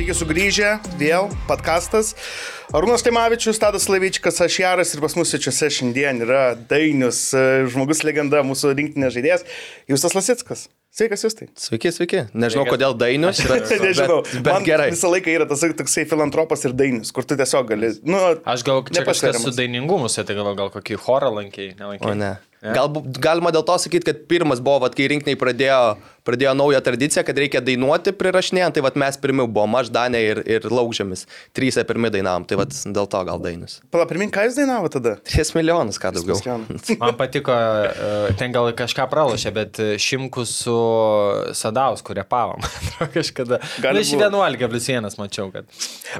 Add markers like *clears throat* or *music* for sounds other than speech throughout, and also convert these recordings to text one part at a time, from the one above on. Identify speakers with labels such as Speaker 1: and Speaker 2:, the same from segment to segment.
Speaker 1: Sveiki sugrįžę, vėl podkastas. Arūnas Timavičius, Tadas Lavičikas, aš Jaras ir pas mus svečiuose šiandien yra Dainius, žmogus legenda, mūsų rinktinės žaidėjas, Justas Lasitskas. Sveikas, Justai.
Speaker 2: Sveiki, sveiki. Nežinau, Sveikas. kodėl Dainius, bet, *laughs*
Speaker 1: Nežinau,
Speaker 2: bet, bet gerai.
Speaker 1: Visą laiką yra tas toksai filantropas ir Dainius, kur tu tiesiog gali. Nu,
Speaker 3: Aš gal čia kažkas su dainingumu, tai gal, gal kokį chorą lankiai, nelankiai.
Speaker 2: O ne.
Speaker 3: Ne?
Speaker 2: Galbūt galima dėl to sakyti, kad pirmas buvo, vat, kai rinkiniai pradėjo, pradėjo naują tradiciją, kad reikia dainuoti prirašinėjant, tai vat, mes pirmi buvom, aš, Danė ir, ir Laukžėmis. Trys pirmi dainavom, tai vat, dėl to gal Dainius.
Speaker 1: Pala, primink, ką jūs dainavo tada?
Speaker 2: 3 milijonus, ką daugiau. *laughs*
Speaker 3: Man patiko, e, ten gal kažką pralošė, bet e, Šimkus su Sadaus, kurie pavom. *laughs* Kažkada.
Speaker 1: Gali
Speaker 3: Gali iš
Speaker 1: būt.
Speaker 3: 11 plus 1 mačiau, kad.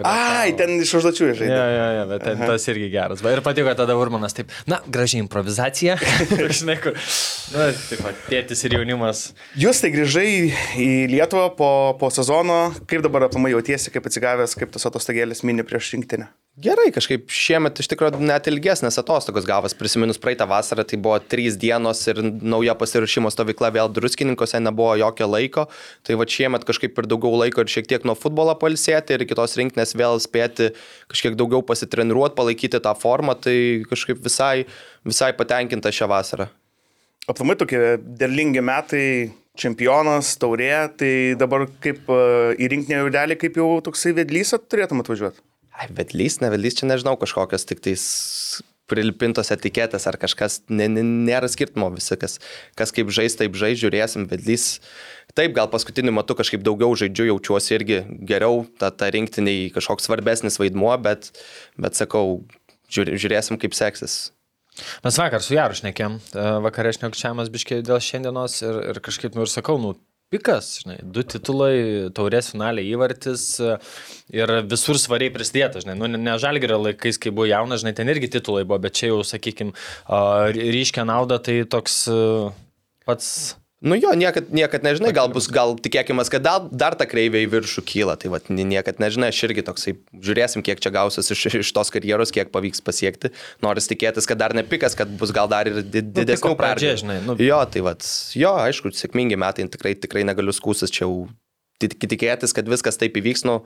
Speaker 1: Ai, ten iš užduočių žaidė.
Speaker 3: Ja, ja, ja, bet ten tas irgi geras. Va, Ir patiko tada Urmanas taip, na, gražiai improvizacija. *laughs* *laughs* Žinai, kur. Na, taip, va, tėtis ir jaunimas.
Speaker 1: Jūs tai grįžai į Lietuvą po, po sezono. Kaip dabar aplamai jautiesi, kaip atsigavęs, kaip tas atostogėlis mini prieš rinktinę?
Speaker 2: Gerai, kažkaip šiemet iš tikrųjų net ilgesnės atostogos gavas. Prisiminus praeitą vasarą, tai buvo trys dienos ir nauja pasiruošimo stovykla vėl druskininkose, nebuvo jokio laiko. Tai va šiemet kažkaip ir daugiau laiko ir šiek tiek nuo futbolo palsėti ir kitos rinkinės vėl spėti kažkiek daugiau pasitreniruoti, palaikyti tą formą. Tai kažkaip visai, visai patenkinta šią vasarą.
Speaker 1: Aplamai tokie derlingi metai, čempionas, taurė, tai dabar kaip e, į rinkinę jaudelį, kaip jau toksai vedlys turėtum atvažiuoti.
Speaker 2: Ai, vedlys, ne vedlys, čia nežinau, kažkokios tik tais prilipintos etiketės ar kažkas, ne, ne, nėra skirtumo visi, kas, kas kaip žais, taip žais, žiūrėsim, vedlys. Taip, gal paskutiniu metu kažkaip daugiau žaidžiu, jaučiuosi irgi geriau, ta, ta rinktiniai kažkoks svarbesnis vaidmuo, bet, bet sakau, žiūrė, žiūrėsim, kaip seksis.
Speaker 3: Mes vakar su Jaru šnekėm, e, vakarė šnekčiamas biškiai dėl šiandienos ir, ir kažkaip, nu ir sakau, nu, pikas, žinai, du titulai, taurės finaliai įvartis e, ir visur svariai prisidėta, žinai, nu, ne žalgerio laikais, kai buvo jaunas, žinai, ten irgi titulai buvo, bet čia jau, sakykime, ryškia nauda, tai toks e, pats
Speaker 2: Nu jo, niekad, niekad nežinai, gal bus, gal tikėkime, kad dar, dar ta kreivė į viršų kyla, tai vad niekad nežinai, aš irgi toksai, žiūrėsim, kiek čia gausis iš, iš tos karjeros, kiek pavyks pasiekti. Noris tikėtis, kad dar ne pikas, kad bus gal dar ir di- didesnių
Speaker 3: piko pradžia,
Speaker 2: pergalių.
Speaker 3: žinai, nu.
Speaker 2: Jo, tai vad, jo, aišku, sėkmingi metai, tikrai, tikrai negaliu skūsis, čia jau tik- tikėtis, kad viskas taip įvyks, nu,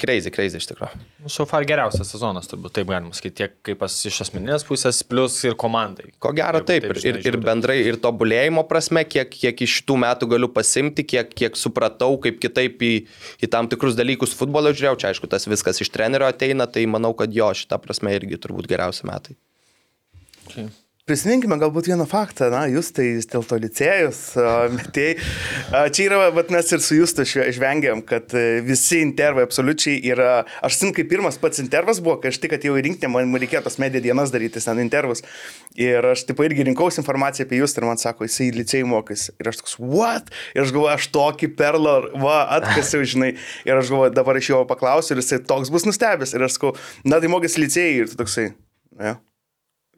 Speaker 2: crazy, crazy iš tikrųjų.
Speaker 3: Nu, So far geriausias sezonas, turbūt taip galima sakyti, tiek kaip pas iš asmeninės pusės, plus ir komandai.
Speaker 2: Ko gero taip, ir,
Speaker 3: žinai,
Speaker 2: ir, ir
Speaker 3: žiūri.
Speaker 2: bendrai, ir tobulėjimo prasme, kiek, kiek iš tų metų galiu pasimti, kiek, kiek supratau, kaip kitaip į, į tam tikrus dalykus futbolo žiūrėjau, čia aišku, tas viskas iš trenerio ateina, tai manau, kad jo, šitą prasme irgi turbūt geriausi metai.
Speaker 3: Okay.
Speaker 1: Prisiminkime galbūt vieną faktą, na, jūs tai vis dėlto licėjus, metėjai. Čia yra, vat mes ir su jūstu žvengiam, kad e, visi intervai absoliučiai yra, aš sin kaip pirmas pats intervas buvo, kai aš tik atėjau į rinkinį, man reikėjo tos medija dienas daryti, ten intervus. Ir aš taip irgi rinkausi informaciją apie jūs ir man sako, jisai licėjai mokys. Ir aš toks, what? Ir aš galvoju, aš tokį perlą, va, atkasiau, žinai. Ir aš galvoju, dabar aš jo paklausiu ir jisai toks bus nustebęs. Ir aš sakau, na tai mokys licėjai ir tu toksai, ne. Ir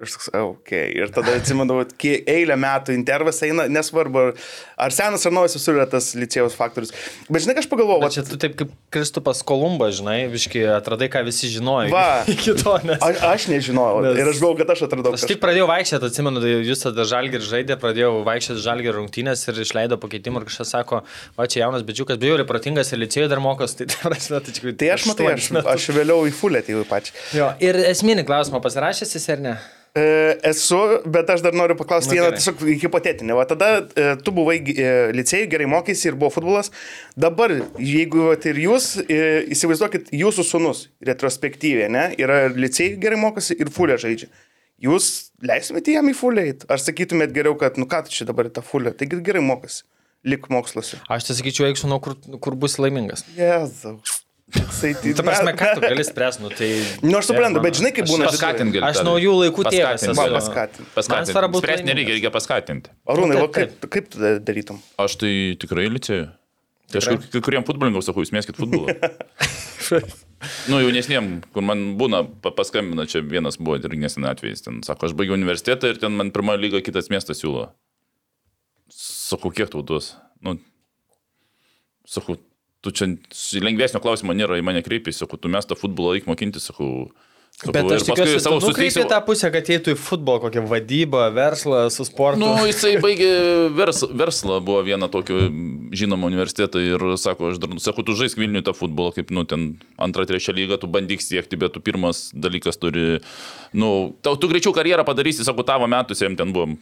Speaker 1: aš toks, ok. Ir tada atsimenu, vat, kie- eilę metų intervas eina, nesvarbu, ar, senas ar naujas visur yra tas licėjaus faktorius. Bet žinai, aš pagalvojau,
Speaker 3: Bet čia tu taip kaip Kristupas Kolumbas, žinai, viški atradai, ką visi žinojo.
Speaker 1: Va. *laughs*
Speaker 3: Iki to, nes...
Speaker 1: aš, aš nežinojau.
Speaker 3: Nes-
Speaker 1: Ir aš galvoju, kad aš atradau.
Speaker 3: Aš tik pradėjau vaikščioti, atsimenu, tai jūs tada žalgir žaidė, pradėjau vaikščioti žalgir rungtynės ir išleido pakeitimą ir kažkas sako, va čia jaunas bedžiukas, bijau, protingas ir licėjai dar mokos, *laughs* tai ta prasme, tai
Speaker 1: Tai aš matai, aš, aš vėliau į fulę atėjau pačią.
Speaker 3: Jo. Ir esminį klausimą pasirašęs jis ar ne?
Speaker 1: E, esu, bet aš dar noriu paklausti vieną tiesiog hipotetinį. Va tada e, tu buvai e, licėjai, gerai mokėsi ir buvo futbolas. Dabar, jeigu vat, ir jūs, e, įsivaizduokit, jūsų sunus retrospektyviai, ne, yra licėjai gerai mokosi ir fulė žaidžia. Jūs leistumėte jam į fulę eiti? Ar sakytumėt geriau, kad, nu ką tu čia dabar tą fulę, taigi gerai mokosi, lik moksluose.
Speaker 3: Aš tai sakyčiau, eikšu, nuo kur, kur bus laimingas.
Speaker 1: Jėzau. Tai-
Speaker 3: Ta prasme, ką tu gali spręsti, nu tai...
Speaker 1: Nu, aš suprantu, bet žinai, kaip būna.
Speaker 4: Paskatint gali.
Speaker 3: Aš naujų laikų tėvas esu. Man
Speaker 4: Paskatinti.
Speaker 3: svarbu
Speaker 4: Spręsti nereikia, reikia paskatinti.
Speaker 1: Arūnai,
Speaker 3: Nu,
Speaker 1: va,
Speaker 3: taip,
Speaker 1: kaip, kaip tu darytum?
Speaker 4: Aš tai tikrai licėjau. Tai aš kai- kuriem futbolininkam sakau, jūs mėskit futbolą. nu, jaunesniem, kur man būna, pa- paskambina, čia vienas buvo ir nesena atvejis, ten sako, aš baigiau universitetą ir ten man pirmą lygą kitas miestas siūlo. Sakau, kiek tau duos? Nu, sakau, tu čia lengvesnio klausimo nėra, į mane kreipiasi, sakau, tu mes tą futbolą eik mokinti, sakau. sakau
Speaker 3: Bet aš tikiuosi,
Speaker 4: savo susitiksiu.
Speaker 3: tą pusę, kad eitų į futbolą, kokią vadybą, verslą, su sportu.
Speaker 4: Nu, jisai baigė vers, verslą, buvo viena tokio žinoma universitetą ir sako, aš dar, sakau, tu žaisk Vilniui tą futbolą, kaip, nu, ten antrą, trečią lygą, tu bandyk siekti, bet tu pirmas dalykas turi, nu, tau, tu greičiau karjerą padarysi, sako, tavo metus jam ten buvo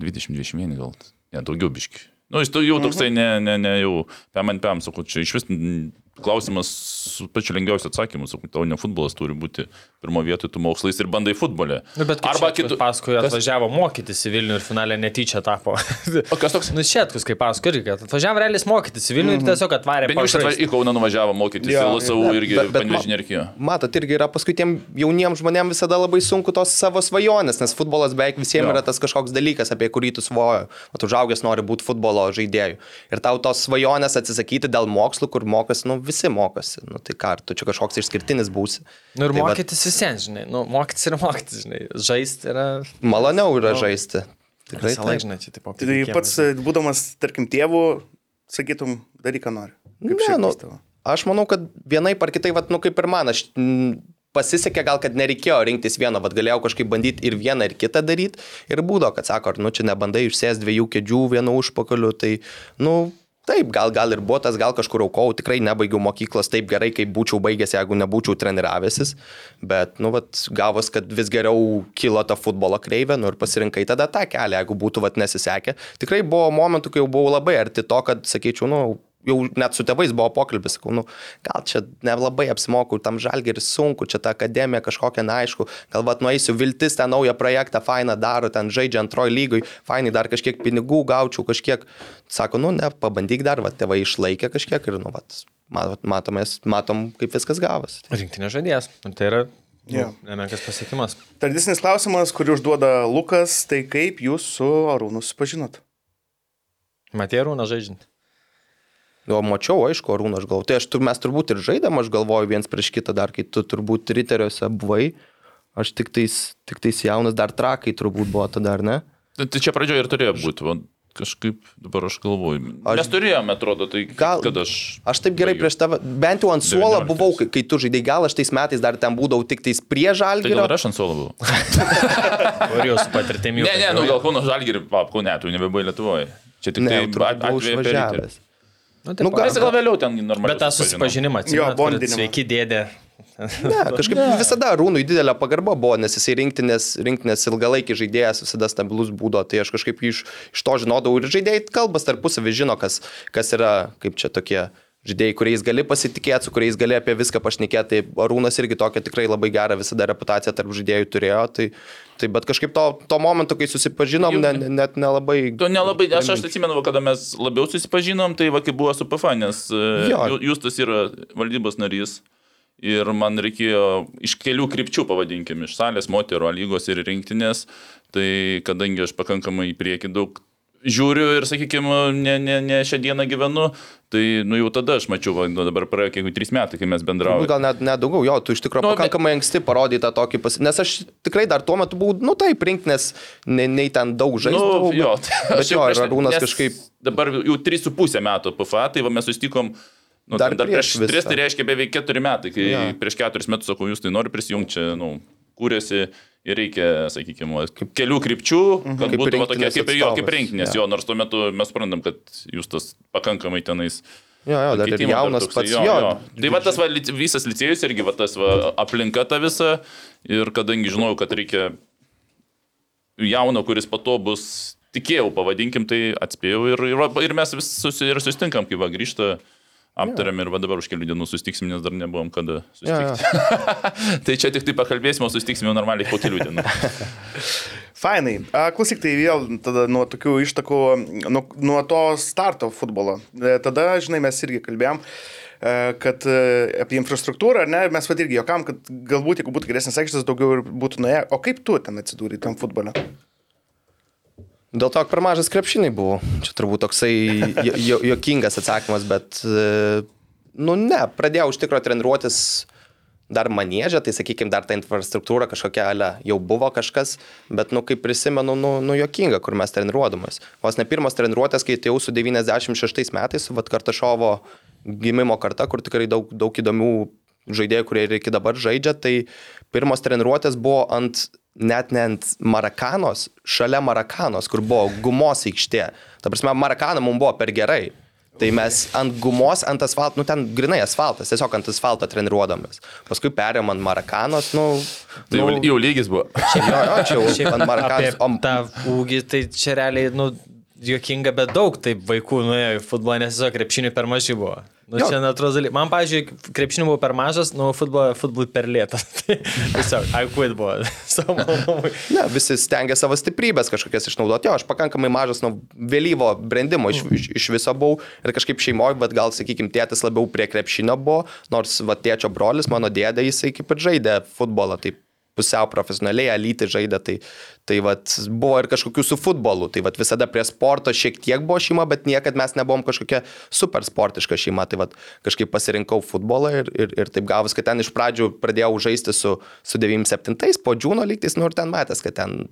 Speaker 4: 20-21 gal, ne, daugiau biški. Nu, jis jau toksai, ne, ne, ne, jau, pam ant pam, sakau, čia iš vis klausimas su pačiu lengviausiu atsakymu, sakau, tau ne futbolas turi būti pirmo vietoje, tu mokslais ir bandai futbolę.
Speaker 3: Nu, bet
Speaker 4: Arba
Speaker 3: kitų paskui atvažiavo mokytis į Vilnių ir finalė netyčia tapo.
Speaker 4: O kas toks?
Speaker 3: Nu, šėtkus, kaip paskui irgi, kad atvažiavo realis mokytis į Vilnių ir tiesiog atvarė.
Speaker 4: Beniušas
Speaker 3: pažaist.
Speaker 4: į Kauną nuvažiavo mokytis,
Speaker 1: Jo,
Speaker 4: į LSU
Speaker 2: bet-
Speaker 4: irgi
Speaker 2: bet- bet
Speaker 4: panvežinė
Speaker 2: Matot, irgi yra paskui tiem jauniems žmonėms visada labai sunku tos savo svajonės, nes futbolas beveik visiems
Speaker 4: Jo.
Speaker 2: yra tas kažkoks dalykas, apie kurį tu svojo. O tu žaugęs nori būti futbolo žaidėjų. Ir tau tos svajonės atsisakyti dėl mokslų, kur mokosi, nu visi mokosi. Nu tai ką, tu čia kažkoks išskirtinis būsi.
Speaker 3: Nu ir
Speaker 2: Tai
Speaker 3: mokytis visiems, žinai. Nu, mokytis ir mokytis, žinai. Žaisti yra...
Speaker 2: Maloniau yra žaisti. Tikrai taip.
Speaker 3: žinai, čia taip pat.
Speaker 1: Tai pats, e, būdamas, tarkim, tėvu, sakytum, daryk, ką nori. Kaip
Speaker 2: Ne, nu,
Speaker 1: tavo?
Speaker 2: aš manau, kad vienai par kitai, vat, nu kaip ir man, aš mm, pasisekė gal, kad nereikėjo rinktis vieno, vad galėjau kažkaip bandyti ir vieną, ir kitą daryti. Ir būdo, kad sako, ar nu čia nebandai išsės dviejų kėdžių vienu užpakaliu, tai, nu, taip, gal, gal ir buvo tas, gal kažkur aukau, tikrai nebaigiau mokyklos taip gerai, kaip būčiau baigęs, jeigu nebūčiau treniravęsis. Bet, nu, vat, gavos, kad vis geriau kilo ta futbolo kreivė, nu ir pasirinkai tada tą kelią, jeigu būtų vat nesisekę. Tikrai buvo momentų, kai jau buvau labai arti to, kad, sakyčiau, nu, jau net su tėvais buvo pokalbis, sakau, nu, gal čia nelabai apsimokau, tam žalgi ir sunku, čia ta akademija kažkokia neaišku, gal vat nueisiu viltis tą naują projektą, fainą daro, ten žaidžia antroji lygoj, fainai dar kažkiek pinigų gaučiau, kažkiek, sako, nu, ne, pabandyk dar, va, tėvai išlaikė kažkiek ir, nu, vat, matom, matomės, matom, kaip viskas gavosi.
Speaker 3: Rinktinė žaidėjas. Ir tai yra
Speaker 1: Jo.
Speaker 3: nu, nemenkas pasiekimas.
Speaker 1: Tradicinis klausimas, kurį užduoda Lukas, tai kaip jūs su Arūnu susipažinot?
Speaker 3: Matė rūną žaidžiant.
Speaker 2: O mačiau, aišku, Arūną aš galvoju. Tai aš, tur- mes turbūt ir žaidėm, aš galvoju viens prieš kitą, dar kai tu turbūt riteriuose buvai. Aš tik tais, tik tais jaunas, dar trakai turbūt buvo tada, ar ne?
Speaker 4: Tai tai čia pradžioje ir turėjo būti. Va, kažkaip dabar aš galvoju.
Speaker 2: Aš-.
Speaker 4: Mes turėjome, atrodo, tai
Speaker 2: Gal-
Speaker 4: kad aš...
Speaker 2: Aš taip gerai
Speaker 4: baigiau.
Speaker 2: prieš tave, bent jau ant suolo
Speaker 4: 19.
Speaker 2: buvau, kai, kai tu žaidai, gal aš tais metais dar ten būdavau tik tais prie
Speaker 4: Tai
Speaker 2: žalgio.
Speaker 4: gal aš ant suolo buvau. *laughs* *laughs*
Speaker 3: Ir jau su patirtimi.
Speaker 4: Ne, ne, nu gal Kauno Žalgirį, pap, Kaune, tu nebebuvai Lietuvoje. Čia tik
Speaker 2: Ne,
Speaker 4: tai atveju
Speaker 2: išvažiavęs.
Speaker 3: Nu,
Speaker 2: Nu,
Speaker 3: nu,
Speaker 2: gal-
Speaker 4: gal vėliau ten normaliai.
Speaker 3: Bet tą susipažinimą
Speaker 1: Jo,
Speaker 3: atsiprašau.
Speaker 1: bondinimą.
Speaker 3: Sveiki, dėdė.
Speaker 2: Ne, kažkaip ne. visada Rūnui didelė pagarba buvo, nes jisai rinktinės, rinktinės ilgalaikį žaidėjas visada stabilus būdo, tai aš kažkaip iš, iš to žinodavau ir žaidėjai kalbas tarpusavį žino, kas, kas yra, kaip čia tokie žaidėjai, kuriais gali pasitikėti, su kuriais gali apie viską pašnekėti. Tai Arūnas irgi tokia tikrai labai gerą visada reputaciją tarp žaidėjų turėjo. Tai, tai bet kažkaip to, to momento, kai susipažinom, ne, ne, net nelabai...
Speaker 4: Tu nelabai, aš, aš atsimenu, kada mes labiau susipažinom, tai va, kai buvo su PFA, nes e,
Speaker 2: Jo.
Speaker 4: Ju- Justas yra valdybos narys ir man reikėjo iš kelių krypčių, pavadinkim, iš salės, moterų, lygos ir rinktinės, tai kadangi aš pakankamai į priekį daug žiūriu ir, sakykime, ne, ne, ne šią dieną gyvenu, tai nu, jau tada aš mačiau, va, nu, dabar praėjo kiek trys metai, kai mes bendravome.
Speaker 2: Gal net, net daugiau, jo, tu iš tikrųjų
Speaker 4: Nu,
Speaker 2: nu,
Speaker 4: bet-
Speaker 2: pakankamai anksti parodai tą tokį pas... Nes aš tikrai dar tuo metu buvau, nu taip, rinktinės, nei, nei ten daug žaidžiau.
Speaker 4: Nu, jo,
Speaker 2: bet jo, *laughs* ir Arūnas kažkaip...
Speaker 4: Dabar jau 3,5 metų PFA, tai va mes susitikom. Nu,
Speaker 2: Dar
Speaker 4: dar,
Speaker 2: prieš
Speaker 4: prieš, prieš
Speaker 2: visą.
Speaker 4: tai reiškia beveik 4 metai, kai ja. prieš 4 metus sakau, jūs tai nori prisijungti, čia, nu, kūrėsi ir reikia, sakykime, kelių krypčių, kad
Speaker 2: Kaip
Speaker 4: būtų va, tokia,
Speaker 2: rinktinės
Speaker 4: kaip ir jo, kaip
Speaker 2: atstovas.
Speaker 4: rinkinės,
Speaker 2: Jo.
Speaker 4: nors tuo metu mes suprantam, kad jūs tas pakankamai tenais.
Speaker 2: Jo, jo, dar ir jaunas
Speaker 4: toksai,
Speaker 2: pats.
Speaker 4: jo,
Speaker 2: Jo,
Speaker 4: jo. Tai va tas va, visas licėjus irgi va tas va, aplinka ta visa ir kadangi žinojau, kad reikia jauno, kuris po to bus, tikėjau, pavadinkim, tai atspėjau ir, ir, ir mes vis susi, ir susitinkam, kai va grįžta. Aptarėm ir va dabar už kelių dienų susitiksim, nes dar nebuvom kada susitikti. *laughs* tai čia tik tai pakalbėsim, o susitiksime normaliai po kelių dienų. *laughs*
Speaker 1: Fainai. A, klausyk, tai vėl tada nuo tokių ištakų, nuo, nuo to starto futbolo. E, Tada, žinai, mes irgi kalbėjom e, kad e, apie infrastruktūrą, ne, mes vad irgi jokam, kad galbūt jeigu būtų geresnis aikštas, daugiau ir būtų nuėję. O kaip tu ten atsidūrė tam futbole?
Speaker 2: Dėl to, kad per mažas krepšiniai buvo. Čia turbūt toksai jo- jo- jokingas atsakymas, bet, e, nu ne, pradėjau iš tikrųjų treniruotis dar manėžę, tai sakykime, dar ta infrastruktūra kažkokia ale, jau buvo kažkas, bet, nu, kaip prisimenu, nu, nu jokinga, kur mes treniruodamas. Vos ne pirmas treniruotės, kai atėjau su 96 metais, Vat Kartašovo gimimo karta, kur tikrai daug, daug įdomių žaidėjų, kurie ir iki dabar žaidžia, tai pirmos treniruotės buvo ant net ne ant Marakanos, šalia Marakanos, kur buvo gumos aikštė. Ta prasme, Marakana mums buvo per gerai. Tai mes ant gumos, ant asfalto, nu ten grinai asfaltas, tiesiog ant asfalto treniruodamas. Paskui perėjom ant Marakanos, nu...
Speaker 4: Tai jau, jau lygis buvo.
Speaker 2: Šiaip jo, jo, čia jau
Speaker 3: Šiaip
Speaker 2: ant Marakanos.
Speaker 3: Apie tą ūgį, tai čia realiai, nu, juokinga, bet daug taip vaikų nuėjo į futbolą, nes tiesiog krepšinių per maži buvo. Nu,
Speaker 2: Jo.
Speaker 3: čia natūralus dalykas. Man, pavyzdžiui, krepšinių buvo per mažas, nu, futbolą, futbolui per lėtas. *laughs* Tai tiesiog, I quit buvo. *laughs* Savo malonumui.
Speaker 2: Ne, visi stengia savo stiprybės kažkokias išnaudoti. Jo, aš pakankamai mažas nuo vėlyvo brandimo iš, iš, iš viso buvau ir kažkaip šeimoje, bet gal, sakykime, tėtis labiau prie krepšinio buvo, nors va tėčio brolis, mano dėdė, jisai kaip ir žaidė futbolą, taip pusiau profesionaliai, elitį žaidė, tai, tai vat, buvo ir kažkokių su futbolu, tai vat, visada prie sporto šiek tiek buvo šeima, bet niekada mes nebuvom kažkokia super sportiška šeima, tai vat, kažkaip pasirinkau futbolą ir, ir, ir taip gavus, kad ten iš pradžių pradėjau žaisti su, su 97, po džiūno lygtais, nu ir ten matęs, kad ten,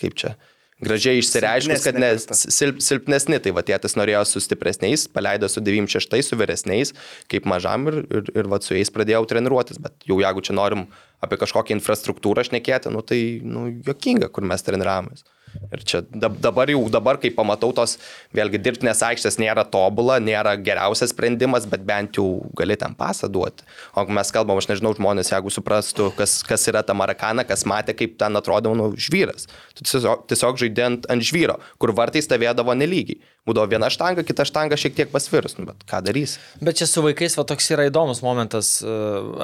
Speaker 2: kaip čia, gražiai išsireiškus, kad ne, silp, silpnesni, tai va tėtis norėjo su stipresniais, paleido su 96, su vyresniais, kaip mažam ir, ir, ir va su jais pradėjau treniruotis, bet jau jeigu čia norim apie kažkokią infrastruktūrą šnekėti, nu tai, nu, jokinga, kur mes treniravomės. Ir čia dab- dabar jau, dabar kai pamatau tos, vėlgi dirbtinės aikštės nėra tobula, nėra geriausias sprendimas, bet bent jau gali ten pasą duoti. O mes kalbam, aš nežinau, žmonės, jeigu suprastų, kas, kas yra ta marakana, kas matė, kaip ten atrodė, nu, žvyras. Tu tiesiog, tiesiog žaidint ant žvyro, kur vartai stovėdavo nelygiai. Būdavo viena štanga, kita štanga šiek tiek pasvirus, nu, bet ką darys?
Speaker 3: Bet čia su vaikais va toks yra įdomus momentas e,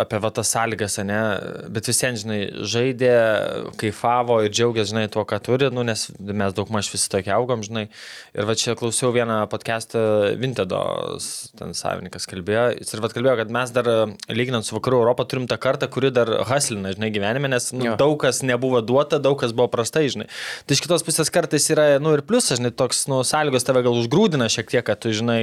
Speaker 3: apie va tas sąlygas, ne? Bet visiems, žinai, žaidė, kaifavo ir džiaugiasi, žinai, tuo, ką turi, nu, nes mes daug maž visi tokie augom, žinai. Ir va čia klausiau vieną podcastą Vintedo, ten savininkas kalbėjo. Jis ir va kalbėjo, kad mes dar, e, lyginant su Vakarų Europą, turim tą kartą, kuri dar haslina, žinai, gyvenime, nes nu,
Speaker 2: Jo.
Speaker 3: daug kas nebuvo duota, daug kas buvo prastai, žinai. Tai iš kitos pusės kartais yra, nu, ir pliusas, žinai, toks, nu, sąlygos tave gal užgrūdina šiek tiek, kad tu, žinai,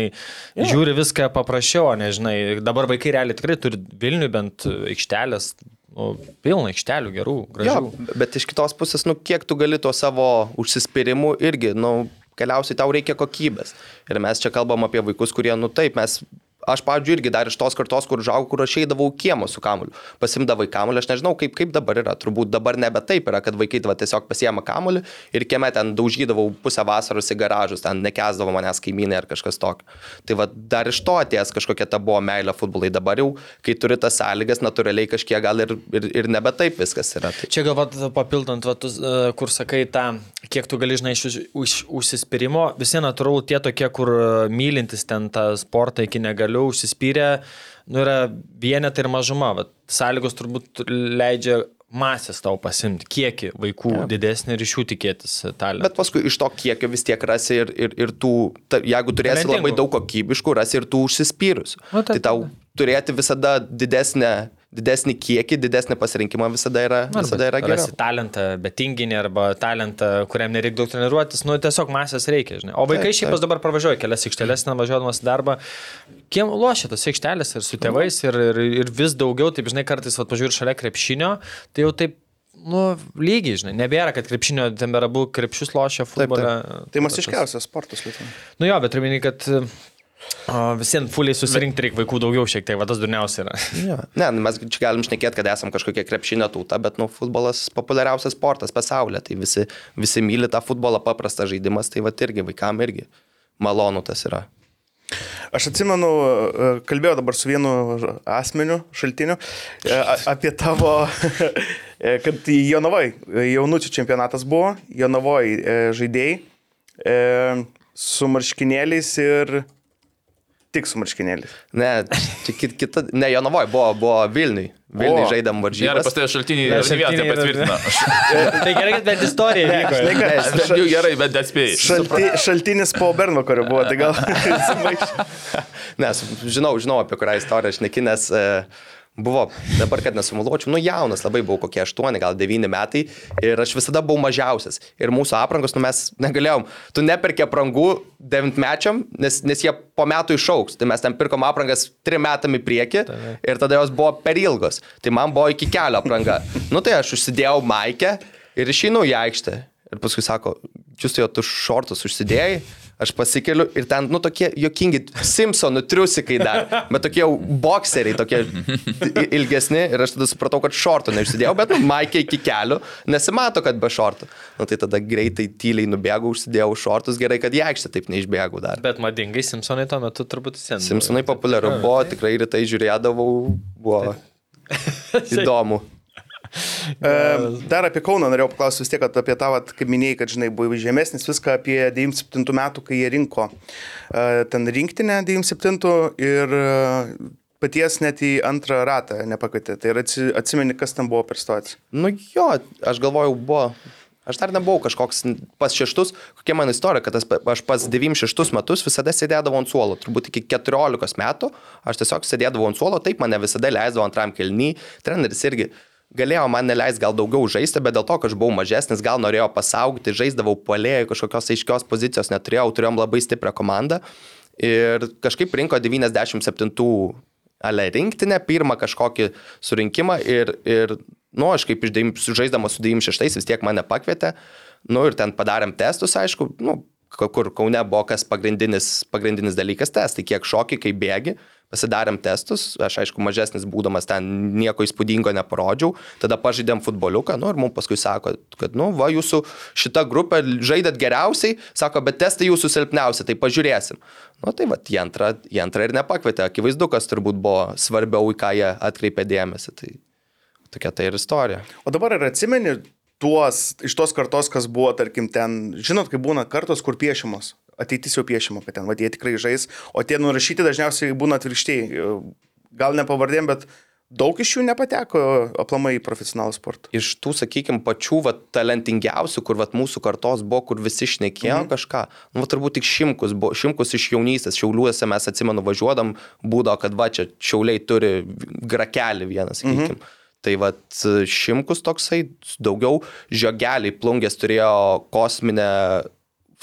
Speaker 3: yeah. žiūri viską paprasčiau, nežinai. Dabar vaikai realiai tikrai turi Vilnių bent aikštelės, nu, pilna aikštelių gerų,
Speaker 2: Jo,
Speaker 3: gražių.
Speaker 2: bet iš kitos pusės, nu, kiek tu gali to savo užsispyrimu irgi, nu, galiausiai tau reikia kokybės. Ir mes čia kalbam apie vaikus, kurie, nu taip, mes... Aš, pavyzdžiui, irgi dar iš tos kartos, kur užaugau, kur aš eidavau į kiemą su kamuoliu. Pasimdavai kamuolį, aš nežinau, kaip, kaip dabar yra. Turbūt dabar nebe taip yra, kad vaikai va, tiesiog pasiema kamuolį ir kieme ten daužydavau pusę vasaros į garažus, ten nekesdavo manęs kaimynai ar kažkas tokio. Tai va, dar iš to atėjęs kažkokia ta buvo meilė futbolai. Dabar jau, kai turi tas sąlygas, natūraliai kažkiek gal ir, ir, ir nebe taip viskas yra. Tai
Speaker 3: Čia galvat papildant, va, tu, e, kur sakai tą, kiek tu gali, žinai, iš už, už, užsispyrimo, visi natūralu tie tokie, kur e, mylintis ten tą sportą iki negaliu, užsispyrę, nu yra vienetai ir mažuma, va, sąlygos turbūt leidžia masės tau pasimti, kiekį vaikų ja. didesnį ir iš jų tikėtis talentą.
Speaker 2: Bet paskui iš to kiekio vis tiek rasi ir, ir, ir tų, ta, jeigu turėsi
Speaker 3: Talentingų.
Speaker 2: labai daug kokybiškų, rasi ir tų užsispyrusių.
Speaker 3: Nu, taip,
Speaker 2: tai tau turėti visada didesnę, didesnį kiekį, didesnį pasirinkimą visada yra, visada yra geriau.
Speaker 3: Rasi talentą, bet tinginį arba talentą, kuriam nereikia daug treniruotis, nu tiesiog masės reikia, žinai. O vaikai
Speaker 2: Taip,
Speaker 3: šiaip aš dabar pravažiuoju kelias aikšteles, važiuodamas į darbą. Kiem lošia tas aikštelės ir su tėvais ir, ir, ir vis daugiau, taip žinai, kartais, va, pažiūrėjau šalia krepšinio, tai jau taip, nu, lygiai, žinai, nebėra, kad krepšinio temperabu krepšius lošia futbolą.
Speaker 1: Tai masiškiausias sportas Lietuvoje.
Speaker 3: Nu jo, bet turiu minį, kad visiems fuliai susirinkti reikia vaikų daugiau šiek tiek, va tas durniausia yra. *laughs*
Speaker 2: Ja. Ne, nu, mes čia galim šnekėti, kad esam kažkokia krepšinio tauta, bet nu, futbolas populiariausias sportas pasaulyje. Tai visi, visi myli tą futbolą, paprastas žaidimas, tai va irgi vaikam irgi malonu tas yra.
Speaker 1: Aš atsimenu, e, kalbėjau dabar su vienu asmeniu, šaltiniu, e, apie tavo, *laughs* e, kad Jonavai, jaunučių čempionatas buvo, Jonavai žaidėjai e, su marškinėliais ir tik su marškinėliais.
Speaker 2: Ne, čia kit- kita, ne, Jonavoj buvo, buvo Vilniui. Vilniui žaidėm
Speaker 4: Gerai,
Speaker 2: varžybas.
Speaker 4: pas
Speaker 3: Ne,
Speaker 4: ir ne vieną
Speaker 3: šaltiniai yra-
Speaker 4: patvirtina. *laughs*
Speaker 3: Tai gerai, kad bent istorija vyko.
Speaker 1: Žinai, ką,
Speaker 4: aš bent jau gerai, bet atspėjai.
Speaker 1: Šalti, šaltinis po Bernvakario buvo, tai gal. *laughs*
Speaker 2: Nes žinau, žinau apie kurią istoriją aš nekinęs. E, Buvo, dabar kad nesumuločiau, nu jaunas, labai buvau kokie 8, gal 9 metai ir aš visada buvau mažiausias. Ir mūsų aprangos, nu mes negalėjom, tu neperkė aprangų 9 mečiam, nes, nes jie po metų išauks. Tai mes ten pirkom aprangas 3 metam į priekį ir tada jos buvo per ilgos. Tai man buvo iki kelio apranga. *laughs* Nu tai aš užsidėjau maikę ir išeinu į aikštę. Ir paskui sako, jūs tai tu šortus užsidėjai. Aš pasikeliu ir ten, nu, tokie jokingi Simpsonų triusikai dar, bet tokie jau bokseriai, tokie ilgesni ir aš tada supratau, kad šortų neišsidėjau, bet, nu, maikė iki kelių, nesimato, kad be šortų. Nu, tai tada greitai tyliai nubėgau, užsidėjau šortus, gerai, kad į aikštę taip neišbėgau dar.
Speaker 3: Bet madingai Simpsonai tuo metu turbūt sen.
Speaker 2: Simpsonai populiaru buvo, tikrai rytai žiūrėdavau, buvo *laughs* įdomu.
Speaker 1: Dar apie Kauną norėjau paklausti vis tiek, kad apie tą, vat, kaip minėjai, kad, žinai, buvo žemesnis viską apie 97 metų, kai jie rinko e, ten rinktinę 97 ir e, paties net į antrą ratą nepakvietė. Tai atsimeni, kas ten buvo per situaciją.
Speaker 2: Nu jo, aš galvojau, buvo. Aš dar nebuvau kažkoks pas šeštus, kokia mano istorija, kad aš pas 96 metus visada sėdėdavau ant suolo, turbūt iki 14 metų, aš tiesiog sėdėdavau ant suolo, taip mane visada leisdavo antram kelny, treneris irgi galėjo man neleisti gal daugiau žaisti, bet dėl to, kad aš buvau mažesnis, gal norėjo pasaugti, žaisdavau polėjai, kažkokios aiškios pozicijos neturėjau, turėjom labai stiprią komandą. Ir kažkaip rinko 97 ale rinktinę, pirmą kažkokį surinkimą ir, ir nu, aš kaip žaisdamas su 96 vis tiek mane pakvietė, nu ir ten padarėm testus, aišku, nu, kur Kaune buvo kas pagrindinis, pagrindinis dalykas testai, kiek šoki, kaip bėgi, pasidarėm testus, aš aišku mažesnis būdamas ten nieko įspūdingo neparodžiau, tada pažaidėm futboliuką, nu ir mums paskui sako, kad, nu, va, jūsų šita grupė žaidėt geriausiai, sako, bet testai jūsų silpniausi, tai pažiūrėsim. Nu tai va, į antrą, į antrą ir nepakvietė, akivaizdu, kas turbūt buvo svarbiau, į ką jie atkreipė dėmesį. Tai tokia tai ir istorija.
Speaker 1: O dabar ir atsimeni tuos, iš tos kartos, kas buvo, tarkim, ten, žinot, kai būna kartos, kur piešimos. Ateitis jau piešimo, kad ten, va, jie tikrai žais, o tie nurašyti dažniausiai būna atvirkščiai. Gal ne pavardėm, bet daug iš jų nepateko aplamai į profesionalų sportą.
Speaker 2: Iš tų, sakykime, pačių va, talentingiausių, kur va, mūsų kartos buvo, kur visi šnekėjo mhm. kažką, nu, va, turbūt tik Šimkus, buvo, Šimkus iš jaunystės, Šiauliuose mes atsimenu važiuodam, būdavo, kad va čia Šiauliai turi grakelį vieną, sakykime. Mhm. Tai vad Šimkus toksai, daugiau žiogeliai plungės turėjo kosminę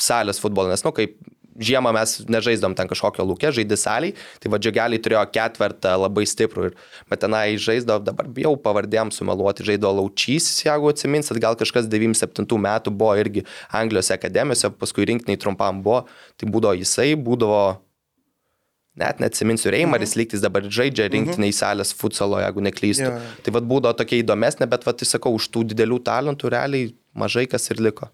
Speaker 2: salės futbolą, nes, nu, kaip žiemą mes nežaisdom ten kažkokio lūkė, žaidė saliai, tai va džiogeliai turėjo ketvertą labai stiprų, ir, bet tenai žaisdavo, dabar bijau pavardėm sumeluoti, žaidavo Laučys, jeigu atsiminsit, gal kažkas 97 metų buvo irgi Anglijos akademijose, paskui rinktiniai trumpam buvo, tai būdavo jisai, būdavo net neatsiminsiu, Reimaris mhm. lygtis dabar žaidžia rinktiniai mhm. salės futsalo, jeigu neklystu.
Speaker 1: Jo.
Speaker 2: Tai vad būdavo tokia įdomesnė, bet vad, tai sakau, už tų didelių talentų realiai mažai kas ir liko.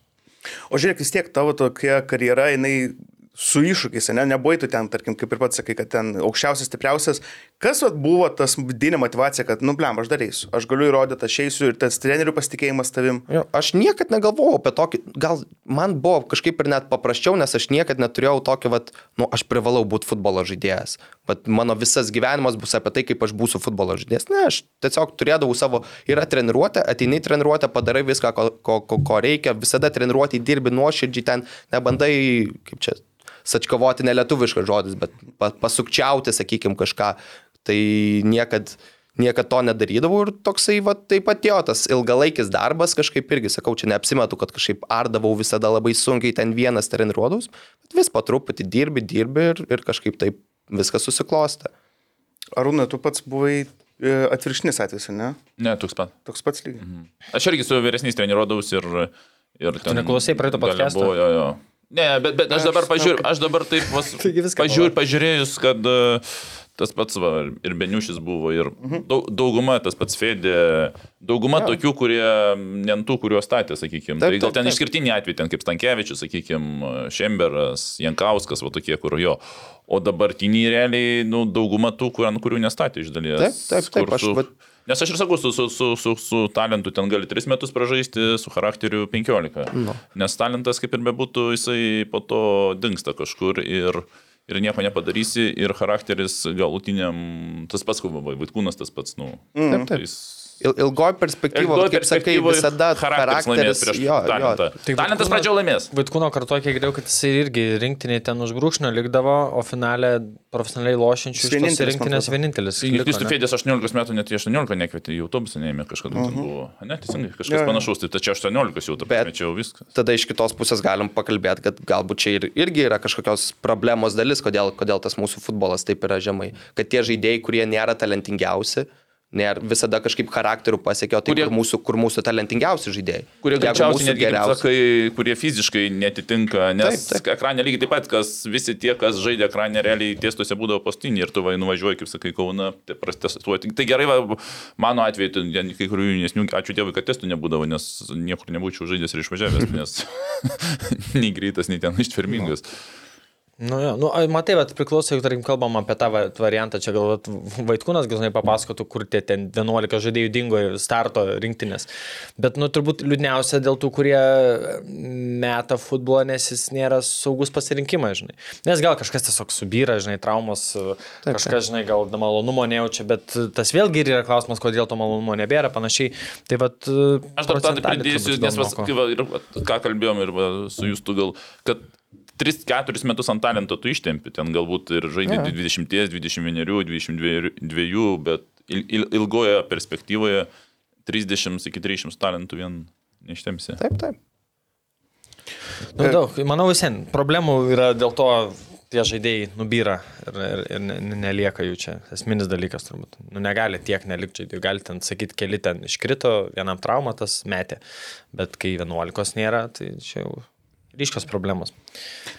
Speaker 1: O žiūrėk, vis tiek tavo tokia karjera, jinai su iššūkiais, ne, nebuvai tu ten, tarkim, kaip ir pats sakai, kad ten aukščiausias, stipriausias. Kas vat, buvo tas vidinė motivacija, kad, nu, blem, aš darysiu, aš galiu įrodyti, aš eisiu ir tas trenerių pasitikėjimas tavim.
Speaker 2: Jo, aš niekad negalvojau apie tokį, gal man buvo kažkaip ir net paprasčiau, nes aš niekad neturėjau tokio, vat, nu, aš privalau būti futbolo žaidėjas. Bet mano visas gyvenimas bus apie tai, kaip aš būsiu futbolo žaidėjas. Ne, aš tiesiog turėdavau savo, yra treniruotė, ateini treniruotę, padarai viską, ko, ko, ko, ko reikia, visada treniruotį dirbi nuoširdžiai, ten nebandai, kaip čia, sačkavoti nelietuviškas žodis, bet pa, pasukčiauti, sakykime, kažką. Tai niekad, niekad to nedarydavau ir toksai, va, taip pat jo, tas ilgalaikis darbas kažkaip irgi, sakau, čia neapsimetu, kad kažkaip ardavau visada labai sunkiai ten vienas treniruodus, bet vis po truputį dirbi, dirbi ir, ir kažkaip taip viskas susiklosta.
Speaker 1: Arūna, tu pats buvai e, atvirkštinis atvejis, ne?
Speaker 4: Ne, toks pat.
Speaker 1: Toks pats lygiai. Mhm.
Speaker 4: Aš irgi su vyresniais treniruodavausi ir... ir ten
Speaker 3: neklausei praeito podcast'o?
Speaker 4: Jo, jo. Ne, bet, bet aš dabar pažiūrėjau,
Speaker 1: žinau,
Speaker 4: aš dabar taip *laughs* vas, pažiūr, pažiūrėjus, kad e, tas pats va, ir Beniušis buvo, ir
Speaker 1: Mhm.
Speaker 4: daug, dauguma, tas pats Fedė, dauguma ja. tokių, kurie, ne ant tų, kuriuos statė, sakykime. Tai gal ten išskirtiniai atvejai, ten kaip Stankievičius, sakykime, Šemberas, Jankauskas, va tokie, kur jo. O dabartiniai realiai, nu, dauguma tų, kur, ant kurių nestatė iš dalies.
Speaker 2: Taip, taip, taip,
Speaker 4: kur
Speaker 2: aš vat-
Speaker 4: Nes aš ir sakau, su, su, su, su, su talentu ten gali 3 metus pražaisti, su charakteriu 15.
Speaker 2: Nu.
Speaker 4: Nes talentas, kaip ir bebūtų, jisai po to dinksta kažkur ir, ir nieko nepadarysi, ir charakteris galutiniam, tas pats, kaip Vaitkūnas, tas pats, nu.
Speaker 2: Taip, taip.
Speaker 4: jis-
Speaker 2: Il, ilgoj perspektyvoje,
Speaker 4: Ilgoj
Speaker 2: kaip sakai, visada
Speaker 4: charakteris laimės
Speaker 2: charakteris.
Speaker 4: prieš
Speaker 2: Jo,
Speaker 4: talentą.
Speaker 2: jo.
Speaker 3: Tai
Speaker 4: Talentas pradžioje laimės.
Speaker 3: Vaitkūno kartu, kiek girdėjau, kad jisai irgi rinktinėje ten už brūkšnio likdavo, o finale profesionaliai lošiančių
Speaker 1: Vienintelis,
Speaker 3: rinktinės vienintelis.
Speaker 4: Jis tu? Fedės 18 metų, net į 18 nekvietė, į autobusą neėmė kažkada uh -huh. buvo. Ne, teisingai, kažkas
Speaker 1: Jo, jo.
Speaker 4: panašaus, tai tačiau 18 jau, čia jau viskas.
Speaker 2: tada iš kitos pusės galim pakalbėti, kad galbūt čia ir, irgi yra kažkokios problemos dalis, kodėl, kodėl tas mūsų futbolas taip yra žemai. Kad tie žaidėjai, kurie nėra talentingiausi, Nėra visada kažkaip charakterių pasiekė, o tai
Speaker 4: Kurie-
Speaker 2: kur mūsų, kur mūsų talentingiausi žaidėjai.
Speaker 4: Kurie greičiausiai netgi, kaip
Speaker 2: geriausi-
Speaker 4: sakai, kurie fiziškai netitinka, nes
Speaker 2: Taip,
Speaker 4: taip, ekranė lygiai taip pat, kas visi tie, kas žaidė ekranė, realiai tiestuose būdavo pastinį ir tu vai nuvažiuoji, kaip sakai, kauna, tai prastestuoti. Tai gerai, va, mano atveju, tai kai kurių jaunesnių, ačiū Dievui, kad testų nebūdavo, nes niekur nebūčiau žaidęs ir išvažiavęs, nes *laughs* *laughs* nei greitas, nei ten ištvermingas.
Speaker 3: Nu, jo, nu, ai, matai, bet priklauso, jeigu, tarkim, kalbam apie tą va- variantą, čia gal vat, Vaitkūnas gal žinai papasakotų, kur tie ten 11 žaidėjų dingo starto rinktinės. Bet, nu, turbūt liūdniausia dėl tų, kurie meta futbolą, nes jis nėra saugus pasirinkimas, žinai. Nes gal kažkas tiesiog subyra, žinai, traumos, taip, kažkas, žinai, gal malonumo nejaučia, bet tas vėlgi ir yra klausimas, kodėl to malonumo nebėra, panašiai. Tai vad...
Speaker 4: Aš dar tą pridėsiu, nes vas, kai va, ir, va, ką kalbėjom ir va, su jūs tu gal, kad 3-4 metus ant talento tu ištempi, ten galbūt ir žaidži 20, 21, 22, bet il, il, ilgoje perspektyvoje 30 iki 300 talentų vien neištemsi.
Speaker 2: Taip, taip.
Speaker 3: Nu, daug, manau, visien problemų yra dėl to, tie žaidėjai nubyra ir, ir, ir ne- ne- nelieka jų čia. Esminis dalykas turbūt. Nu, negali tiek nelikti žaidėjų. Gali ten sakyti, keli ten iškrito, vienam trauma tas metė. Bet kai 11 nėra, tai čia jau ryškios problemos.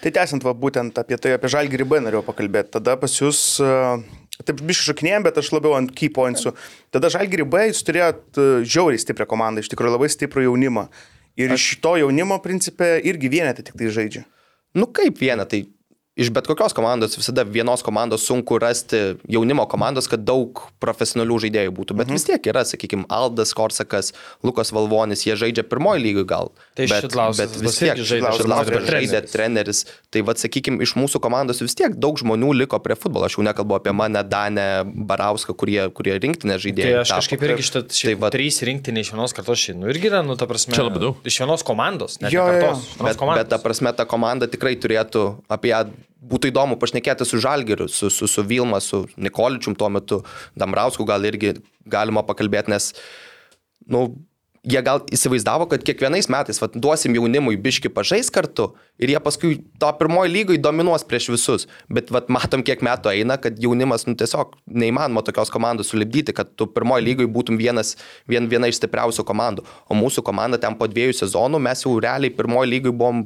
Speaker 1: Tai tęsiant va būtent apie tai, apie žalgį ribą norėjau pakalbėti. Tada pas jūs, e, taip biškai šaknėjom, bet aš labiau ant key pointsų. Tada žalgį ribą jūs turėjot e, žiauriai stiprią komandą, iš tikrųjų labai stiprų jaunimą. Ir iš to jaunimo principė irgi vienetai tik tai žaidžia.
Speaker 2: Nu kaip viena, tai iš bet kokios komandos visada vienos komandos sunku rasti jaunimo komandos, kad daug profesionalių žaidėjų būtų. Bet mhm. vis tiek yra, sakykime, Aldas Korsakas, Lukas Valvonis, jie žaidžia pirmoji lygai gal.
Speaker 3: Tai
Speaker 2: bet,
Speaker 3: Šidlauskas
Speaker 2: bet vis tiek Šidlauskas žaidė
Speaker 3: treneris.
Speaker 2: treneris. Tai vad, sakykime, iš mūsų komandos vis tiek daug žmonių liko prie futbolo. Aš jau nekalbu apie mane, Danę, Barauską, kurie, kurie rinktinė
Speaker 3: Tai
Speaker 2: žaidėjai.
Speaker 3: aš
Speaker 2: tapo.
Speaker 3: kažkaip irgi šitą
Speaker 2: Tai
Speaker 3: tai
Speaker 2: va-
Speaker 3: trys rinktinė iš vienos kartos šiandien. Nu irgi yra, nu, ta prasme.
Speaker 4: Čia labai daug.
Speaker 3: Iš vienos komandos. Ne
Speaker 1: Jo, jo, jo.
Speaker 3: kartos. iš vienos
Speaker 2: Bet, bet
Speaker 3: komandos.
Speaker 2: ta prasme, ta komanda tikrai turėtų apie ją būtų įdomu pašnekėti su Žalgiriu, su, su, su Vilma, su Nikoličium tuo metu, Damrausku gal irgi galima pakalbėti, nes, nu, jie gal įsivaizdavo, kad kiekvienais metais vat, duosim jaunimui biški pažais kartu ir jie paskui to pirmoji lygai dominuos prieš visus. Bet vat, matom, kiek metų eina, kad jaunimas nu, tiesiog neįmanoma tokios komandos sulibdyti, kad tu pirmoji lygai būtum vienas, vien, viena iš stipriausių komandų. O mūsų komanda ten po dviejų sezonų mes jau realiai pirmoji lygai buvom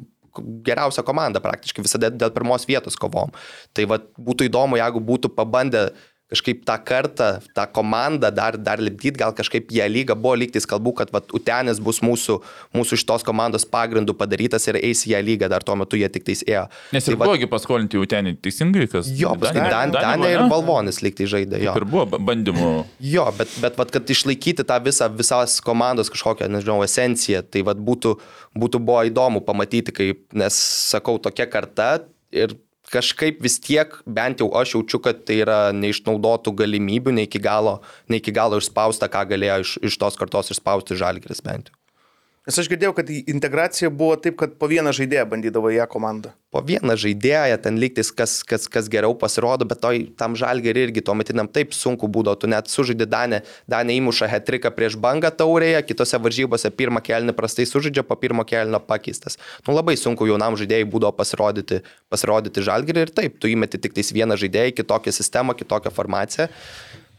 Speaker 2: geriausia komanda praktiškai visada dėl pirmos vietos kovom. Tai vat, būtų įdomu, jeigu būtų pabandę kažkaip tą kartą, tą komandą dar, dar lipdyti, gal kažkaip jie lyga buvo lygtis kalbų, kad vat, Utenis bus mūsų, mūsų šitos komandos pagrindų padarytas ir eis ją lygą, dar tuo metu jie tik tais ėjo.
Speaker 4: Nes
Speaker 2: Tai
Speaker 4: ir
Speaker 2: vat-
Speaker 4: buvogi paskolinti jau ten teisingai, kas.
Speaker 2: Jo, paskui Dan, Danė ir Balvonis lygtai žaidė. Jo.
Speaker 4: Ir buvo ba- bandymų.
Speaker 2: Jo, bet, bet vat, kad išlaikyti tą visą, visas komandos kažkokią, nežinau, esenciją, tai vat, būtų, būtų buvo įdomu pamatyti, kaip, nes sakau, tokia karta ir kažkaip vis tiek, bent jau aš jaučiu, kad tai yra neišnaudotų galimybių, ne iki galo, ne iki galo išspausta, ką galėjo iš, iš tos kartos išspausti žalgris bent jau.
Speaker 1: Nes aš girdėjau, kad integracija buvo taip, kad po vieną žaidėją bandydavo ją komandą.
Speaker 2: po vieną žaidėją, ten lygtis, kas, kas, kas geriau pasirodo, bet toj, tam žalgeriui irgi tuo metiniam taip sunku būdavo, tu net sužaidži Danę, Danė įmuša hetriką prieš bangą taurėje, kitose varžybose pirmą kelnį prastai sužaidžia, po pirmo kelnio pakeistas. Nu labai sunku jaunam žaidėjui būdavo pasirodyti, pasirodyti žalgerį ir taip, tu įmeti tik tais vieną žaidėją, kitokią sistemą, kitokią formaciją.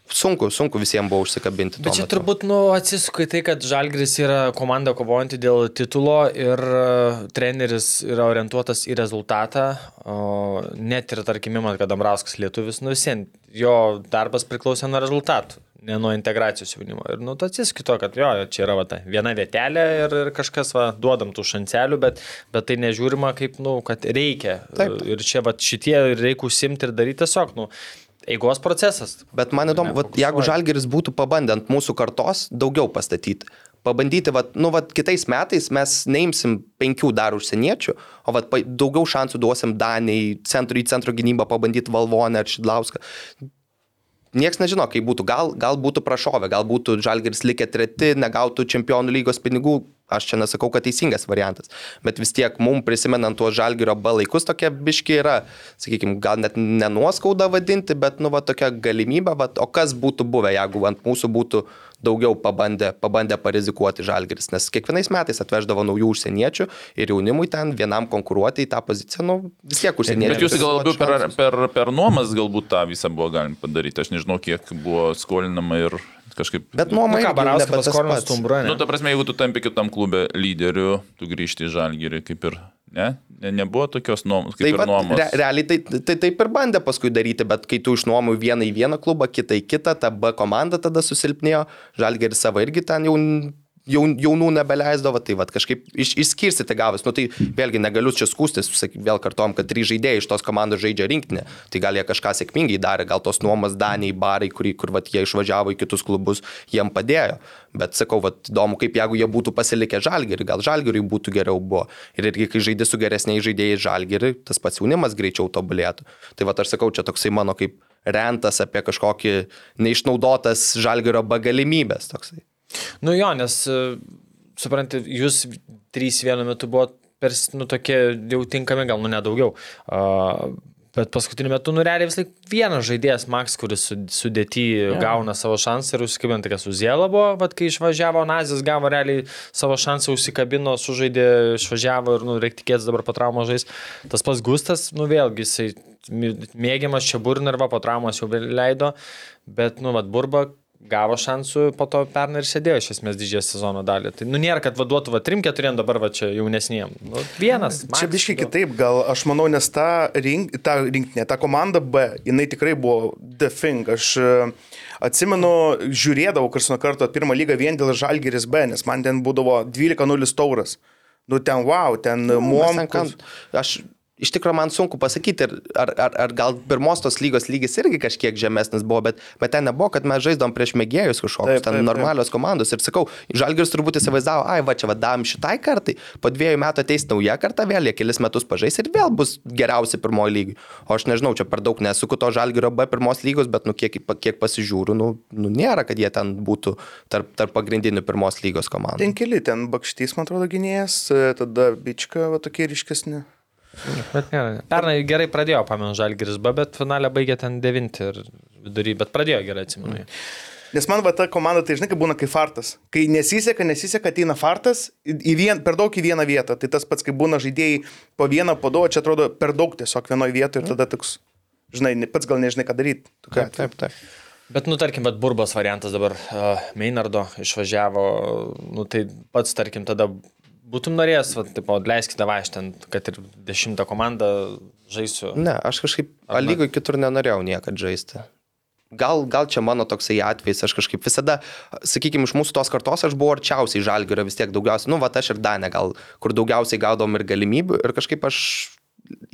Speaker 2: Sunku, sunku visiems buvo užsikabinti.
Speaker 3: Bet čia
Speaker 2: metu.
Speaker 3: turbūt nu, atsisuka į tai, kad Žalgris yra komanda kovojanti dėl titulo ir e, treneris yra orientuotas į rezultatą. O net ir, tarkim, imat, kad Dambrauskas lietuvis, nu visien, jo darbas priklausė nuo rezultatų, ne nuo integracijos jaunimo. Ir nu, tu atsisuki to, kad jo, čia yra va, ta viena vietelė ir, ir kažkas, va, duodam tų šancelių, bet, bet tai nežiūrima kaip, nu, kad reikia.
Speaker 2: Taip.
Speaker 3: Ir čia va, šitie reikia užsimti ir daryti tiesiog, nu, eigos procesas.
Speaker 2: Bet man įdomu, vat, jeigu Žalgeris būtų pabandę ant mūsų kartos daugiau pastatyti, pabandyti, vat, nu, vat, kitais metais mes neimsim penkių dar užsieniečių, o vat, daugiau šansų duosim Danijai, centrui, centro gynybą pabandyti Valvonę ar Šidlauską. Niekas nežino, kaip būtų. Gal, gal būtų prašovę, gal būtų Žalgeris likę treti, negautų čempionų lygos pinigų. Aš čia nesakau, kad teisingas variantas. Bet vis tiek mums prisimenant tuos Žalgerio B laikus tokie biški yra, sakykime, gal net nenuoskauda vadinti, bet, nu, va, tokia galimybė, va, o kas būtų buvę, jeigu ant mūsų būtų daugiau pabandę, pabandę parizikuoti Žalgeris. Nes kiekvienais metais atveždavo naujų užsieniečių ir jaunimui ten vienam konkuruoti į tą poziciją, nu, vis tiek užsieniečiai.
Speaker 4: Bet jūs gal labiau per, per, per nuomas galbūt tą visą buvo galima padaryti. Aš nežinau, kiek buvo skolinama ir kažkaip...
Speaker 2: Bet nuoma
Speaker 3: Nu ką, Barauskas paskolino stumbrą, ne?
Speaker 4: Nu, ta prasme, jeigu tu tampi kitam klube lyderiu, tu grįžti į žalgyrį kaip ir... Ne? ne nebuvo tokios nuomos, kaip
Speaker 2: Tai
Speaker 4: ir nuomos.
Speaker 2: re, realiai tai, tai taip ir bandė paskui daryti, bet kai tu išnuomoji vieną į vieną klubą, kitą į kitą, ta B komanda tada susilpnėjo, Žalgeris savo irgi ten jau jau, jaunų nebeleisdavo, tai vat, kažkaip iš, išskirstyti gavus. Nu, tai vėlgi negaliu čia skūstis, saky, vėl kartuom, kad trys žaidėjai iš tos komandos žaidžia rinkinį. Tai gal jie kažką sėkmingai darė, gal tos nuomas Daniai, barai, kurį, kur vat, jie išvažiavo į kitus klubus, jiem padėjo. Bet sakau, vat, įdomu, kaip jeigu jie būtų pasilikę žalgerį, gal žalgeriui būtų geriau buvo. Ir irgi, kai žaidži su geresniais žaidėjais žalgerį, tas pats jaunimas greičiau tobulėtų. Tai va, aš sakau, čia toksai mano kaip rentas apie kažkokį neišnaudotas žalgerio bagalimybės. Toksai.
Speaker 3: Nu jo, nes, e, suprantate, jūs trys vienu metu buvo per, nu, tokie jau tinkami, gal nu nedaugiau. Uh, Bet paskutiniu metu, nu, realiai vis laik vienas žaidėjas, Max, kuris su- sudėti ja. gauna savo šansą ir užsikabino, tai kas Uzėla buvo, bet kai išvažiavo Nazis, gavo realiai savo šansą, užsikabino, sužaidė, išvažiavo ir, nu, reikia tikėtis dabar po traumos žais. Tas pats Gustas, nu, vėlgi, jisai mėgiamas čia burnarva, po traumos jau leido, bet, nu, vad, burba gavo šansų, po to pernai ir sėdėjo iš esmės didžiąją sezono dalį. Tai, nu, nėra, kad vaduotų va trim keturiem dabar va čia jaunesniem. Nu, vienas.
Speaker 1: Čia
Speaker 3: max,
Speaker 1: biškai
Speaker 3: du.
Speaker 1: kitaip, gal aš manau, nes ta, rink, ta rinkinė, ta komanda B, jinai tikrai buvo the thing. Aš e, atsimenu, žiūrėdavau kars nuo karto pirmą lygą vien dėl Žalgeris B, nes man ten būdavo 12-0 tauras. Nu ten wow, ten
Speaker 2: Mes ten
Speaker 1: muom.
Speaker 2: kan- Aš iš tikrųjų man sunku pasakyti, ar, ar, ar gal pirmos tos lygos lygis irgi kažkiek žemesnis buvo, bet, bet ten nebuvo, kad mes žaidom prieš mėgėjus kažkokius,
Speaker 1: Taip,
Speaker 2: ten
Speaker 1: taip, taip.
Speaker 2: normalios komandos. Ir sakau, Žalgiris turbūt įsivaizdavo, ai va čia vadam šitai kartai, po dviejų metų ateis nauja karta, vėl jie kelis metus pažais ir vėl bus geriausi pirmoji lygiai. O aš nežinau, čia per daug nesuku to Žalgirio B pirmos lygos, bet nu kiek, kiek pasižiūriu, nu, nu nėra, kad jie ten būtų tarp, tarp pagrindinių pirmos lygos komandų.
Speaker 1: Ten keli, ten bakštys, man atrodo, gynėjas, tada bička, va tokie ryškesni.
Speaker 3: Bet nėra. Pernai gerai pradėjo, pamenu, Žalgiris B, bet finalę baigė ten devinti ir vidury, bet pradėjo gerai, atsimenu. Mm.
Speaker 1: Nes man va ta komanda, tai žinai, kaip būna kaip fartas. Kai nesiseka, nesiseka, ateina fartas, vien, per daug į vieną vietą. Tai tas pats, kai būna žaidėjai po vieną, po du, čia atrodo per daug tiesiog vienoje vietoje ir tada toks, žinai, ne- pats gal nežinai, ką daryti.
Speaker 2: Taip, taip, taip.
Speaker 3: Bet, nu, tarkim, bet Burbos variantas dabar uh, Meinardo išvažiavo, nu, tai pats, tarkim, tada būtum norėjęs, va, taip, leiskite va, aš ten, kad ir dešimtą komandą žaisiu.
Speaker 2: Ne, aš kažkaip
Speaker 3: Ar ne?
Speaker 2: lygoj kitur nenorėjau niekad žaisti. Gal, gal čia mano toksai atvejis, aš kažkaip visada, sakykime, iš mūsų tos kartos aš buvau arčiausiai žalgerio vis tiek daugiausiai, nu, va, aš ir Danė gal, kur daugiausiai gaudom ir galimybių ir kažkaip aš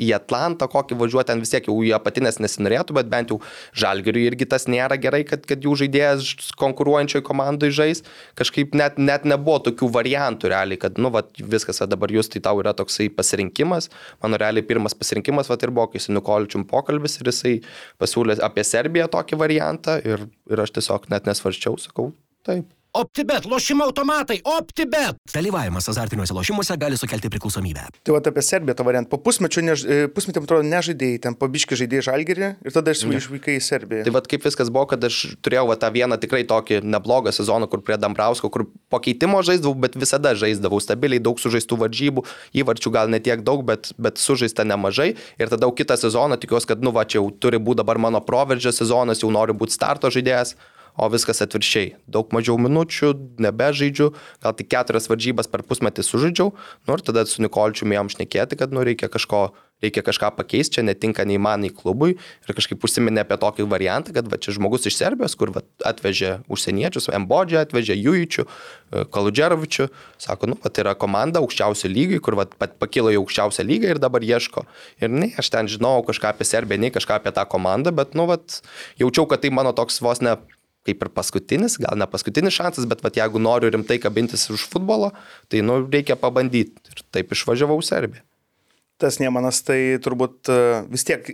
Speaker 2: į Atlantą kokį važiuoti, ten vis tiek jau į apatinės nesinorėtų, bet bent jau žalgeriui irgi tas nėra gerai, kad, kad jų žaidėjas konkuruojančioje komandai žais. Kažkaip net, net nebuvo tokių variantų realiai, kad, nu, va, viskas, va, dabar jūs, tai tau yra toksai pasirinkimas. Mano realiai pirmas pasirinkimas, va, ir buvo, kai su Nikoličium pokalbis ir jisai pasiūlė apie Serbiją tokį variantą ir, ir aš tiesiog net nesvarščiau, sakau, taip.
Speaker 5: OptiBet, lošimo automatai, OptiBet.
Speaker 6: Dalyvavimas azartiniuose lošimuose gali sukelti priklausomybę.
Speaker 1: Tai va apie Serbiją tą variantą. Po pusmečio, než... e, pusmetį, man atrodo, nežaidėjai, ten pabiški žaidėjai žalgerį ir tada aš išvykai į Serbiją.
Speaker 2: Tai vad kaip viskas buvo, kad aš turėjau va, tą vieną tikrai tokį neblogą sezoną, kur prie Dambrausko, kur po keitimo žaisdavau, bet visada žaisdavau stabiliai, daug sužaistų varžybų, įvarčių gal ne tiek daug, bet, bet sužaista nemažai. Ir tada jau kitą sezoną tikiuosi, kad nu va čia jau turi būti dabar mano proveržio sezonas, jau noriu būti starto žaidėjas. O viskas atvirkščiai. Daug mažiau minučių, nebežaidžiu, gal tik keturias varžybas per pusmetį sužaidžiau. Nu ir tada su Nikolčiu mėjom šnekėti, kad nu reikia kažko reikia kažką pakeisti, čia netinka nei man, nei klubui. Ir kažkaip užsiminė apie tokį variantą, kad va, čia žmogus iš Serbijos, kur va, atvežė užsieniečius, Embodžią atvežė Juičių, Kaludžerovičių, sako, nu, tai yra komanda aukščiausio lygiai, kur va, pakilo į aukščiausią lygą ir dabar ieško. Ir ne, aš ten žinau kažką apie Serbiją, nei kažką apie tą komandą, bet, nu, va, jaučiau, kad tai mano toks vos ne kaip ir paskutinis, gal ne paskutinis šansas, bet vat, jeigu noriu rimtai kabintis už futbolo, tai nu, reikia pabandyti. Ir taip išvažiavau į Serbiją.
Speaker 1: Tas Niemanas, tai turbūt e, vis tiek,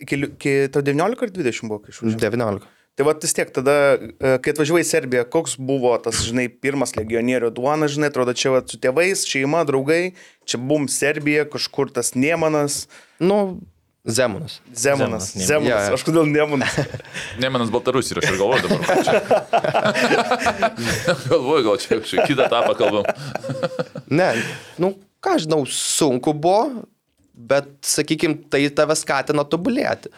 Speaker 1: tau 19 ar 20 buvo, išvažiavai?
Speaker 2: 19.
Speaker 1: Tai va vis tiek tada, e, kai atvažiavai į Serbiją, koks buvo tas, žinai, pirmas legionierių duona, žinai, atrodo, čia va, su tėvais, šeima, draugai, čia bum Serbija, kažkur tas Niemanas,
Speaker 2: Nu, Zemonas.
Speaker 1: Zemonas,
Speaker 3: Zemonas,
Speaker 1: Zemonas,
Speaker 2: Jo, jo.
Speaker 1: aš kodėl Nemonas. *laughs*
Speaker 4: Nemanas Baltarusija, aš ir galvoju dabar. čia. *laughs* galvoju, gal čia kažkaip kitą etapą kalbam. *laughs*
Speaker 2: Ne, nu, ką žinau, sunku buvo, bet, sakykime, tai tave skatino tobulėti.